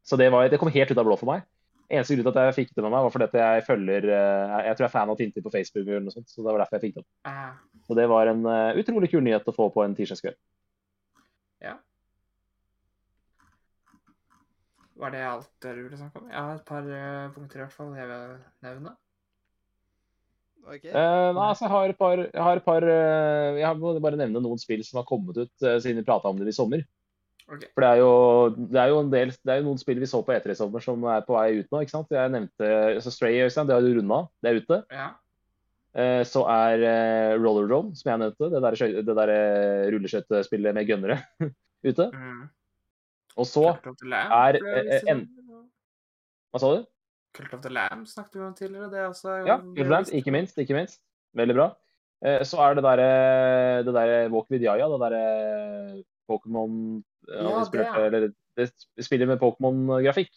så det, var, det kom helt ut av blå for meg. Eneste grunn til at jeg fikk det med meg, var fordi at jeg følger eh, Jeg tror jeg er fan av Tintin på Facebook, eller noe sånt, så det var derfor jeg fikk det opp. Ah, Så det var en eh, utrolig kul nyhet å få på en tirsdagskveld. var det alt dere ville snakke om? Jeg har et par eh, punkter i hvert fall jeg vil nevne. Okay. Uh, nei, altså, jeg har et par Jeg har et par uh, Jeg må bare nevne noen spill som har kommet ut uh, siden vi prata om det i sommer. Ok. For det er jo, det er jo en del Det er jo noen spill vi så på E3 i sommer som er på vei ut nå. ikke sant? Jeg nevnte altså Stray, Øystein, det har du runda. Det er ute. Ja. Eh, så er eh, Roller Drone, som jeg nevnte, det der, det der eh, rulleskøytespillet med gønnere, ute. Mm. Og så er, eh, en- Hva sa du? Cult of the Lamb snakket vi om tidligere. Det er også Ja, Cult of the Lamb, ikke minst. Ikke minst. Veldig bra. Eh, så er det derre det der Walk with Yaya, det derre Pokémon Ja, det, ja. eller det spiller med Pokémon-grafikk,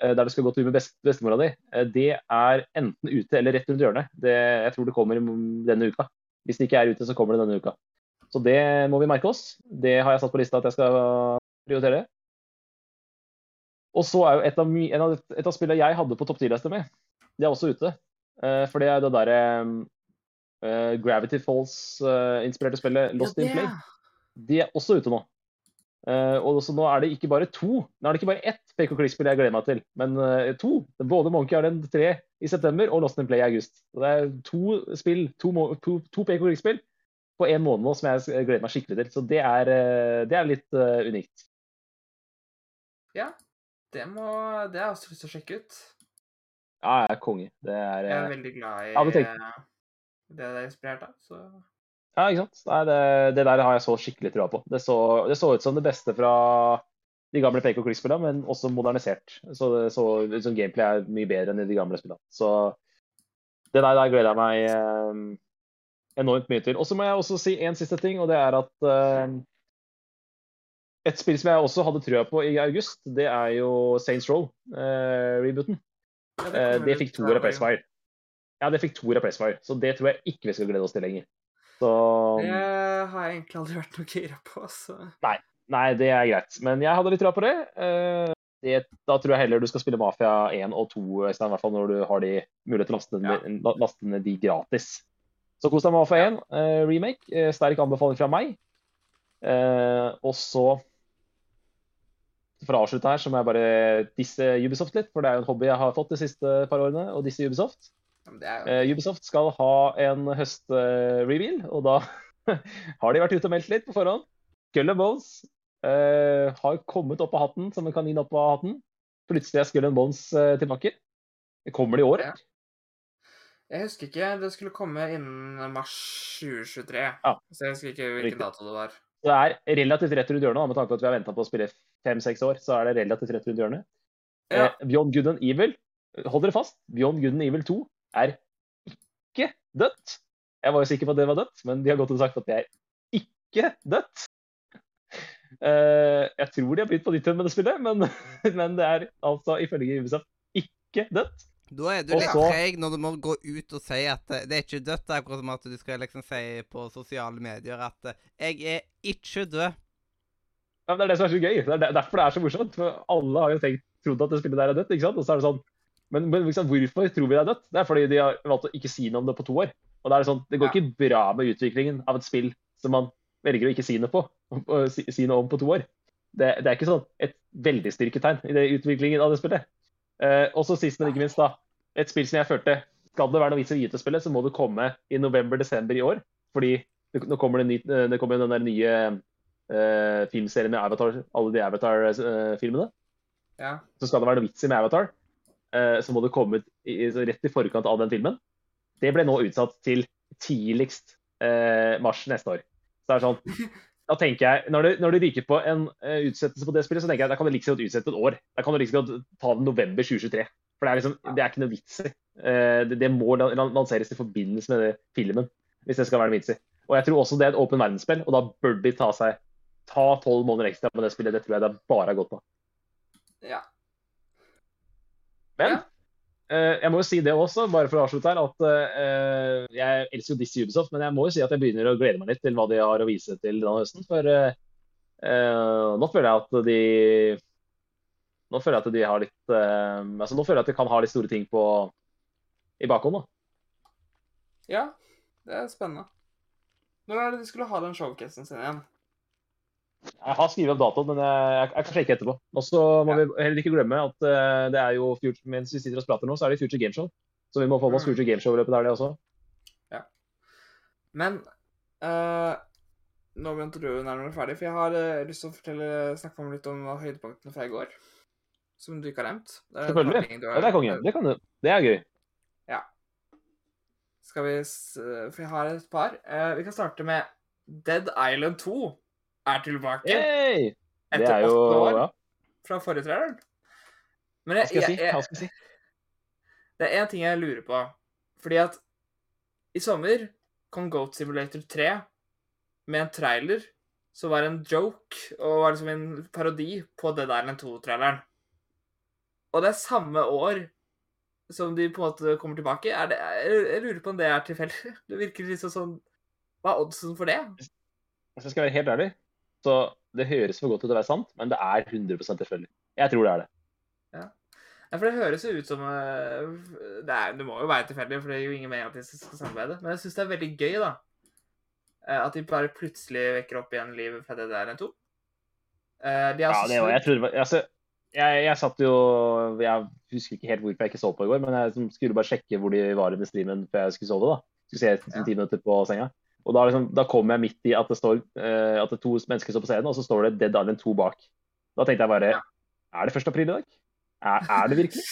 eh, der du skal gå tur med best, bestemora di, eh, det er enten ute eller rett rundt hjørnet. Det, jeg tror det kommer denne uka. Hvis det ikke er ute, så kommer det denne uka. Så det må vi merke oss. Det har jeg satt på lista at jeg skal prioritere. Og så er jo et av, my, en av, et av spillene jeg hadde på topp 10-lista mi, det er også ute. Eh, for det er det derre eh, Gravity Falls-inspirerte spillet Lost ja, in Play. De er også ute nå. Uh, og så nå er det ikke bare to, nå er det ikke bare ett pek og klikk-spill jeg gleder meg til, men uh, to. Både Monkey Island 3 i september og Lost in Play i august. Så det er to spill, to, to, to pek og klikk-spill på én måned nå som jeg gleder meg skikkelig til. Så det er, uh, det er litt eh, unikt. Ja, det må Det har jeg også lyst til å sjekke ut. Ja, jeg er konge. Det er, Jeg er eh, veldig glad i eh, det det er inspirert av, så Ja, ikke sant. Nei, det, det der har jeg så skikkelig trua på. Det så, det så ut som det beste fra de gamle pek og klikk-spillene, men også modernisert. Så det så liksom, gameplay er mye bedre enn i de gamle spillene. Så det der, der gleder jeg meg eh, enormt mye til. Og så må jeg også si en siste ting, og det er at eh, et spill som jeg også hadde trua på i august, det er jo Saints Row, eh, rebooten. Eh, det fikk to av. Pressfire. Ja, det fikk to av Pressfire, så det tror jeg ikke vi skal glede oss til lenger. Så Det har jeg egentlig aldri vært noe gira på, så Nei, det er greit. Men jeg hadde litt tro på det. Eh, det. Da tror jeg heller du skal spille Mafia 1 og 2, Øystein, i hvert fall når du har de mulighet til å laste ned de gratis. Så kos deg med Mafia 1 eh, remake. Eh, sterk anbefaling fra meg. Eh, og så for å avslutte her, så må jeg bare disse Ubisoft litt, for det er jo en hobby jeg har fått de siste par årene, og disse Ubisoft. Eh, Ubisoft skal ha en høstreveal, og da har de vært ute og meldt litt på forhånd. Skull and Bones eh, har kommet opp av hatten som en kanin opp av hatten. Plutselig er Skull and Bones eh, tilbake. Kommer det i år? Ja. Jeg husker ikke. Det skulle komme innen mars 2023. Ja. Så jeg husker ikke Riktig. hvilken dato det var. Det er relativt rett rundt hjørnet, da, med tanke på at vi har venta på å spille fem-seks år. så er det relativt rett rundt hjørnet. Ja. Eh, Beyond Good and Evil, hold dere fast, Beyond Good and Evil 2 er ikke dødt. Jeg var jo sikker på at det var dødt, men de har gått og sagt at det er ikke dødt. Uh, jeg tror de har begynt på nytt med det spillet, men, men det er altså ifølge Ubisoft ikke dødt. Da er du litt så- treg når du må gå ut og si at eh, det er ikke dødt. Det er akkurat som at du skal liksom si på sosiale medier at eh, 'jeg er ikke død'. Ja, men det er det som er så gøy. Det er derfor det er så morsomt. For alle har jo tenkt, trodd at det spillet der er dødt. ikke sant? Og så er det sånn, Men, men liksom, hvorfor tror vi det er dødt? Det er fordi de har valgt å ikke si noe om det på to år. Og er Det sånn, det går Ja. ikke bra med utviklingen av et spill som man velger å ikke si noe på, si, si noe om på to år. Det, det er ikke sånn et veldig styrketegn i det utviklingen av det spillet. Eh, og så sist, men ikke minst, da. Et spill som jeg følte Skal det være noe vits i å gi ut et så må det komme i november-desember i år. Fordi det, nå kommer det, ny, det kommer den der nye eh, filmserien med Avatar, alle de Avatar-filmene. Ja. Så skal det være noe vits i med Avatar, eh, hadde må det komme ut i, så rett i forkant av den filmen. Det ble nå utsatt til tidligst eh, mars neste år. Så det er sånn, da tenker jeg, Når du, når du ryker på en eh, utsettelse på det spillet, så tenker jeg da kan du like godt utsette et år. Da kan du like så godt ta den november 2023. For det er liksom, det er ikke noe vits i. Det, det må lan- lan- lanseres i forbindelse med det filmen, hvis det skal være noe vits i. Og jeg tror også det er et åpen verdensspill, og da bør de ta seg ta tolv måneder ekstra på det spillet. Det tror jeg det er bare godt av. ja. Men eh, jeg må jo si det også, bare for å avslutte her, at eh, jeg elsker jo disse Ubisoft, men jeg må jo si at jeg begynner å glede meg litt til hva de har å vise til denne høsten. For eh, eh, nå føler jeg at de Nå føler jeg at de har litt eh, altså Nå føler jeg at de kan ha litt store ting på i bakhånd. da. ja. Det er spennende. Når er det de skulle ha den showcasen sin igjen? Jeg har skrevet opp datoen, men jeg, jeg, jeg kan sjekke etterpå. Og så må vi heller ikke glemme at uh, det er jo future, mens vi sitter og prater nå, så er det Future Gameshow. Så vi må få med oss Mm. Future Gameshow i løpet av det også. Ja. Men uh, nå begynte du nærmere ferdig, for jeg har uh, lyst til å snakke om litt om høydepunktene fra i går. Som du ikke har nevnt. Selvfølgelig. du Ja, det er kongen. Det, kan du. det er gøy. Ja. Skal vi For jeg har et par. Vi kan starte med Dead Island 2 er tilbake Yay! Det etter er jo åtte år ja, fra forrige traileren. Men Hva jeg, skal jeg si? Hva skal jeg si? det er én ting jeg lurer på. Fordi at i sommer kom Goat Simulator 3 med en trailer som var en joke og var liksom en parodi på Dead Island 2-traileren. Og det er samme år som de på en måte kommer tilbake. Det, jeg lurer på om det er tilfeldig. Det virker liksom sånn Hva er oddsen for det? Hvis jeg skal være helt ærlig, så det høres for godt ut til å være sant, men det er 100 tilfeldig. Jeg tror det er det. Ja, for det høres jo ut som eh, det, er, det må jo være tilfeldig, for det gir jo ingen mening at de skal samarbeide. Men jeg syns det er veldig gøy, da. Eh, At de bare plutselig vekker opp igjen livet fra det der en to. Eh, De Ja, altså det var, jeg, trodde, altså, jeg, jeg satt jo Jeg husker ikke helt hvorfor jeg ikke så på i går, men jeg skulle bare sjekke hvor de var i streamen før jeg skulle sove. da. Skulle se Ja. ti minutter på senga. Og da, liksom, da kom jeg midt i at det står eh, at det er to mennesker står på scenen, og så står det Dead Island 2 bak. Da tenkte jeg bare Er det 1. april i dag? Er, er det virkelig?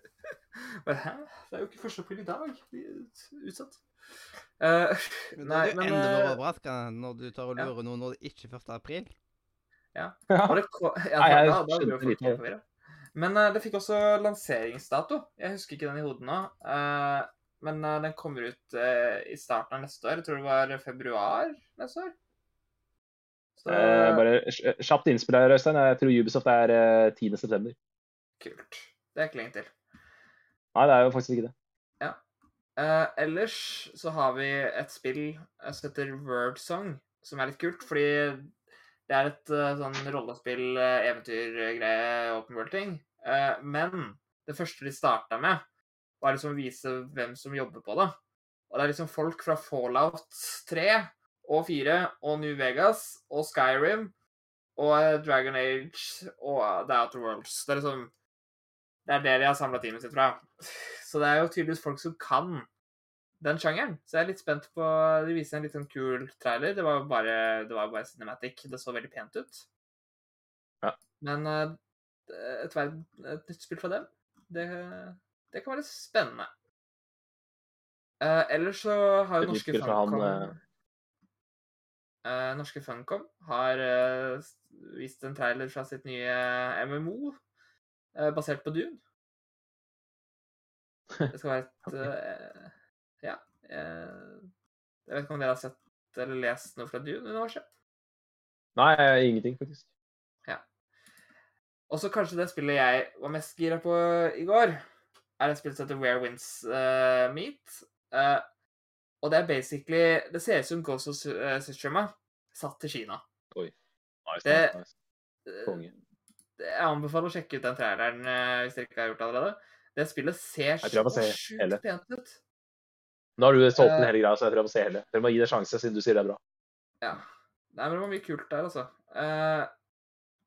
Men Hæ? Det er jo ikke 1. april i dag. De er Utsatt. Men nei, det er men enda mer eh, overraskende når du tar og ja. lurer noe når det ikke er 1. april. Ja. og det, ja, Nei, jeg da, da skjønte litt Men uh, det fikk også lanseringsdato. Jeg husker ikke den i hodet nå. Eh, men uh, den kommer ut uh, i starten av neste år. Jeg tror det var februar neste år. Så Eh, bare kjapt innspill her, Øystein. Jeg tror Ubisoft er eh, 10.9. kult. Det er ikke lenge til. Nei, det er jo faktisk ikke det. Eh, ellers så har vi et spill eh, som heter Word Song, som er litt kult, fordi det er et uh, sånn rollespill, eh, eventyrgreie, open world-ting. Eh, men det første de starta med, var liksom å vise hvem som jobber på det. Og det er liksom folk fra Fallout 3 og 4 og New Vegas og Skyrim og eh, Dragon Age og eh, The Outer Worlds. Det er liksom Det er det de har samla teamet sitt fra. Så det er jo tydeligvis folk som kan den sjangeren. Så jeg er litt spent på De viser en litt sånn kul trailer. Det var bare, det var bare cinematic. Det så veldig pent ut. Ja. Men et, et, verd- et nytt spill fra dem, det, det kan være spennende. Eh, ellers så har jo norske Funcom han, Funcom eh, eh, Norske Funcom har eh, vist en trailer fra sitt nye MMO eh, basert på Dune. Det skal være et Ja. eh, jeg vet ikke om dere har sett eller lest noe fra Dune-universet? Nei, ingenting, faktisk. Og så kanskje det spillet jeg var mest gira på i går, er et spill som heter Where Winds uh, Meet. Uh, og det er basically Det ser ut som Ghost of uh, Tsushima satt til Kina. Oi. Nice, Det- nice. Eh, Konge. Jeg anbefaler å sjekke ut den traileren eh, hvis dere ikke har gjort det allerede. Det spillet ser så sjukt pent ut. Nå har du solgt den Eh, hele greia, så jeg tror jeg må se hele. Dere må gi det sjanse, siden du sier det er bra. Ja. Nei, men det var mye kult der, altså. Uh,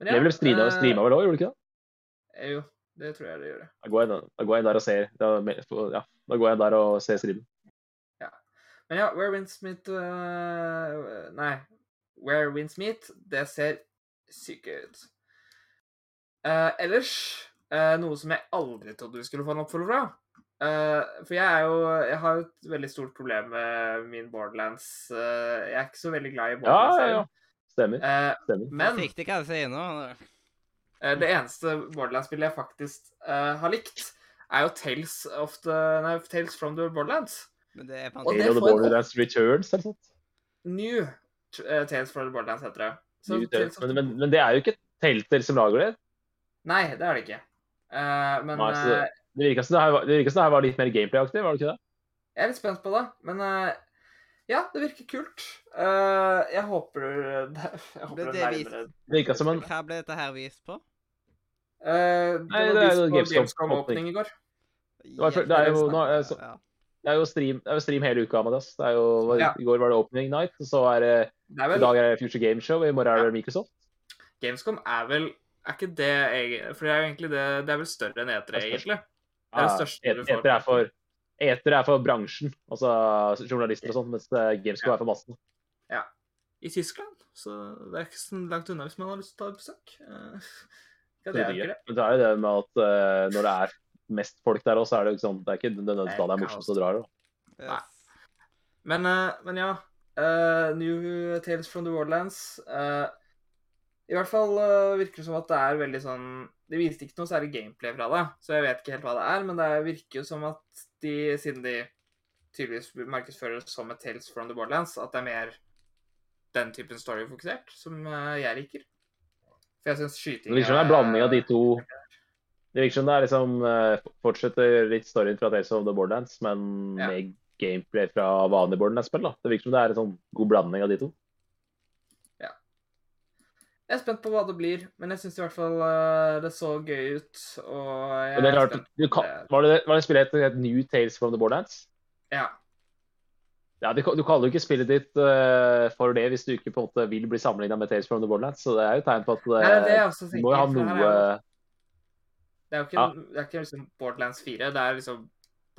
men Det ble streama, eh, vel òg, gjorde det ikke det? Jo, det tror jeg det gjør. Da går jeg, da går jeg der og ser da, ja, da går jeg der og ser streamen. Men ja, Where Winds Meet øh, Nei. Where Winds Meet, det ser sykt ut. Uh, ellers uh, noe som jeg aldri trodde vi skulle få en oppfølger fra. Uh, for jeg er jo Jeg har jo et veldig stort problem med min Borderlands. eh, jeg er ikke så veldig glad i Borderlands. Ja, ja, ja. Stemmer. Eh, Stemmer. men Forsiktig hva du sier nå. Eh, Det eneste Borderlands-spillet jeg faktisk uh, har likt, er jo Tales, of the, nei, Tales from the Borderlands. Men det er Og det of the Borderlands Returns, eller sånt. New uh, Tales from the Borderlands heter det. Så Tales. Men, men, men det er jo ikke Telltale som lager det. Nei, det er det ikke. Uh, men Nei, eh, Det virka som det her var, det som det her var litt mer gameplay-aktig, var det ikke det? jeg er litt spent på det. Men eh, ja, det virker kult. Uh, jeg håper Jeg håper det det er vist? Det virka som en Hva ble dette her vist på? Eh, Det Nei, var det er jo Gamescom-åpning i går. for- det er jo- nå er så- Det er jo stream, det er jo stream hele uka, Mathias. Det er jo, Ja. I går var det opening night, og så er det Det er I dag er det Future Game Show, og i morgen er det Microsoft. Gamescom er vel Er ikke det jeg, For det er jo egentlig det Det er vel større enn E3, Det er egentlig. Det er det største ja, E3 er for Eter er for bransjen, altså journalister og sånt, mens eh, Gamescom Ja. er for massen. I Tyskland, så det er ikke så langt unna hvis man har lyst til å ta besøk. Ja, Det det er jo ikke det. Men det er jo det med at uh, når det er mest folk der også, så er det jo ikke sånn Det er ikke nødvendigvis da det er morsomst å dra her. Yes. Men, uh, men ja. Uh, New Tales from the Wordlands eh, I hvert fall virker det som at det er veldig sånn De viste ikke noe særlig gameplay fra det, så jeg vet ikke helt hva det er, men det virker jo som at de, siden de tydeligvis markedsfører som et Tales from the Borderlands, at det er mer den typen story-fokusert, som jeg liker. For jeg syns skyting Det virker som det er en blanding av de to. Det virker som det er liksom eh, fortsetter litt storyen fra Tales of the Borderlands, men Ja. med gameplay fra vanlig Borderlands-spill. Det virker som det er en sånn god blanding av de to. Ja. Jeg er spent på hva det blir, men jeg syns i hvert fall eh, det så gøy ut. Og jeg Og det er er klart, spent kan, var, det, var det spillet et, et New Tales from the Borderlands? Ja. Ja, Du, du kaller jo ikke spillet ditt uh, for det hvis du ikke på en måte vil bli sammenligna med Tales from the Borderlands, så det er jo tegn på at Nei, det er eh, også du må jo ha noe det er jo- Det er jo ikke, Ja. det er ikke liksom Borderlands 4, det er liksom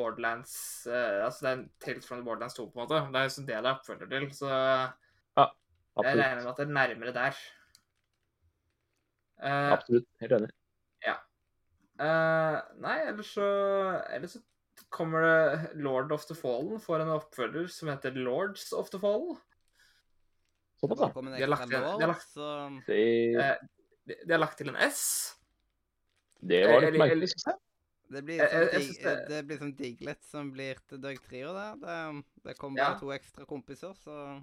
Borderlands uh, Altså det er Tales from the Borderlands 2, på en måte. Det er liksom det det er oppfølger til, så jeg regner med at det er nærmere der. Eh, Absolutt. Helt enig. Ja. nei, ellers så Ellers så kommer det Lord of the Fallen får en oppfølger som heter Lords of the Fallen. Såpass, Det da. De har lagt de har lagt- Det, Eh, de, de har lagt til en S. det var litt eller- merkelig, syns jeg. det blir, Jeg- som jeg- jeg dig, det- det Diglett som blir til Døg Trio der. Det, det kom Ja. bare to ekstra kompiser, så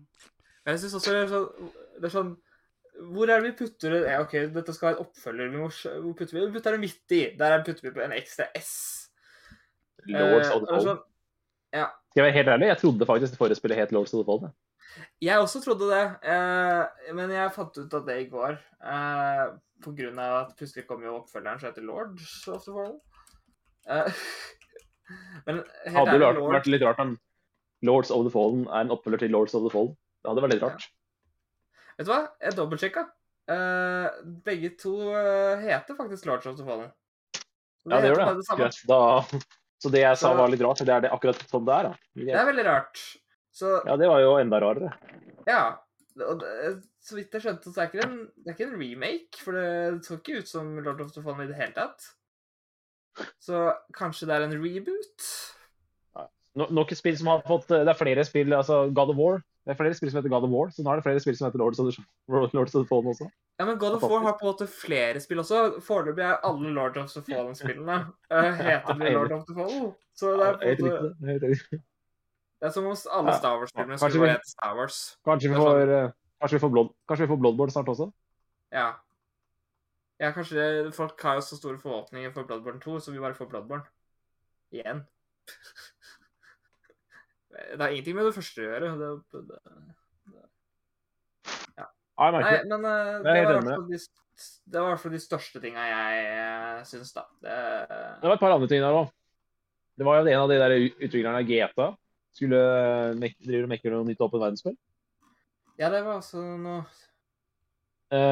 Men jeg synes også det er sånn, det er sånn Hvor er det vi putter det? Ja, OK, dette skal ha en oppfølger. Vi må, hvor putter vi det? Vi putter det midt i. Der putter vi på en ekstra S. Lords Eh, of the og Fall. sånn- ja. Skal jeg være helt ærlig, jeg trodde faktisk det forrige spillet het Lords of the Fall. jeg. Også trodde det, eh, men jeg fant ut at det i går. Eh, på grunn av at plutselig kom jo oppfølgeren som heter Lords of the Fall. Men helt Hadde ærlig, Lord, vært litt rart om Lords of the Fallen er en oppfølger til Lords of the Fallen. Det hadde vært litt rart. Vet du hva? Jeg dobbeltsjekka. Uh, begge to heter faktisk Lords of the Fallen. Det Ja, det gjør det. det. Da, så det jeg sa var litt rart, det er det akkurat sånn det er. da. Det er veldig rart. Så Ja, det var jo enda rarere. ja. Og det, så vidt jeg skjønte, så er det en, det er ikke en remake. For det så ikke ut som Lord of the Fallen i det hele tatt. Så kanskje det er en reboot? No, nok et spill som har fått Det er flere spill, altså God of War. Det er flere spill som heter God of War, så nå er det flere spill som heter Lords of the, Lords of the Fallen også. Ja, men God of War har på en måte flere spill også. Foreløpig er alle Lord of the Fallen-spillene uh, heter de Lord of the Fallen. Så det er, på en måte, det er som om alle Star Wars-filmene Kanskje skulle hete Star Wars. Kanskje vi får, eh, kanskje vi får, Blood, kanskje vi får Bloodborne snart også? Ja. Ja, kanskje det, folk har jo så store forhåpninger for Bloodborne 2, så vi bare får Bloodborne. Igjen. Det har ingenting med det første å gjøre. Det, det, jeg nei, men uh, det var de, det var i hvert fall de største tinga jeg uh, syns, da. Det, Det var et par andre ting der òg. Det var jo en av de der utviklerne av GTA. Skulle drive og mekke noe nytt åpent verdensspill. ja, det var altså noe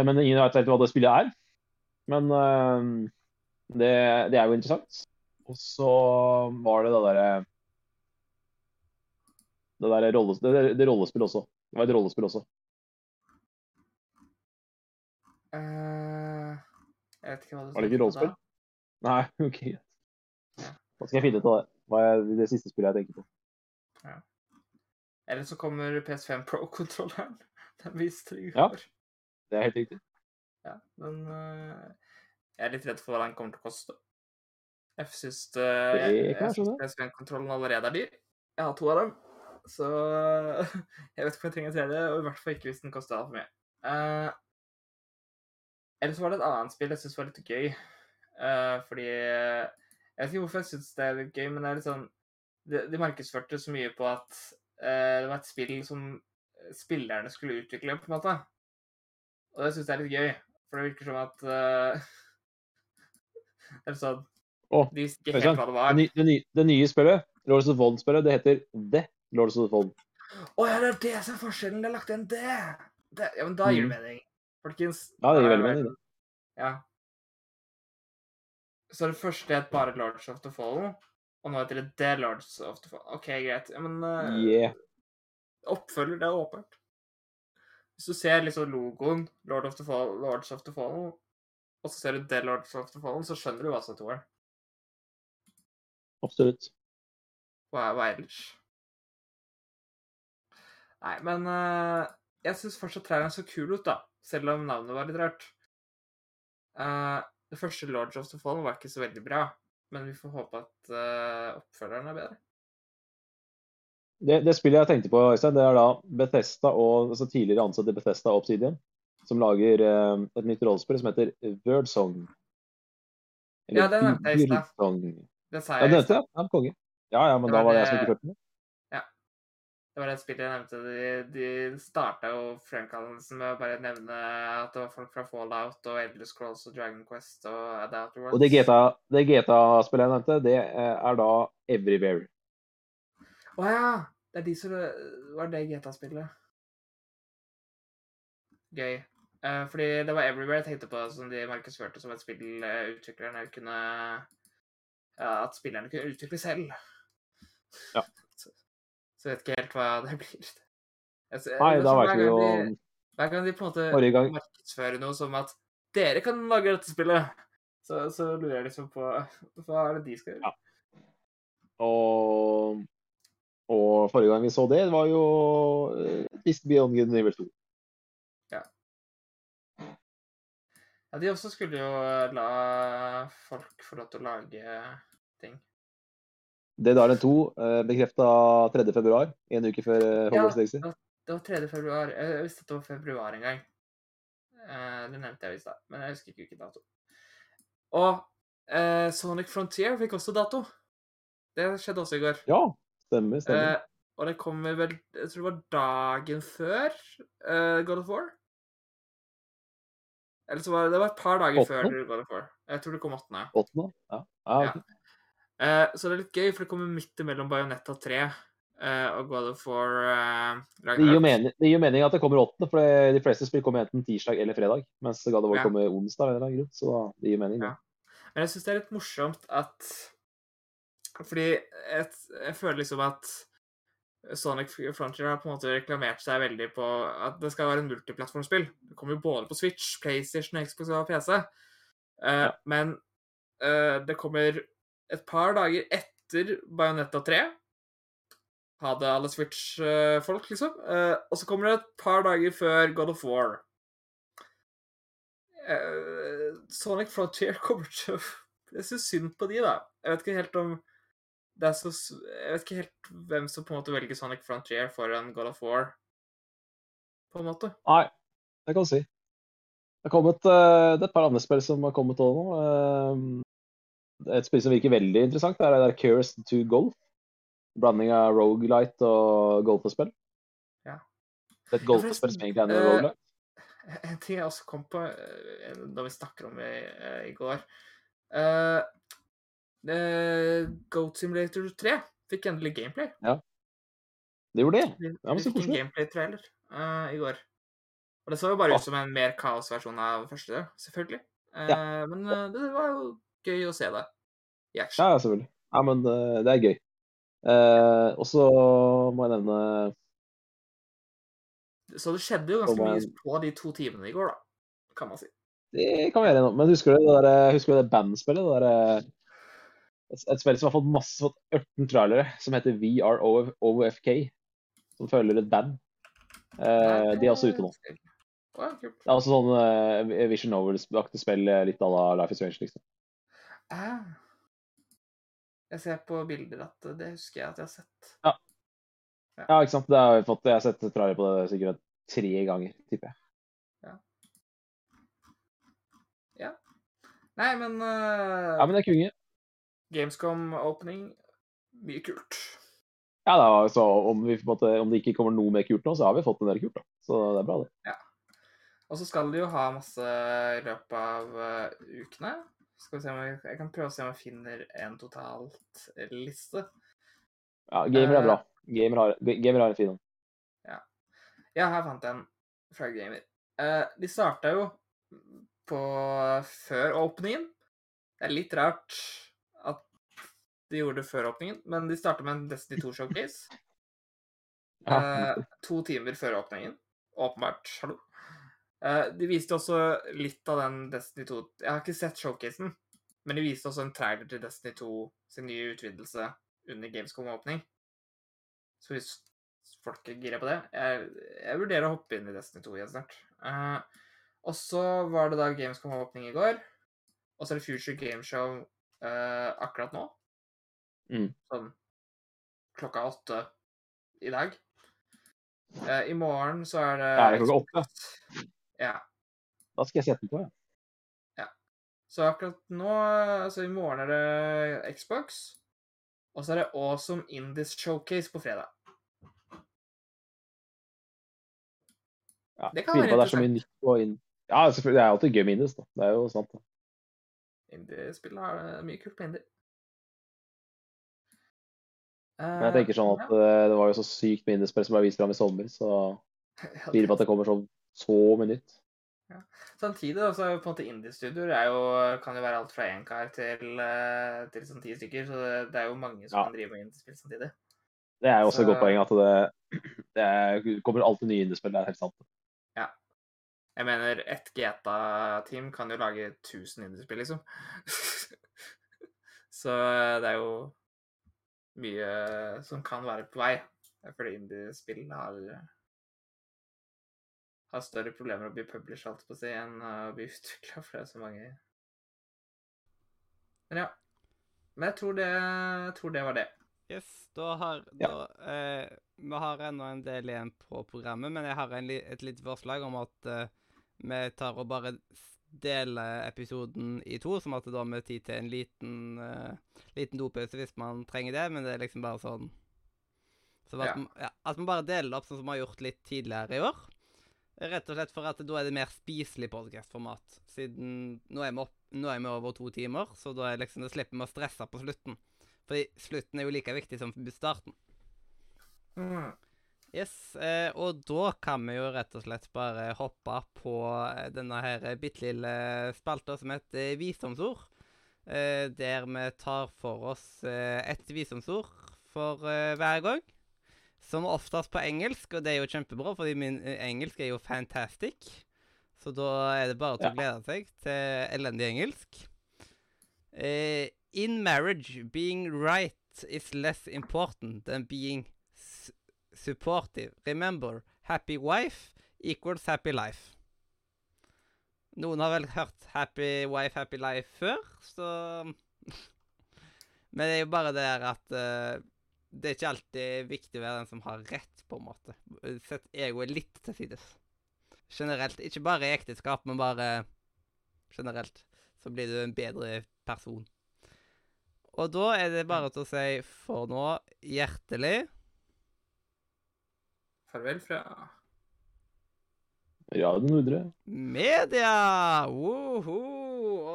Men ingen vet helt hva det spillet er. Men det, det er jo interessant. Og så var det det derre Det derre rolles, det, det rollespillet også. Det var et rollespill også. Eh, Jeg vet ikke hva du Var det ikke rollespill? Nei, OK. Ja. Da skal jeg finne ut av det. Hva er det siste spillet jeg tenker på. Eller så kommer PS5 Pro-kontrolleren. Den viste det i Ja. Det er helt riktig. Ja, men uh, jeg er litt redd for hva den kommer til å koste. Jeg syns skjønne. PSV-kontrollen allerede er dyr. Jeg har to av dem, så jeg vet ikke om jeg trenger en tredje, og i hvert fall ikke hvis den koster altfor mye. Uh, Ellers var det et annet spill jeg syns var litt gøy, Uh, fordi Jeg vet ikke hvorfor jeg syns det er litt gøy, men det er litt sånn De, de markedsførte så mye på at uh, det var et spill som spillerne skulle utvikle, på en måte. Og det syns jeg er litt gøy, for det virker som at uh, Det er sånn oh, De visste ikke helt sant. hva det var. Det, det, nye, det nye spillet, Lords of Fallen-spillet, det heter The Lords of the Fallen. oh, ja, det er det som er forskjellen! Det er lagt igjen det! det! Ja, men da gir det Mm. mening. Folkens. Ja, det gir er veldig mening. Ja. Så det første het bare Lords of the Fallen, og nå heter det The Lords of the Fallen. OK, greit. Ja, men uh, Yeah. oppfølger, det er åpent. Hvis du ser liksom logoen Lord of the Fall, Lords of the Fallen, og så ser du The Lords of the Fallen, så skjønner du hva som er toeren. Absolutt. Hva, hva ellers? Nei, men uh, jeg syns fortsatt traileren så kul ut, da. Selv om navnet var litt rart. Uh, det første Lords of the Fall var ikke så veldig bra, men vi får håpe at uh, oppfølgeren er bedre. Det, det spillet jeg tenkte på, Øystein, det er da Bethesda og altså tidligere ansatte Bethesda og Obsidian, som lager uh, et nytt rollespill som heter Wordsong. Ja, det nevnte jeg i stad. Det sa Ja, jeg det i stad. Ja, konge. Ja, ja, men Det da var det jeg som ikke hørte den. Det var et spill jeg nevnte. De, de starta jo fremkallelsen med å bare nevne at det var folk fra Fallout og Endless Scrolls og Dragon Quest og The Outer Worlds. Og det GTA-spillet GTA-spillet jeg nevnte, det eh, er da Everywhere. Å ja! Det er de som var det GTA-spillet. Gøy. Eh, fordi det var Everywhere jeg tenkte på, som de markedsførte som et spill eh, utviklerne kunne ja, At spillerne kunne utvikle selv. Ja. Så, jeg vet ikke helt hva det blir. Altså, Nei, da vet vi jo Hver gang de på en måte gang markedsfører noe som at dere kan lage dette spillet, så, så lurer jeg liksom på hva er det de skal gjøre. Og, og forrige gang vi så det, var jo eh, Beyond Good Nivel 2. Ja. Ja, de også skulle jo la folk få lov til å lage ting. Dead Island 2 uh, bekrefta 3. februar, en uke før eh, Hogwarts Legacy. Det var 3. februar. Jeg visste at det var februar en gang. Eh, det nevnte jeg i stad, men jeg husker ikke hvilken dato. Og eh, Sonic Frontier fikk også dato. Det skjedde også i går. Ja, stemmer. stemmer. Og det kommer vel Jeg tror det var dagen før God of War. Eller så var det, det var et par dager før God of War. Jeg tror det kom åttende. Åttende? Ja. ja, ja. Eh, så det er litt gøy, for det kommer midt imellom Bayonetta 3 eh, og God of War eh, Det gir, jo mening, det gir jo mening at det kommer åttende, for de fleste spill kommer enten tirsdag eller fredag. Mens God of War Ja. kommer onsdag, eller noe, så det gir mening. Ja. Men jeg syns det er litt morsomt at Fordi jeg, jeg føler liksom at Sonic Frontier har på en måte reklamert seg veldig på at det skal være en multiplattformspill. Det kommer jo både på Switch, PlayStation, Xbox og PC. Uh, Ja. Men uh, det kommer et par dager etter Bayonetta 3. Ha det, alle Switch-folk, liksom. Eh, og så kommer det et par dager før God of War. Eh, Sonic Frontier kommer til å Jeg syns synd på de, da. Jeg vet ikke helt om det er så Jeg vet ikke helt hvem som på en måte velger Sonic Frontier foran God of War, på en måte. Nei, det kan du si. Det, kommet, eh, det er et par andre spill som har kommet òg nå. Eh, et spill som virker veldig interessant, er det der Curious to Golf. Blanding av Rogalight og golfespill. Ja. Det et golfespill som egentlig er en eh, Rogalight. En ting jeg også kom på da vi snakker om det i, i går uh, uh, Goat Simulator 3 fikk endelig gameplay. Ja. Det gjorde det. Ja, men så fikk en gameplay-trailer uh, i går. Og det så jo bare ut som en mer kaosversjon av første, selvfølgelig. Ja. Men eh, det var jo gøy å se det i Ja, action. ja, selvfølgelig. Ja, men eh, det er gøy. Eh, og så må jeg nevne Så det skjedde jo ganske man... mye på de to timene i går, da, kan man si. Det kan vi gjøre nå. Men husker du det, der, husker du det bandspillet? Det der, et, et spill som har fått masse fått 18 trailere, som heter VROFK. Som følger et band. Eh, de er også ute nå. Det er også sånn uh, Vision Novels-aktig spill, eh, litt à la Life is Strange, liksom. Ah. Jeg ser på bilder at det husker jeg at jeg har sett. Ja, ikke sant. Det har jeg, fått, jeg har sett trailer på det sikkert tre ganger, tipper jeg. Ja. ja. Nei, men, uh, Ja, men det er konge. Gamescom-opening Mye kult. Ja, da, så om, vi, måte, om det ikke kommer noe mer kult nå, så har vi fått en del kult. da. Så det er bra, det. Og så skal de jo ha masse i løpet av eh, ukene. Skal vi se om jeg, jeg kan prøve å se om jeg finner en totalt liste. Ja, Gamer er bra. Eh. Gamer har, gamer har en fin en. Ja, her fant jeg en fra Gamer. Uh, de starta jo på før åpningen. Det er litt rart at de gjorde det før åpningen, men de starta med en Destiny 2 showcase. Ja. Eh, to timer før åpningen. Åpenbart. Hallo. Eh, de viste også litt av den Destiny 2 Jeg har ikke sett showcasen, men de viste også en trailer til Destiny 2 sin nye utvidelse under Gamescom-åpning. Så hvis folk er gira på det jeg, jeg vurderer å hoppe inn i Destiny 2 igjen snart. Uh, og så var det da Gamescom-åpning i går. Og så er det Future Gameshow uh, akkurat nå. Mm. Sånn klokka åtte i dag. Uh, I morgen så er det Er det klokka åtte. Ja. Da skal jeg sette den på, ja. ja. Så akkurat nå Altså i morgen er det Xbox. Og så er det Awesome Indies Showcase på fredag. ja. Det kan være at det er så mye nytt på inn. Ja, selvfølgelig. Det er alltid gøy med Indies, da. Det er jo sant. da. Indiespill har mye kult på indie. Men jeg tenker sånn at ja. det var jo så sykt med Indiespill som ble vist fram i sommer, så ja, tviler på at det kommer sånn så mye nytt. Samtidig da, så er jo på en måte indiestudioer er jo, kan jo være alt fra én kar til, eh, til sånn ti stykker. Så det, det er jo mange som Ja. kan drive med indiespill samtidig. Det er jo også et godt poeng at det, det er, kommer alltid nye indiespill. Det er helt sant. Ja. Jeg mener, ett GTA-team kan jo lage 1000 indiespill, liksom. så det er jo mye som kan være på vei. Fordi indiespill har har større problemer å bli published, alt på si, enn å bli utvikla, for det er så mange Men ja. Men jeg tror det, jeg tror det var det. Yes, da har Ja. eh, Vi har ennå en del igjen på programmet, men jeg har en, et lite forslag om at eh, vi tar og bare deler episoden i to, som at det da med tid til en liten, eh, liten dopause hvis man trenger det, men det er liksom bare sånn så at, Ja. Man, ja, at man bare deler det opp sånn som vi har gjort litt tidligere i år. Rett og slett for at da er det mer spiselig podkastformat. Siden nå er, vi opp, nå er vi over to timer, så da, er liksom, da slipper vi å stresse på slutten. Fordi slutten er jo like viktig som starten. Mm. Yes, eh, og da kan vi jo rett og slett bare hoppe på eh, denne her bitte lille spalta som heter visdomsord. Eh, der vi tar for oss eh, et visdomsord for eh, hver gang. Som oftest på engelsk, og det er jo kjempebra, fordi min eh, engelsk er jo fantastic. Så da er det bare til å glede seg til elendig engelsk. Uh, in marriage, being right is less important than being supportive. Remember, happy wife equals happy life. Noen har vel hørt happy wife, happy life før, så Men det er jo bare det her at eh, det er ikke alltid viktig å være den som har rett, på en måte. Sett egoet litt til sides. Generelt. Ikke bare i ekteskap, men bare generelt. Så blir du en bedre person. Og da er det bare til å si for nå hjertelig Farvel fra Radio Nordre. media! Woho!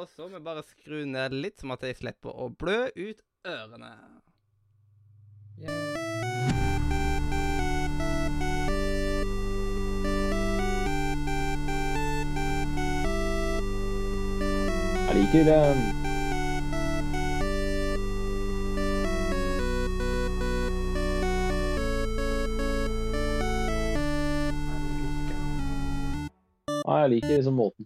Og så må vi bare skru ned litt, sånn at jeg slipper å blø ut ørene. Jeg liker um jeg liker liksom måten